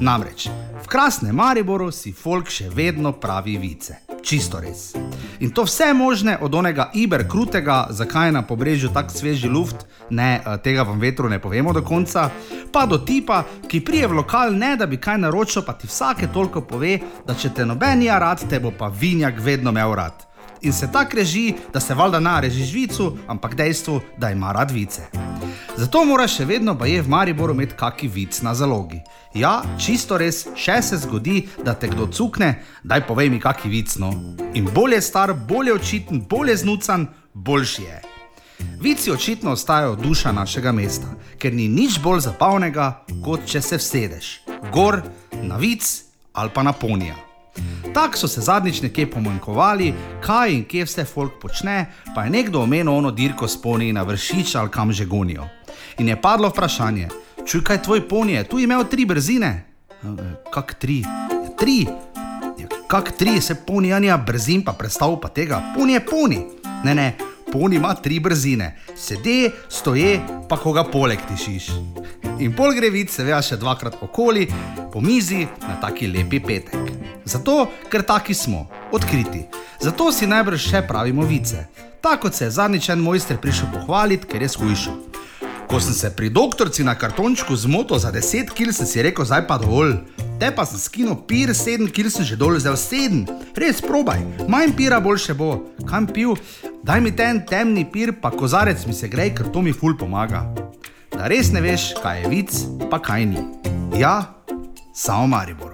Namreč v krasnem Mariboru si folk še vedno pravi vice. Čisto res. In to vse možne od onega iber krutega, zakaj je na pobrežju tako sveži luft, ne, eh, tega vam vetru ne povemo do konca, pa do tipa, ki prije v lokal ne da bi kaj naročil, pa ti vsake toliko pove, da če te noben je rad, te bo pa vinjak vedno imel rad in se tako reži, da se valjda nareži žvicu, ampak dejstvo, da ima rad vice. Zato mora še vedno baje v Mariboru imeti kaki vic na zalogi. Ja, čisto res, še se zgodi, da te kdo cukne, daj povej mi kaki vic no. In bolje star, bolje očiten, bolje znucan, boljši je. Vici očitno ostajajo duša našega mesta, ker ni nič bolj zabavnega, kot če se vsedeš. Gor, na vic ali pa na ponija. Tako so se zadnjič nekje pomanjkovali, kaj in kje vse folk počne, pa je nekdo omenil ono dirko s poniji na vršič ali kam že gonijo. In je padlo vprašanje, čuj kaj tvoj ponij je, tu imel tri brzine. "Eh, Kak tri? "Ja, Tri. "Ja, Kak tri, se ponija nija brzin, pa predstav pa tega, poni je poni. Ne, ne, poni ima tri brzine, sede, stoje, pa koga poleg tišiš. In pol gre vid, seveda še dvakrat okoli, po mizi na taki lepi petek. Zato, ker taki smo, odkriti. Zato si najbrž še pravimo vice. Tako se je zadnjič en mojster prišel pohvaliti, ker je shujšal. Ko sem se pri doktorci na kartončku zmotil za 10 kg, sem si rekel, zdaj pa dovolj. Te pa sem skino pir, 7 kg sem že dol vzel 7. Res probaj, manj pira boljše bo. Kam pil? Daj mi ten temni pir, pa kozarec mi se grej, ker to mi ful pomaga. Da res ne veš, kaj je vic, pa kaj ni. Ja, samo Maribor.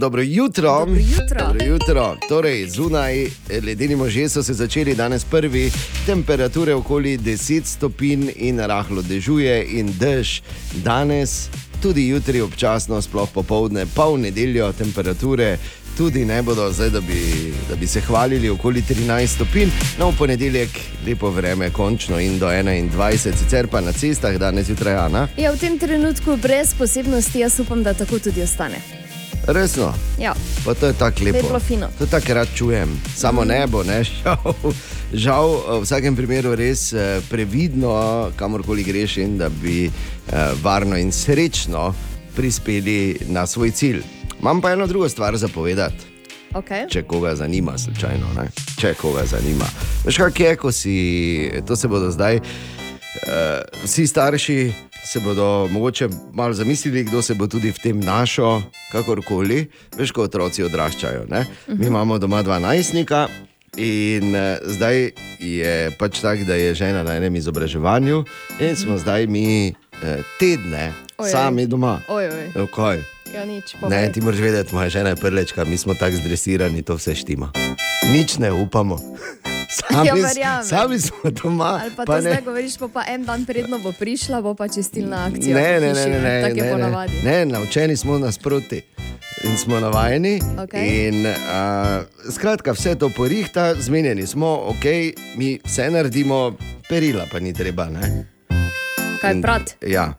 Dobro jutro. Dobro jutro. Dobro jutro. Torej, zunaj ledeni možje so se začeli danes prvi, temperature okoli 10 stopinj in rahlo dežuje in dež. Danes, tudi jutri občasno, sploh popovdne, pa v nedeljo temperature. Tudi ne bodo zdaj, da bi, da bi se hvalili okoli 13 stopinj, no v ponedeljek lepo vreme, končno in do 21, sicer pa na cestah danes jutraj. Ja, v tem trenutku brez posebnosti, jaz upam, da tako tudi ostane. Resno. Ja. Pa to je tako lepo. To je tako rad čujem, samo nebo, ne [laughs] žal. Žal, v vsakem primeru res eh, previdno, kamorkoli greš, in da bi eh, varno in srečno prispeli na svoj cilj. Imam pa eno drugo stvar za povedati. Okay. Če koga zanima, slučajno, ne? če koga zanima. Veš, kaj je, ko si, to se bodo zdaj, uh, vsi starši se bodo mogoče malo zamislili, kdo se bo tudi v tem našel, kakorkoli, veš, ko otroci odraščajo. Ne? Mi imamo doma dva najstnika. In uh, zdaj je pač tako, da je žena na enem izobraževanju, in smo zdaj mi uh, tedne Ojej. sami doma. Ojoj. Okay. Ja, nič. Ne, ti moraš vedeti, moja žena je prlečka, mi smo tako zdresirani, to vse štima. Nič ne upamo. Sami, Ja, verjamem. sami smo doma. Ali pa, pa to ne- zdaj govoriš, pa, pa en dan predno bo prišla, bo pa čistilna akcija. Ne, ne, ne, ne, ne, Tako je ne, ponavadi. ne, ne, naučeni smo nasproti in smo navajeni. In, uh, skratka, vse to porihta, zmenjeni smo, ok, mi vse naredimo, perila pa ni treba. Ne? Kaj In- prat? Ja.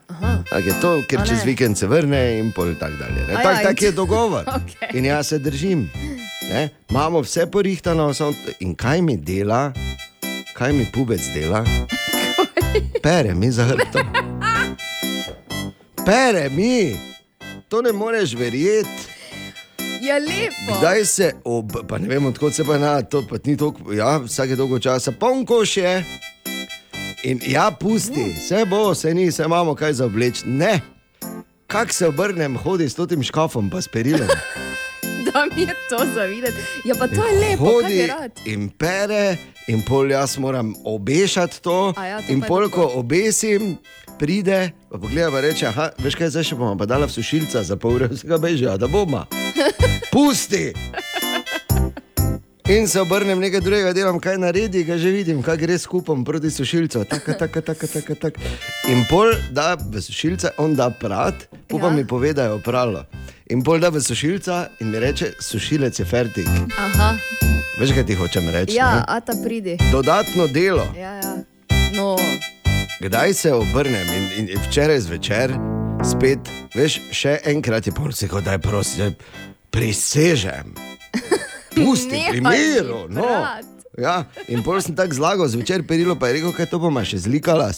Tak je to, ker A čez ne. vikend se vrne in pol tako dalje. Ja, Tako in- tak je dogovor. [laughs] Okej. In jaz se držim. Ne? Imamo vse porihtano, samo in kaj mi dela, kaj mi pubec dela? Pere mi za hrbtom. Pere mi, to ne moreš verjeti. Ja, lepo. Kdaj se, ob, pa ne vem, odkot se pa na to, pa ni toliko, ja, vsake dolgo časa, poln koš je. In ja, pusti, vse bo, vse ni, vse imamo kaj za obleč. Ne, kak se obrnem, hodi s tem škafom, pa s perilom. Da mi je to zavideti. Ja, pa to je lepo, Hodi in pere, in pol jaz moram obešati to. A ja, to in pol, ko obesim, pride, pa pogleda, pa reče, aha, veš kaj, zdaj še bomo pa dala v sušilca za pol ure, vsega bežijo, da bomo. [laughs] Pusti! In se obrnem nekaj drugega, delam kaj naredi, ga že vidim, kaj gre skupaj proti sušilcu. Tako, tako, tako, tako, tako. In pol da v sušilce, on da prat, pa Ja. mi pove, da je opralo. In pol da v sušilca in mi reče, sušilec je fertik. Aha, Veš, kaj ti hočem reči? ja, ne? a ta pridi. Dodatno delo. Ja, ja. No, Kdaj se obrnem in, in, in včeraj zvečer, spet, veš, še enkrat je pol rekel, da je prosim, prisežem. [laughs] Pusti, pri miru. No. brat. Ja, in pol sem tako zlagal, zvečer perilo pa je rekel, kaj to bomo še zlikala.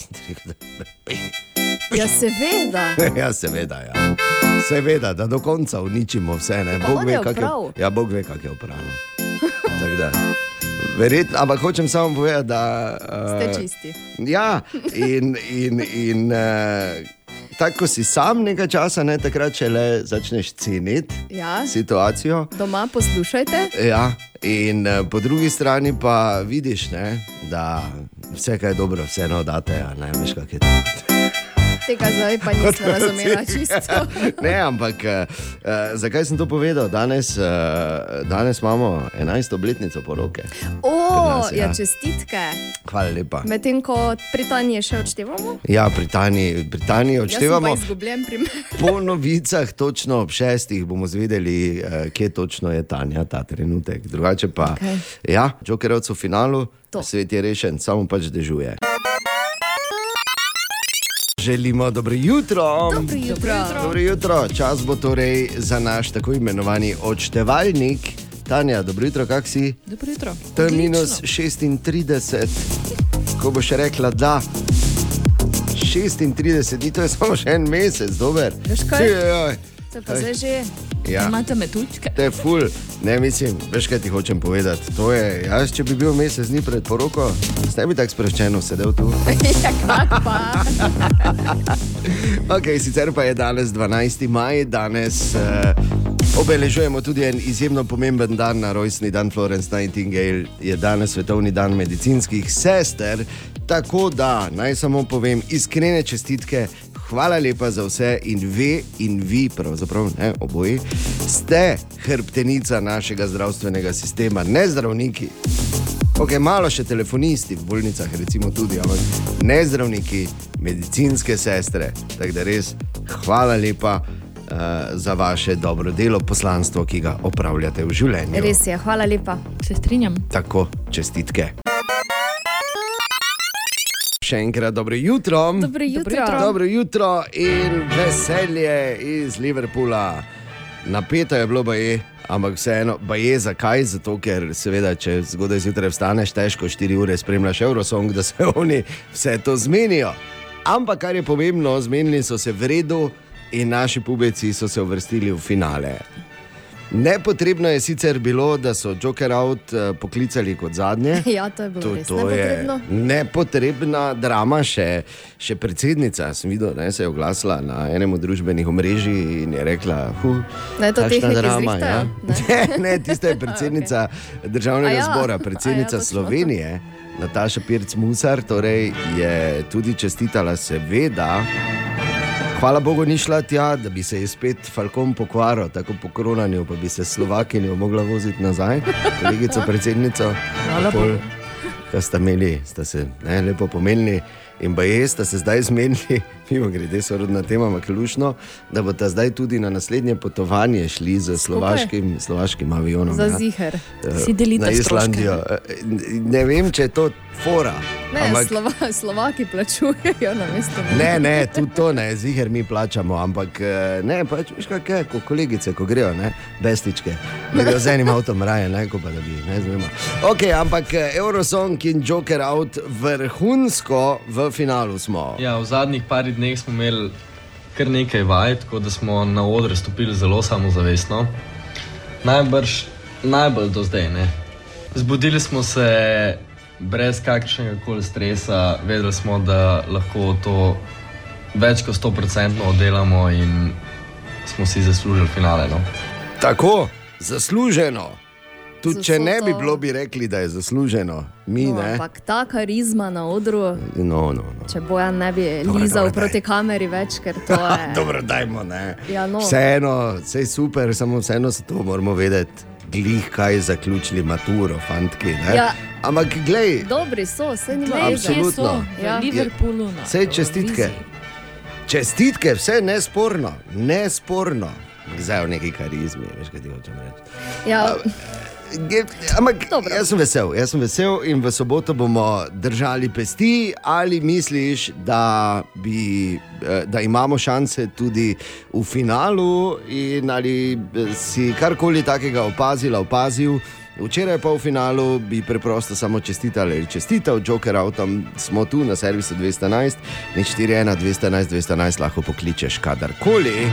Ja, seveda. [laughs] Ja, seveda, ja. seveda, da do konca uničimo vse. Ne? Pa on je kak opral. je, ja, Bog ve, kako je da, Verjetno, ampak hočem samo povedati, da. Uh, Ste čisti. Ja, in, in, in uh, tako ko si sam nekaj časa, ne, takrat če le začneš ceniti Ja. situacijo. Doma poslušajte. Ja, in uh, po drugi strani pa vidiš, ne, da vse, kar je dobro, vseeno date. a Ne, veš, kak je to. Tega zdaj pa nisem razumela čisto. [laughs] ne, ampak uh, uh, zakaj sem to povedal? Danes, uh, danes imamo 11. obletnico poroke. O, nas, ja. ja, čestitke. Hvala lepa. Medtem ko Britanije še odštevamo. Ja, Britaniji Jaz sem pa odštevamo. izgubljen primer. [laughs] Po novicah, točno ob šestih, bomo zvedeli, eh, kje točno je Tanja ta trenutek. Drugače pa, Okej. ja, Jokerovc v finalu, To. svet je rešen, samo pač dežuje. Želimo dobro jutro. Dobro jutro. Dobro jutro. Čas bo torej za naš tako imenovani odštevalnik. Tanja, dobro jutro, kak si? Dobro jutro. To je minus 36, ko boš rekla da. 36 dni, to je samo še en mesec, dober. Veš kaj? Joj, To je pa zdaj že. Ja. Imate metuljčke? To je ful, ne mislim, veš kaj ti hočem povedati. To je, jaz, če bi bil mesec dni pred poroko, ne bi tako sproščeno sedel tu. [laughs] ja, pa. [laughs] Okay, sicer pa je danes 12. maj, danes uh, obeležujemo tudi en izjemno pomemben dan, na rojstni dan Florence Nightingale, je danes svetovni dan medicinskih sester. Tako da naj samo povem iskrene čestitke. Hvala lepa za vse in ve in vi, pravzaprav ne oboji, ste hrbtenica našega zdravstvenega sistema, ne zdravniki. Ok, malo še telefonisti v bolnicah, recimo tudi, ampak ne zdravniki, medicinske sestre. Tako da res hvala lepa uh, za vaše dobro delo, poslanstvo, ki ga opravljate v življenju. Res je, hvala lepa. Se strinjam. Tako, čestitke. Še enkrat dobro jutro. Dobro jutro. Dobro jutro in veselje iz Liverpoola. napeto je bilo, baje, ampak vseeno, baje zakaj? Zato, ker seveda, če zgodaj zjutraj vstaneš, težko 4 ure spremljaš Eurosong, da se [laughs] oni vse to zmenijo. Ampak kar je pomembno, zmenili so se v redu in naši pubeci so se uvrstili v finale. Nepotrebno je sicer bilo, da so Joker Out eh, poklicali kot zadnje. [laughs] Ja, to je bilo To, res to je nepotrebno. nepotrebna drama, še, še predsednica. Sem videl, da se je oglasila na enem od družbenih omrežij in je rekla: "Hu, Ne, to tehniki drama, zrihtajo, ja." [laughs] Ne, ne, tista je predsednica [laughs] državnega A ja, zbora, ja, predsednica točno. Slovenije, Nataša Pirc Musar, torej je tudi čestitala, seveda. Hvala Bogu, ni šla tja, da bi se ji spet Falcon pokvaril, tako po kronanju, pa bi se Slovakinjo mogla voziti nazaj, kolegico predsednico. Hvala Bogu. Kaj sta imeli, sta se ne, lepo pomenili. In pa je, sta se zdaj zmenili, mimo grede, sorodna tema, ampak lušno, da bo ta zdaj tudi na naslednje potovanje šli z slovaškim, slovaškim avionom. Za ja. ziher. Eh, Si delita Na stroške. Islandijo. Eh, Ne vem, če je to fora. Ne, ampak- Slova, Slovaki plačujejo na mesto. Ne, ne, tudi to ne, ziger mi plačamo, ampak eh, ne, pač veš kaj, je, ko kolegice, ko grejo, ne, bestičke, grejo z enim avtom raje, ne, ko pa da bi, ne znam. Ok, ampak Eurosong in Joker out vrhunsko v finalu smo. Ja, v zadnjih parih dneh smo imeli kar nekaj vaj, tako da smo na oder stopili zelo samozavestno. Najbrž najbolj do zdaj. Ne? Zbudili smo se brez kakršnega koli stresa, vedeli smo, da lahko to več kot 100% oddelamo in smo si zaslužili finale. No? Tako, zasluženo. Tudi če ne bi bilo, bi rekli, da je zasluženo. Mi No, ne. ampak ta karizma na odru, No, no, no. če bojan ne bi Dobro, lizal dobro, proti kameri več, ker to je. [laughs] Dobro, dajmo. Ne. Ja, no. Vseeno, vse je super, samo vseeno se to moramo vedeti. Glih, kaj zaključili maturo, fantki. ne. Ja. Ampak, glej, Dobri so, vse nima Glej, veze. absolutno. Ja. Liverpoolu vse čestitke. Čestitke, vse nesporno, nesporno. Zdaj v neki karizmi, veš, kaj ti hočem reči. Ja. Ge- Ampak jaz sem vesel, jaz sem vesel in v soboto bomo držali pesti. Ali misliš, da, bi, eh, da imamo šanse tudi v finalu, in ali eh, si karkoli takega opazila, opazil? Včeraj pa v finalu bi preprosto samo čestital ali čestital, Joker avtom smo tu na servisu 211, nič 41, 211, 211 lahko pokličeš kadarkoli.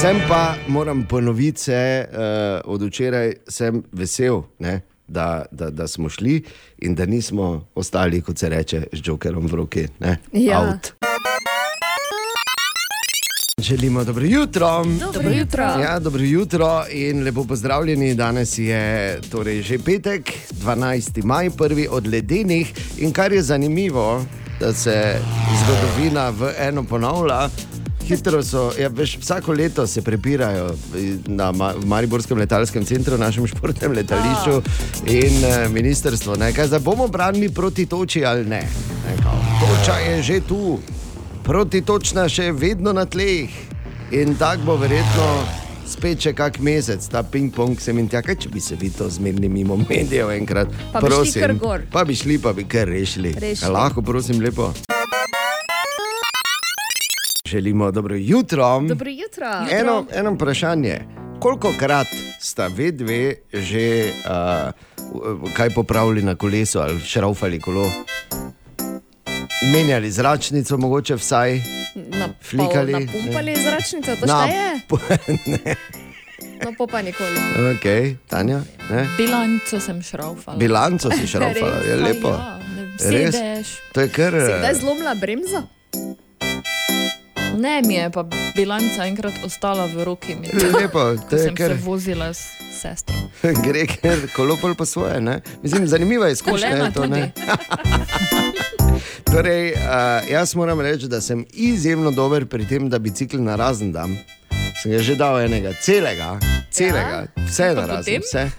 Sem pa, moram ponoviti, se, uh, od včeraj sem vesel, ne, da, da, da smo šli in da nismo ostali, kot se reče, z jokerom v roki. Ne, Ja. out. Želimo dobro jutro. Dobro jutro. Ja, dobro jutro in lepo pozdravljeni. Danes je torej že petek, 12. maj, prvi od ledenih. In kar je zanimivo, da se zgodovina v eno ponavlja. Hitro so, ja, veš, vsako leto se prepirajo na Ma- Mariborskem letalskem centru, našem športnem letališču in eh, ministrstvo. Ne, kaj, zdaj bomo branili proti toči ali ne? ne kao, toča je že tu, protitočna še vedno na tleh. In tako bo verjetno spet še kak mesec, ta ping-pong se mi tja, kaj če bi se vi to zmenili mimo medijev enkrat. Pa bi šli kar gor. Pa bi šli, pa bi kar rešili. Rešili. Lahko, prosim, lepo. Želimo dobro jutro. Dobro jutro. Eno, eno vprašanje. Koliko krat sta ve dve že uh, kaj popravili na kolesu ali šraufali kolo? Menjali zračnico, mogoče vsaj. Na, Flikali, pol Napumpali ne. zračnico, to Na- šteje? [laughs] ne. No, pa pa nikoli. Ok, Tanja. Ne? Bilanco sem šraufala. Bilanco si [laughs] šraufala, je lepo. Ja, Res? sedeš. To je kar. Si eh, zlomila bremzo? Ne, mi je pa bilanca enkrat ostala v roki. mi. Lepo, to je sem kar- se vozila s sestro. [laughs] Gre, ker kolopol po svoje. Ne? Mislim, zanimiva izkušnja Kolena je to. [laughs] torej, uh, jaz moram reči, da sem izjemno dober pri tem, da bicikl na razen dam. Sem ga že dal enega, celega, celega, ja? vse na razen. Vse.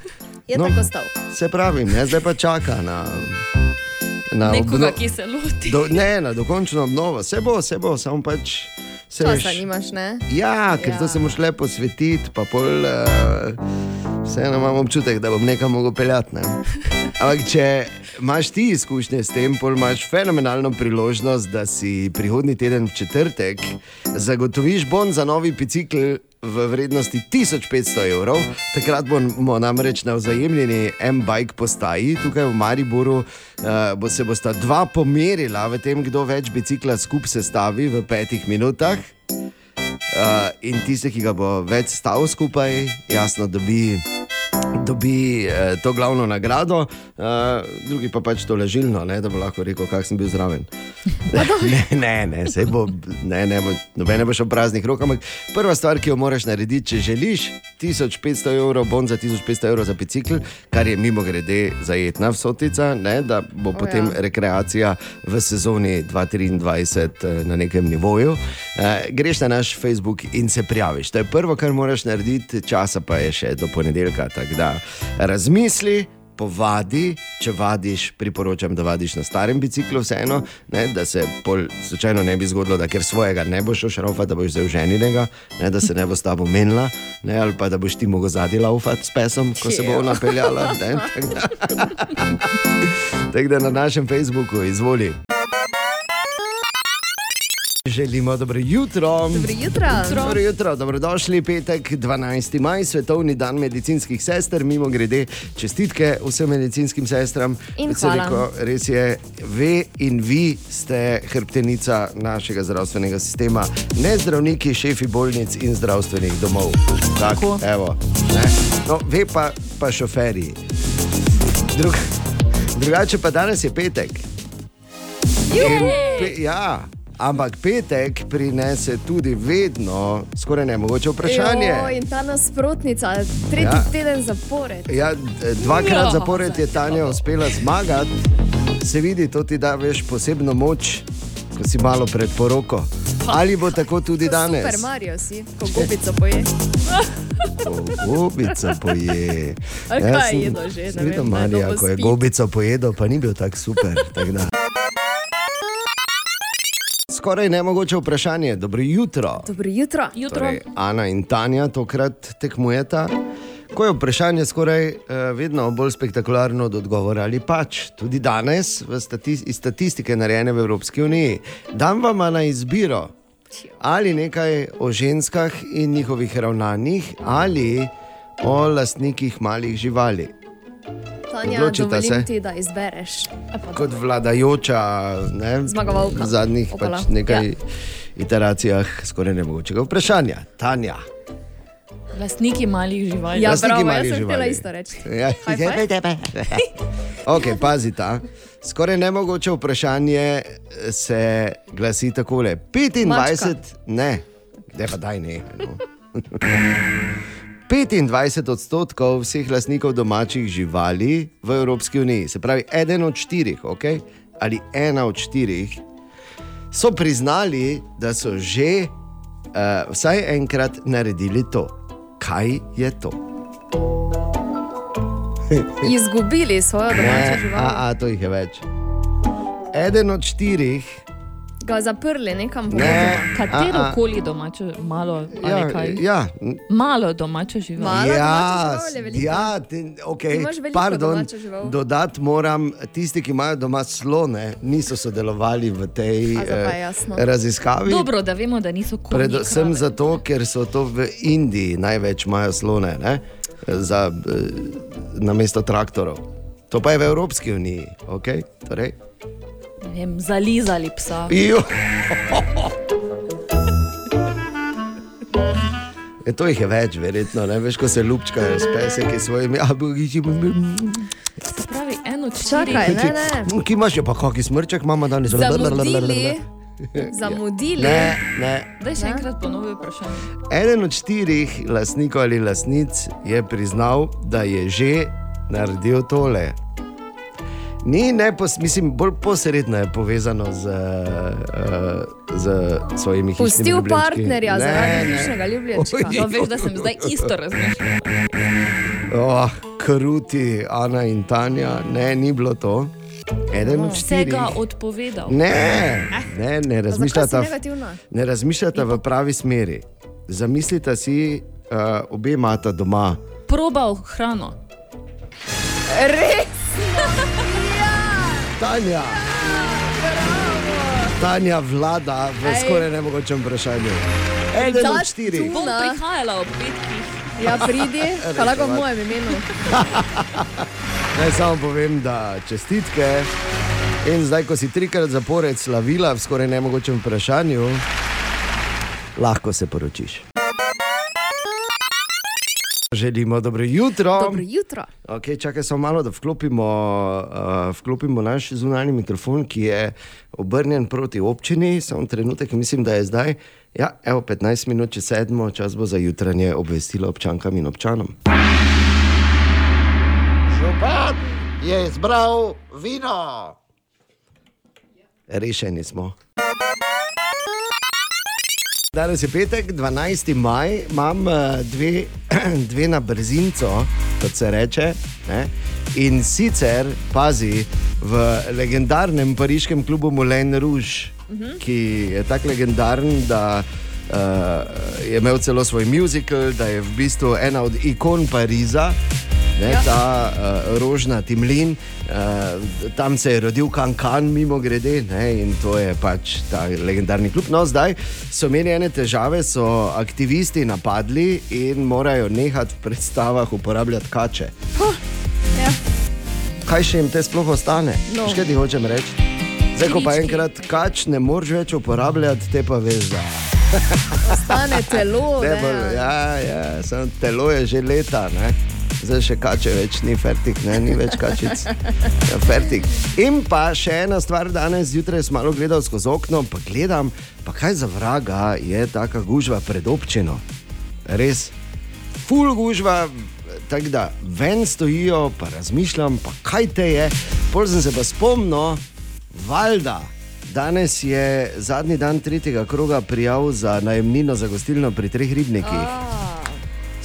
Je No, tako stal. Se pravi, ne, zdaj pa čaka na. na Nekoga, obno- ki se loti. Do, ne, na dokončno obnovo, se bo, se bo, samo pač. Se Časa veš, nimaš, ne? Ja, ker ja. To se moš le posvetiti, pa pol. Uh, Vseeno imam občutek, da bom nekam mogel peljati. Ne? [laughs] Ampak če imaš ti izkušnje s tem, pol imaš fenomenalno priložnost, da si prihodnji teden v četrtek zagotoviš bon za novi bicikl v vrednosti 1500 evrov. Takrat bomo namreč na vzajemljeni M-Bike postaji tukaj v Mariboru. Uh, bo se bosta dva pomerila v tem, kdo več bicikla skupaj sestavi v petih minutah. Uh, in tisti, ki ga bo več stal skupaj, jasno, dobi, dobi uh, to glavno nagrado, uh, drugi pa pač to ležilno, ne, da bo lahko rekel, kak sem bil zraven. [laughs] ne, ne, ne, sej bo, ne, ne, bo, noben ne bo šel praznih rok. Ampak prva stvar, ki jo moraš narediti, če želiš 1500 evrov, bon za 1500 evrov za bicikl, kar je mimo grede zajetna vsotica, ne, da bo O, potem ja. rekreacija v sezoni 2023 eh, na nekem nivoju. Eh, greš na naš Facebook in se prijaviš. To je prvo, kar moraš narediti, časa pa je še do ponedeljka. Tako da razmisli. Povadi, če vadiš, priporočam, da vadiš na starem biciklu, vseeno, ne, da se pol, slučajno ne bi zgodilo, da ker svojega ne boš šel šrofa, da boš vzel ženinega, ne, da se ne bo s tabo menila, ne, ali pa da boš ti mogel zadnji laufati s pesom, ko se bo ona peljala. ne, [laughs] tako da- Tako da na našem Facebooku izvoli. Želimo dobro jutro. Dobro jutro. Dobro jutro, dobrodošli petek, 12. maj, svetovni dan medicinskih sester. Mimo grede, čestitke vsem medicinskim sestram. Rekel, res je, ve in vi ste hrbtenica našega zdravstvenega sistema, ne zdravniki, šefi bolnic in zdravstvenih domov. Tak, evo, ne. no, ve pa, pa šoferji. Drug, drugače pa danes je petek. In Pe, ja, ampak petek prinese tudi vedno skoraj nemogoče vprašanje. Jo, in ta nasprotnica, tretji Ja. ja. teden zapored. Ja, dvakrat Ja. zapored je Tanja uspela zmagati, se vidi, to ti da veš posebno moč, ko si malo pred poroko. Ali bo tako tudi danes? Super Mario si, ko gobico poje. Gobica poje. Ali Jaz kaj sem- jedo že, ne videl naj Marija, ko je gobico pojedel, pa ni bil tako super. Tak da. Skoraj nemogoče vprašanje. Dobro jutro. Dobro jutro. Torej, Ana in Tanja tokrat tekmujeta. Ko je vprašanje skoraj uh, vedno bolj spektakularno od odgovora, ali pač tudi danes, v stati iz statistike narejene v Evropski uniji, dam vam na izbiro ali nekaj o ženskah in njihovih ravnanjih, ali o lastnikih malih živali. Tanja, Odločita se. ti, da izbereš. Kot vladajoča, ne, Zmagovalka. v zadnjih Opala. pač nekaj Ja. iteracijah skoraj nemogočega vprašanja. Tanja. Lastniki malih živali. Ja, Lastniki bravo, malih jaz sem živali. htela isto reči. Ja. Ok, pazite. Skoraj nemogoče vprašanje se glasi takole: 25, Mačka. ne, ne pa daj ne. No. [laughs] 25 odstotkov vseh lastnikov domačih živali v Evropski uniji, se pravi, eden od štirih, okay? ali ena od štirih, so priznali, da so že uh, vsaj enkrat naredili to. Kaj je to? [laughs] Izgubili svojo domačo Ne, žival. a, a, to jih je več. Eden od štirih, Ga zaprli nekam v Ne. Katero A, a. koli domačo, malo ja, ali kaj? ja, Malo domačo žival. Malo ja, domačo žival je veliko. ja ti, okay, Ti pardon, dodati moram, tisti, ki imajo doma slone, niso sodelovali v tej A, eh, raziskavi. Dobro, da vemo, da niso konji. Predvsem krave. zato, ker so to v Indiji največ imajo slone, ne? za eh, namesto traktorov. To pa je v Evropski uniji. Okay? Torej, Vem, zalizali psa. Jo. E, to jih je več, verjetno. Ne? Veš, ko se lupčkajo s peseki svojimi abogiči. Se pravi, eno čakaj, ne, ne. Ki imaš jo pa kaki smrček, mama danes Zamudili. Zamudili. Ne, ne. Daj še Ne? enkrat ponovi vprašanje. Eden od štirih lastnikov ali lastnic je priznal, da je že naredil tole. Ni nepos, mislim, bolj posredno je povezano z, uh, z svojimi hišnimi Pustil ljubljenčki. partnerja Ne, zaradi ne. hišnega ljubljenčka. No, veš, da sem zdaj isto razmišljala. Oh, kruti, Ana in Tanja, ne, ni bilo to. Eden od Vse štirih. ga odpovedal. Ne, ne, ne razmišljata, ne razmišljata v pravi smeri. Zamislite si, uh, obe imata doma. Probal hrano. Res? Tanja. Tanja vlada v skoraj nemogočem vprašanju. Eden Ta od štirih. Bom prihajala ob petkih. Ja, pridi, [laughs] pa lahko v mojem imenu. [laughs] Naj samo povem, da čestitke. In zdaj, ko si trikrat zapored slavila v skoraj nemogočem vprašanju, lahko se poročiš. Želimo dobro jutro. Dobro jutro. Okay, čakaj samo malo, da vklopimo, uh, vklopimo naš zunanji mikrofon, ki je obrnjen proti občini. Samo trenutek, mislim, da je zdaj. Ja, evo 15 minut, če sedmo, čas bo za jutranje obvestilo občankam in občanom. Župan je izbral vino. Rešeni smo. Danes je petek, 12. maj, imam eh, dve, [clears throat] dve na brzinco, kot se reče. Ne? In sicer, pazi, v legendarnem pariškem klubu Moulin Rouge, Mhm. ki je tako legendaren, da uh, je imel celo svoj musical, da je v bistvu ena od ikon Pariza. Ne, Ja. ta uh, rožna Timlin, uh, tam se je rodil Kankan, mimo grede, ne, in to je pač ta legendarni klub. No, zdaj so imeli ene težave, so aktivisti napadli in morajo nehati v predstavah uporabljati kače. Ja. Kaj še jim te sploh ostane? No. No. Kaj ti hočem reči? Zdaj, ko pa enkrat kač ne moreš več uporabljati, te pa veš, da Ostane telo. [laughs] Ne, ne, bolj, ja, ja, samo telo je že leta, ne? Zdaj še kače več ni fertik, ne? ni več kačic. Ja, fertik. In pa še ena stvar, danes zjutraj sem malo gledal skozi okno, pa gledam, pa kaj za vraga je taka gužva pred občino. Res, full gužva. Tako da ven stojijo, pa razmišljam, pa kaj te je. Pol sem se pa spomnil, valjda. Danes je zadnji dan tretjega kroga prijav za najemnino za gostilno pri treh ribnikih.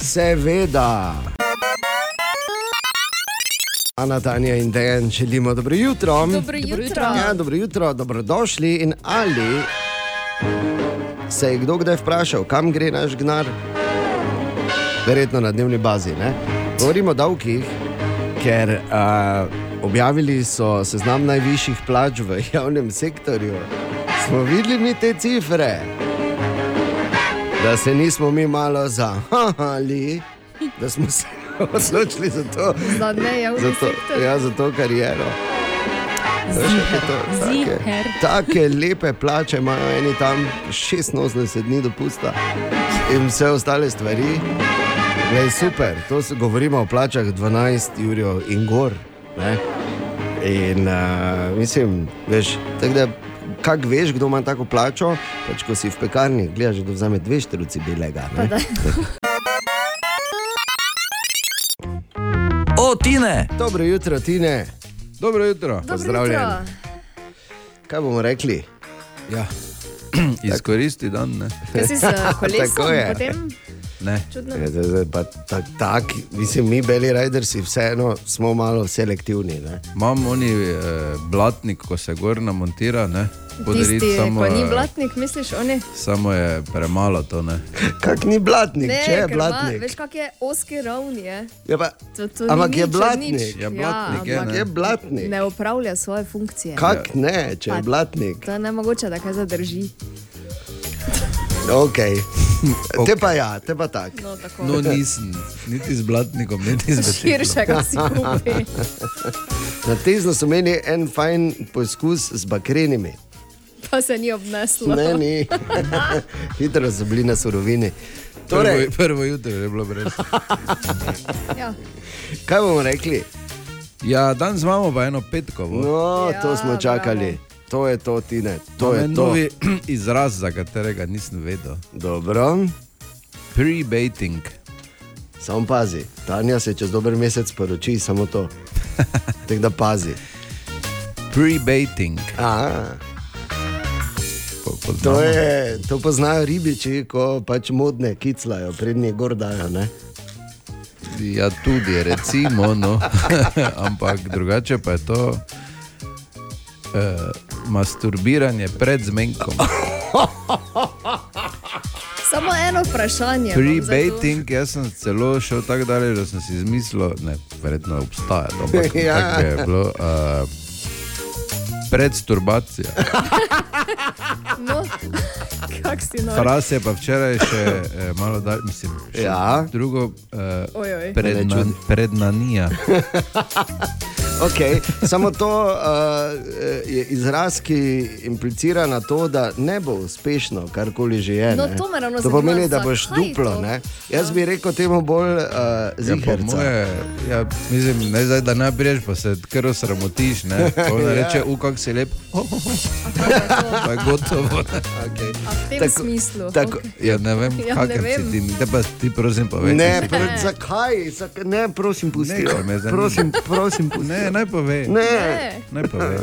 Seveda. Ana, Tanja in Dejan, želimo dobro jutro. Dobro jutro. Ja, dobro jutro, dobrodošli. In ali se je kdo kdaj vprašal, kam gre naš gnar? Verjetno na dnevni bazi. Ne? Govorimo o davkih, ker uh, objavili so seznam najvišjih plač v javnem sektorju. Smo videli mi te cifre, da se nismo mi malo zahali, [laughs] da smo se [laughs] odločili za to. Za nejavni za to, ja, za to kariero. Je to? Take, Ziher. take lepe plače imajo eni tam 86 dni dopusta in vse ostale stvari. Glej, super, to se govorimo o plačah 12 jurjev in gor. Ne? In uh, mislim, veš, tako da. Kaj veš, kdo ima tako plačo? Pač, ko si v pekarni, gledaš, da vzame dve štruci belega. [laughs] O, Tine! Dobro jutro, Tine. Dobro jutro. Pozdravljen. Kaj bomo rekli? Ja. [clears throat] Izkoristi dan. Ne? Kaj si s [laughs] kolesom je. potem? Ne. Čudno. Ja, zdaj- zdaj pa tak, tak, mislim, mi, beli rajdersi, vseeno smo malo selektivni. Ne? Imam oni eh, blatnik, ko se gor namontira, ne? Podariti Tisti, samo, ko ni blatnik, misliš, oni? Samo je premalo to, ne. Kak ni blatnik, Ne, če je blatnik. Veš, kak je oski ravni. Je. Ja, pa, To, to ampak ni je blatnik. nič. Ja, blatnik je, ampak ne. Je blatnik. Ne upravlja svoje funkcije. Kak ne, če je Pa- blatnik. To je ne mogoče, da kaj zadrži. Okay. [laughs] Te pa ja, te pa tak. No, tako. No, nisem, niti z blatnikom, niti z bečilom. Širšega si kupi. [laughs] Na tezno so imeli en fajn poskus z bakrenimi. Pa se ni obneslo. Ne, ni. [laughs] Hitro so bili na surovini. Torej, prvo, prvo jutro je bilo brez. [laughs] ja. kaj bomo rekli? Ja, danes imamo pa eno petkovo. No, Ja, to smo čakali. To je to, Tine. To je to. novi [clears throat] izraz, za katerega nisem vedel. Dobro. Pre-baiting. Samo pazi, Tanja se čez dober mesec poroči, samo to. [laughs] Tako da pazi. Pre-baiting. To, je, to poznajo ribiči, ko pač modne kiclajo, prednji gor dajo. Ne? Ja, tudi recimo, no. [laughs] ampak drugače pa je to uh, masturbiranje pred zmenkom. [laughs] Samo eno vprašanje. Pre-baiting, jaz sem celo šel tako daleč, da sem si izmislil, ne, verjetno obstaja to, ampak [laughs] Ja. tako je bilo. Uh, Predsturbacija. [laughs] No, [laughs] kak si nor. Fras je pa včeraj še eh, malo dalj, mislim, še Ja. drugo eh, Ojoj. predna, prednanija. [laughs] Okay. Samo to uh, je izraz, ki implicira na to, da ne bo uspešno, karkoli že je. No, ne. to ravno to pomeni, zanima, da boš duplo. to? Ne? Jaz bi rekel temu bolj uh, Ja, ziherca. moje, ja, mislim, ne zdaj, da ne priješ, pa se kar osramotiš. Ne? [laughs] Pa Ona Ja. reče, u, kako si lep. [laughs] Pa je gotovo. Okay. A v tem Tako- smislu. tako- okej. Ja, ne vem, Ja, ja, ne vem. si ti. Te pa ti prosim povej. Ne, če si- pr zakaj? Zak ne, prosim, pusti. Zanima. Prosim, prosim, pusti. Ne, naj pove. Ne. Naj pove.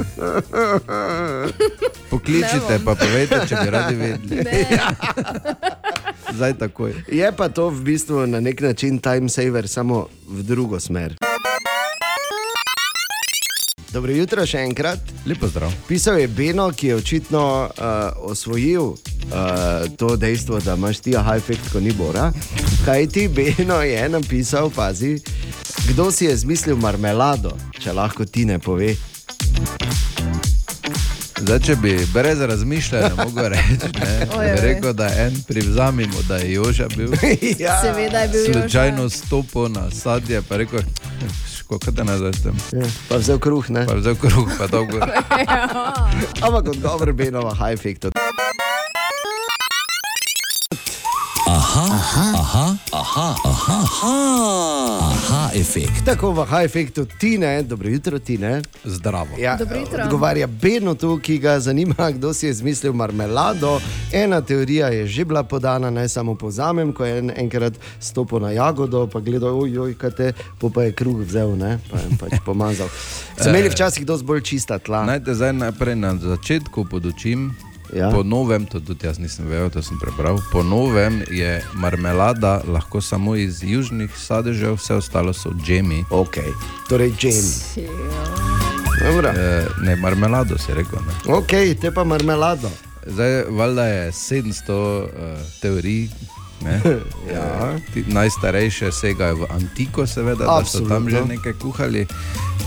[laughs] Pokličite, pa povejte, če bi radi vedeli. Zdaj takoj. Je pa to v bistvu na nek način time saver, samo v drugo smer. Dobro jutro še enkrat. Lepo zdrav. Pisal je Beno, ki je očitno uh, osvojil uh, to dejstvo, da imaš ti aha efekt, ko ni bora. Kaj ti Beno je napisal, pazi, kdo si je zmislil marmelado, če lahko ti ne pove. Zdaj, če bi brez razmišljanja mogel reči, ne, [laughs] Oj, oj. rekel, da en privzamemo, da je Joža bil. [laughs] Ja. Seveda je bil. Slučajno stopil na sadje, pa rekel, kako te ne znaš tam. Ja, pa vzel kruh, ne? Pa vzel kruh, pa dolgo. [laughs] Ampak odgovor Benova, aha efekt. Aha, aha, aha, aha, aha, aha, aha efekt. Tako v aha efektu ti ne, dobro jutro ti ne. Zdravo. Ja, odgovarja Benotu, ki ga zanima, kdo si je izmislil marmelado. Ena teorija je že bila podana, naj samo povzamem, ko je en, enkrat stopil na jagodo, pa gledal, ojoj, kaj te, po pa je kruh vzel, ne, pa je pač pomazal. [laughs] So imeli včasih dosti bolj čista tla. Naj te zdaj najprej na začetku podučim. Ja. Po novem, to tudi jaz nisem vedel, to sem prebral. Po novem je marmelada lahko samo iz južnih sadežev, vse ostalo so džemi. Ok, torej džem. Dobro. E, ne, marmelado si rekel. Ne. Ok, te pa marmelado. Zdaj, valjda je 700 uh, teorij. Ne, [laughs] Ja. Ti Najstarejše segajo v antiko, seveda, da so tam že Absolutno. nekaj kuhali.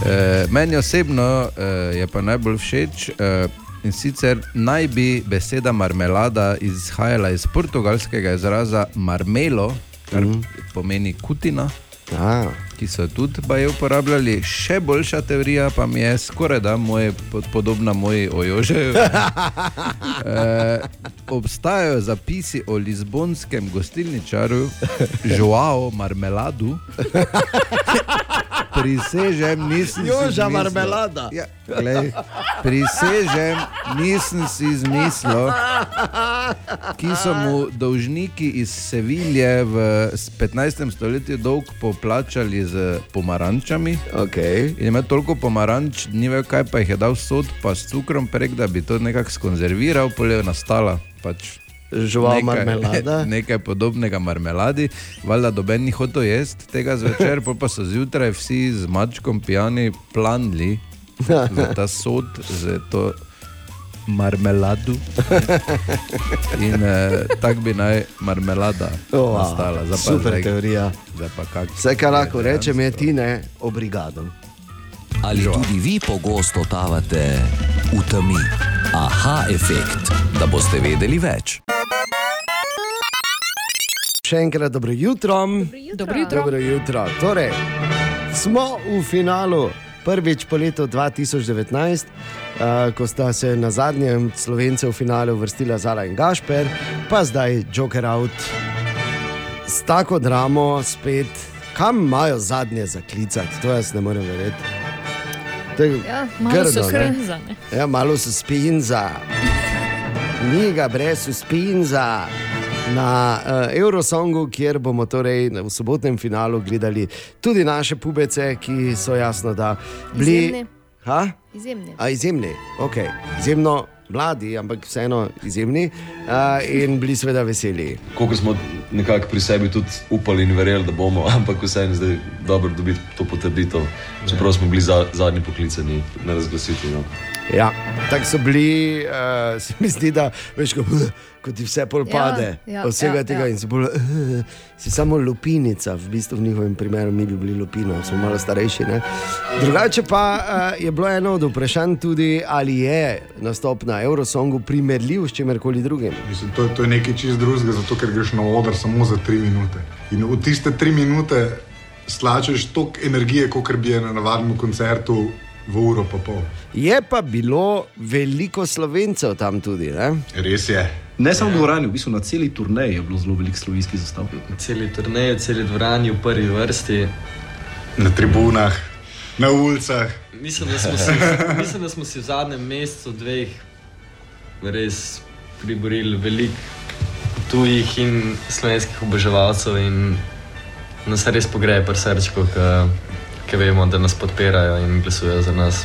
E, meni osebno e, je pa najbolj všeč. E, In sicer naj bi beseda marmelada izhajala iz portugalskega izraza marmelo, kar mm. pomeni kutina, Ah. ki so tudi baje uporabljali. Še boljša teorija pa mi je skoraj da moje, pod- podobna moji ojožeju. [laughs] e, obstajajo zapisi o lizbonskem gostilničaru Joao Marmeladu. [laughs] Prisežem, nisem si Joža izmislil. marmelada. Ja, glej, prisežem, nisem si izmislil, ki so mu dolžniki iz Sevilje v s- 15. stoletju dolg poplačali z pomarančami. Okay. In ima toliko pomaranč, ni več kaj, pa jih je dal sod, pa s cukrom prek, da bi to nekako skonzerviral, polje je nastala. Pač Žuval marmelada. [laughs] Nekaj podobnega marmeladi, valjda doben ni hotel jesti tega zvečer, pa so zjutraj vsi z mačkom pijani planili za ta sod, za to marmelado. In eh, tako bi naj marmelada Oh, nastala. Zdaj Super zdaj- teorija. Zdaj pa kak Vse, kar lahko rečem, je ti ne, obrigado. Ali tudi vi pogosto totavate v temi? Aha efekt, da boste vedeli več. Še enkrat dobro jutro. Dobro jutro. Dobro jutro. Torej, smo v finalu, prvič po letu 2019, uh, ko sta se na zadnjem slovence v finale uvrstila Zala in Gašper, pa zdaj Joker out s tako dramo spet. Kam imajo zadnje zaklicati, to jaz ne morem verjeti. To je Ja, malo grdo, so hrenza. Ja, malo so spinza. Ni ga brez spinza. Na uh, Eurosongu, kjer bomo torej v sobotnem finalu gledali tudi naše pubece, ki so jasno, da bili. Izjemni. Ha? Izjemni. A izjemni, ok. Izjemno mladi, ampak vseeno izjemni uh, in bili seveda veseli. Koliko smo nekako pri sebi tudi upali in verjeli, da bomo, [laughs] ampak vseeno je zdaj dobro dobiti to potrditev, čeprav smo bili za, zadnji poklicani na razglasitvi. No. Ja, tako so bili, uh, se mi zdi, da veš, ko, [laughs] ko ti vse pol Ja, pade, ja, od vsega ja, tega ja. in si, bolj, uh, si samo lupinica, v bistvu v njihovem primeru mi bi bili lupino, smo malo starejši. Ne? Drugače pa uh, je bilo eno od vprašanj tudi, ali je nastop na Eurosongu primerljiv s čimerkoli drugim. Mislim, to, to je nekaj čist drugega, zato ker greš na oder samo za tri minute. In v tiste tri minute slačeš toliko energije, kot bi je na navadnem koncertu v uro pa pol. Je pa bilo veliko slovencev tam tudi. Ne? Res je. Ne samo v dvorani, v bistvu na celi turneji je bilo zelo veliko slovenskih zastav. Celi turnej, celi dvorani v prvi vrsti. Na tribunah, na ulicah. Mislim, da smo si, [laughs] mislim, da smo si v zadnjem mesecu, dveh, res priborili veliko tujih in slovenskih oboževalcev in nas res pogreje pri srčku, ki vemo, da nas podpirajo in glasujejo za nas.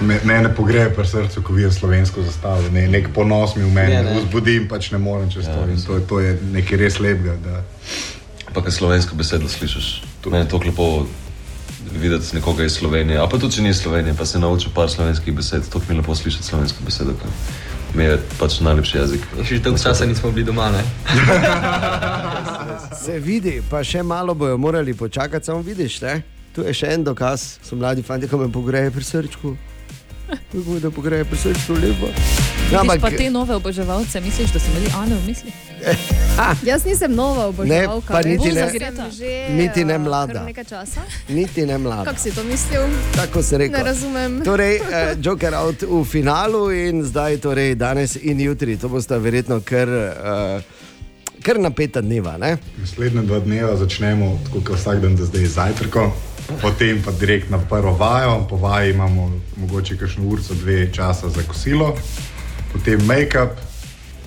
Me- Mene pogreje pri srcu, ko vidim slovensko zastavo. Ne, nek ponos mi v meni, Ne, ne, ne. vzbudim pač ne morem čez Ja, to. In to, je- to je nekaj res lepega. Da... Pa kaj slovensko besedo slišiš. To meni je tako lepo videti nekoga iz Slovenije. A pa tudi, če ni iz Slovenije, pa se nauči par slovenskih besed, to mi je lepo slišati slovensko besedo. ker Mi je pač najlepši jezik. Že dolgo časa nismo bili doma, ne? Se vidi, pa še malo bojo morali počakati, samo vidiš. Ne? Tu je še en dokaz, so mladi fanti, ko me pogreje pri srčku. Kako da pogreje pri srčku, lepo. Ja, Vidiš pa te nove oboževalce, misliš, da so imeli Ane v misli? [laughs] Jaz nisem nova oboževalka. pa niti ne- že, niti ne eh, mlada. Niti ne mlada. Kako si to mislil? Tako se reče. Ne razumem. Torej, eh, [laughs] Joker out v finalu in zdaj, torej danes in jutri. To bosta verjetno kar, eh, kar napeta dneva. Ne? Naslednja dva dneva začnemo tako kot vsak dan, da zdaj zajtrko, potem pa direkt na prvo vajo, po vaji imamo mogoče kakšno urco, dve časa za kosilo, potem make-up,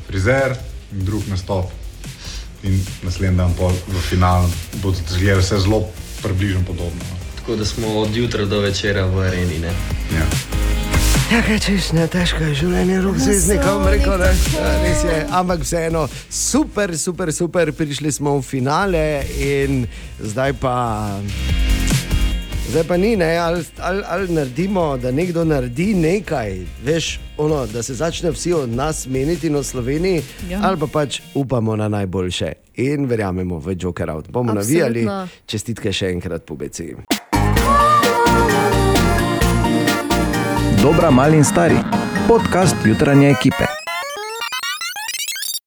frizer in drug nastop. In naslednji dan pol v finalu bo zgledalo vse zelo približno podobno. no. Tako da smo od jutra do večera v areni. Ne? Ja. Ja, kaj češ, ne težko je življenje, rok zvezdnika, bom rekel, ne. Ja, Res je, ampak vseeno, super, super, super, prišli smo v finale in zdaj pa. Zdaj pa ni, ne, ali, ali, ali naredimo, da nekdo naredi nekaj, veš, ono, da se začne vsi od nas meniti na Sloveniji, Ja. ja. ali pa pač upamo na najboljše in verjamemo v Joker out. Bomo Absolutno. navijali, čestitke še enkrat po BC. Dobra, mali in stari. Podcast jutranje ekipe.